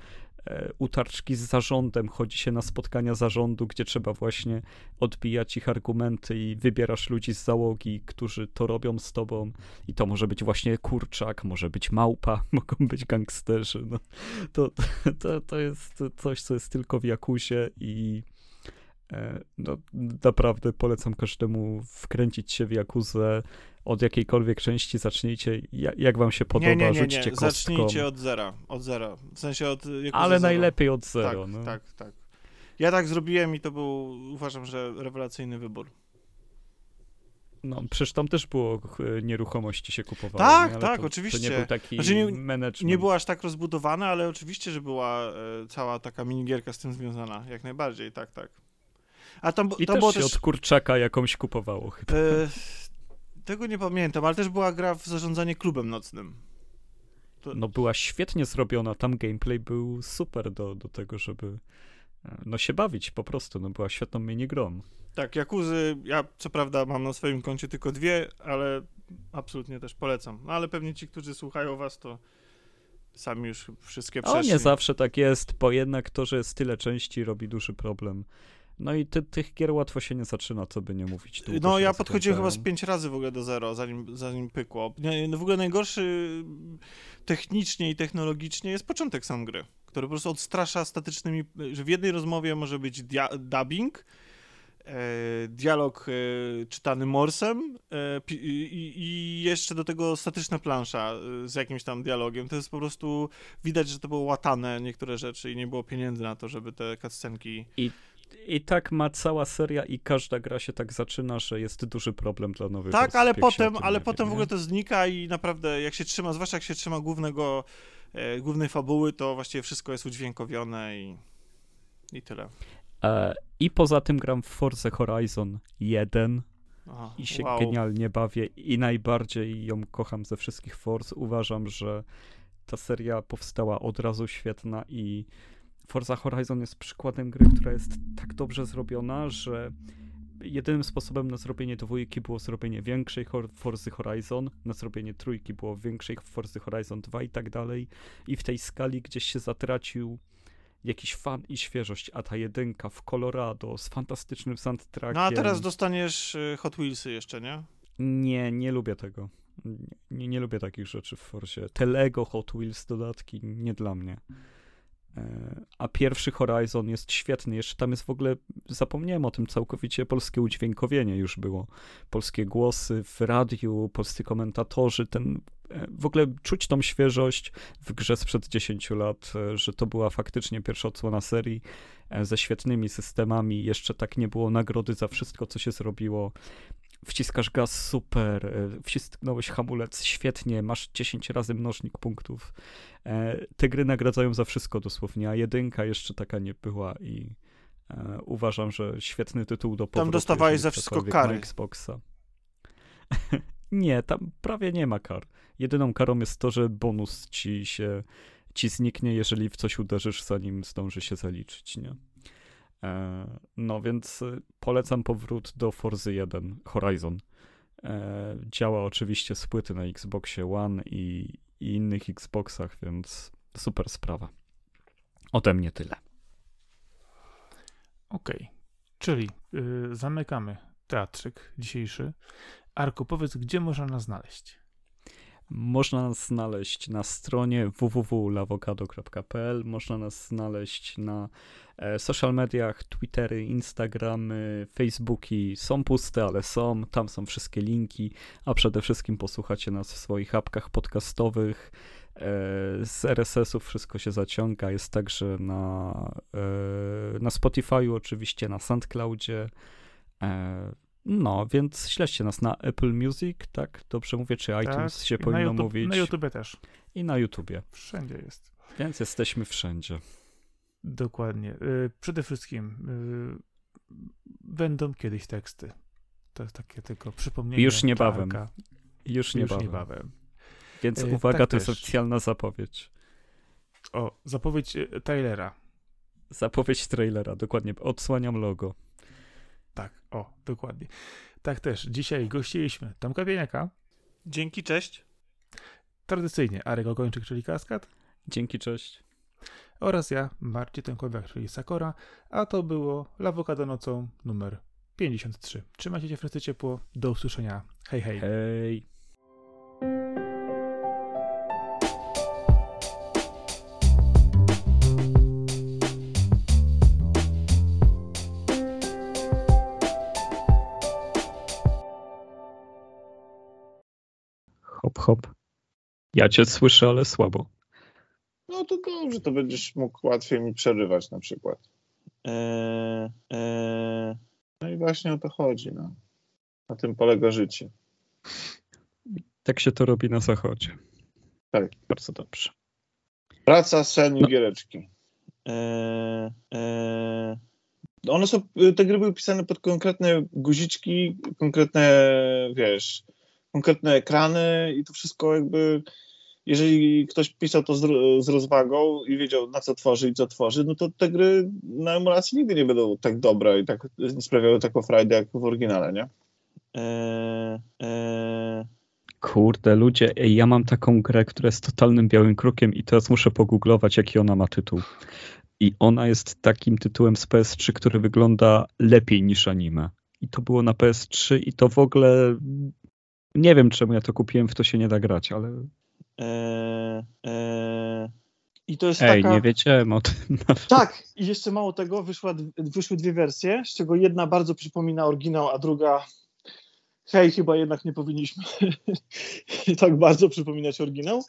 utarczki z zarządem, chodzi się na spotkania zarządu, gdzie trzeba właśnie odbijać ich argumenty i wybierasz ludzi z załogi, którzy to robią z tobą. I to może być właśnie kurczak, może być małpa, mogą być gangsterzy. No. To, to, to jest coś, co jest tylko w Jakuzie i e, no, naprawdę polecam każdemu wkręcić się w Jakuzę od jakiejkolwiek części zacznijcie. Ja, jak wam się podoba, nie, nie, nie, rzućcie nie. kostką. Zacznijcie od zera. Od zera. W sensie od Ale najlepiej od Tak, zero. no. tak, tak. Ja tak zrobiłem i to był, uważam, że rewelacyjny wybór. No, przecież tam też było e, nieruchomości się kupowało. Tak, nie? Tak, to, To oczywiście. nie był taki Znaczy nie- management. Nie było aż tak rozbudowane, ale oczywiście, że była e, cała taka minigierka z tym związana. Jak najbardziej, tak, tak. A tam, I tam też było się też... od kurczaka jakąś kupowało chyba. E, tego nie pamiętam, ale też była gra w zarządzanie klubem nocnym. To, No była świetnie zrobiona, tam gameplay był super do, do tego, żeby e, no się bawić po prostu, no była świetną minigrą. Tak, Jakuzy, ja co prawda mam na swoim koncie tylko dwie, ale absolutnie też polecam. No ale pewnie ci, którzy słuchają was, to sami już wszystkie O przeszli. nie zawsze tak jest, bo jednak to, że jest tyle części robi duży problem. No i ty, tych gier łatwo się nie zaczyna, co by nie mówić. No ja podchodziłem chyba z pięć razy w ogóle do zero, zanim, zanim pykło. No w ogóle najgorszy technicznie i technologicznie jest początek sam gry, który po prostu odstrasza statycznymi, że w jednej rozmowie może być dia- dubbing, e, dialog e, czytany morsem e, i, jeszcze do tego statyczna plansza z jakimś tam dialogiem. To jest po prostu, widać, że to było łatane niektóre rzeczy i nie było pieniędzy na to, żeby te cutscenki... I tak ma cała seria i każda gra się tak zaczyna, że jest duży problem dla nowych Tak, osób, ale potem, ale potem wie, w ogóle to znika i naprawdę jak się trzyma, zwłaszcza jak się trzyma głównego, e, głównej fabuły, to właściwie wszystko jest udźwiękowione i, i tyle. E, I poza tym gram w Forza Horizon 1 Aha, i się wow. genialnie bawię i najbardziej ją kocham ze wszystkich Forz. Uważam, że ta seria powstała od razu świetna i Forza Horizon jest przykładem gry, która jest tak dobrze zrobiona, że jedynym sposobem na zrobienie dwójki było zrobienie większej Forzy Horizon, na zrobienie trójki było większej Forzy Horizon 2 i tak dalej. I w tej skali gdzieś się zatracił jakiś fan i świeżość, a ta jedynka w Colorado z fantastycznym soundtrackiem. No a teraz dostaniesz y, Hot Wheelsy jeszcze, nie? Nie, nie lubię tego. Nie, nie lubię takich rzeczy w Forzie. Te Lego Hot Wheels dodatki nie dla mnie. A pierwszy Horizon jest świetny. Jeszcze tam jest w ogóle, zapomniałem o tym całkowicie, polskie udźwiękowienie już było. Polskie głosy w radiu, polscy komentatorzy, ten e, w ogóle czuć tą świeżość w grze sprzed 10 lat, e, że to była faktycznie pierwsza odsłona serii e, ze świetnymi systemami. Jeszcze tak nie było nagrody za wszystko, co się zrobiło. Wciskasz gaz, super, e, wcisnąłeś hamulec, świetnie, masz 10 razy mnożnik punktów. E, Te gry nagradzają za wszystko dosłownie, a jedynka jeszcze taka nie była i e, uważam, że świetny tytuł do powrotu. dostawałeś jeżeli za wszystko kary. Xboxa. nie, tam prawie nie ma kar. Jedyną karą jest to, że bonus ci się ci zniknie, jeżeli w coś uderzysz, zanim zdąży się zaliczyć, nie? E, No więc y, polecam powrót do Forzy 1 Horizon. E, Działa oczywiście z płyty na Xboxie One i, i innych Xboxach, więc super sprawa. Ode mnie tyle. Okej, czyli y, zamykamy teatrzyk dzisiejszy. Arku, powiedz, gdzie można nas znaleźć? Można nas znaleźć na stronie www.lawokado.pl, można nas znaleźć na e, social mediach, Twittery, Instagramy, Facebooki. Są puste, ale są, tam są wszystkie linki, a przede wszystkim posłuchacie nas w swoich apkach podcastowych. E, z RSS-ów wszystko się zaciąga, jest także na, e, na Spotify'u oczywiście, na SoundCloudzie. No, więc śledźcie nas na Apple Music, tak? Dobrze mówię, czy iTunes się i na powinno YouTube, mówić? Na YouTube też. I na YouTubie. Wszędzie jest. Więc jesteśmy wszędzie. Dokładnie. Y, Przede wszystkim y, będą kiedyś teksty. To jest takie tylko przypomnienie. Już niebawem. Już Już niebawem. niebawem. Więc Y, uwaga, tak to jest też. oficjalna zapowiedź. O, zapowiedź Tylera. Zapowiedź trailera, dokładnie. Odsłaniam logo. Tak, o, dokładnie. Tak też. Dzisiaj gościliśmy Tomka Bieniaka, Dzięki, cześć. tradycyjnie Arek Ogończyk, czyli Kaskad, Dzięki, cześć. oraz ja, Marcin Tomkowiak, czyli Sakora, a to było Lawokado nocą numer 53. Trzymajcie się wszyscy ciepło. Do usłyszenia. Hej, hej. Hej. Hop. Ja cię słyszę, ale słabo. No to dobrze, to będziesz mógł łatwiej mi przerywać na przykład. Eee, eee, no i właśnie o to chodzi. No. Na tym polega życie. Tak się to robi na zachodzie. Tak. Bardzo dobrze. Praca, sen i No. giereczki. Eee, eee, one są, te gry były pisane pod konkretne guziczki, konkretne, wiesz, konkretne ekrany i to wszystko jakby, jeżeli ktoś pisał to z, z rozwagą i wiedział na co tworzy i co tworzy, no to te gry na emulacji nigdy nie będą tak dobre i tak sprawiały taką frajdę jak w oryginale, nie? Eee, eee, Kurde, ludzie, ej, ja mam taką grę, która jest totalnym białym krukiem i teraz muszę pogooglować, jaki ona ma tytuł. I ona jest takim tytułem z PS3, który wygląda lepiej niż anime. I to było na PS3 i to w ogóle... Nie wiem, czemu ja to kupiłem, w to się nie da grać, ale... eee, eee, I to jest Ej, taka... nie wiedziałem o tym. Tak, i jeszcze mało tego, wyszła, wyszły dwie wersje, z czego jedna bardzo przypomina oryginał, a druga hej, chyba jednak nie powinniśmy tak bardzo przypominać oryginał.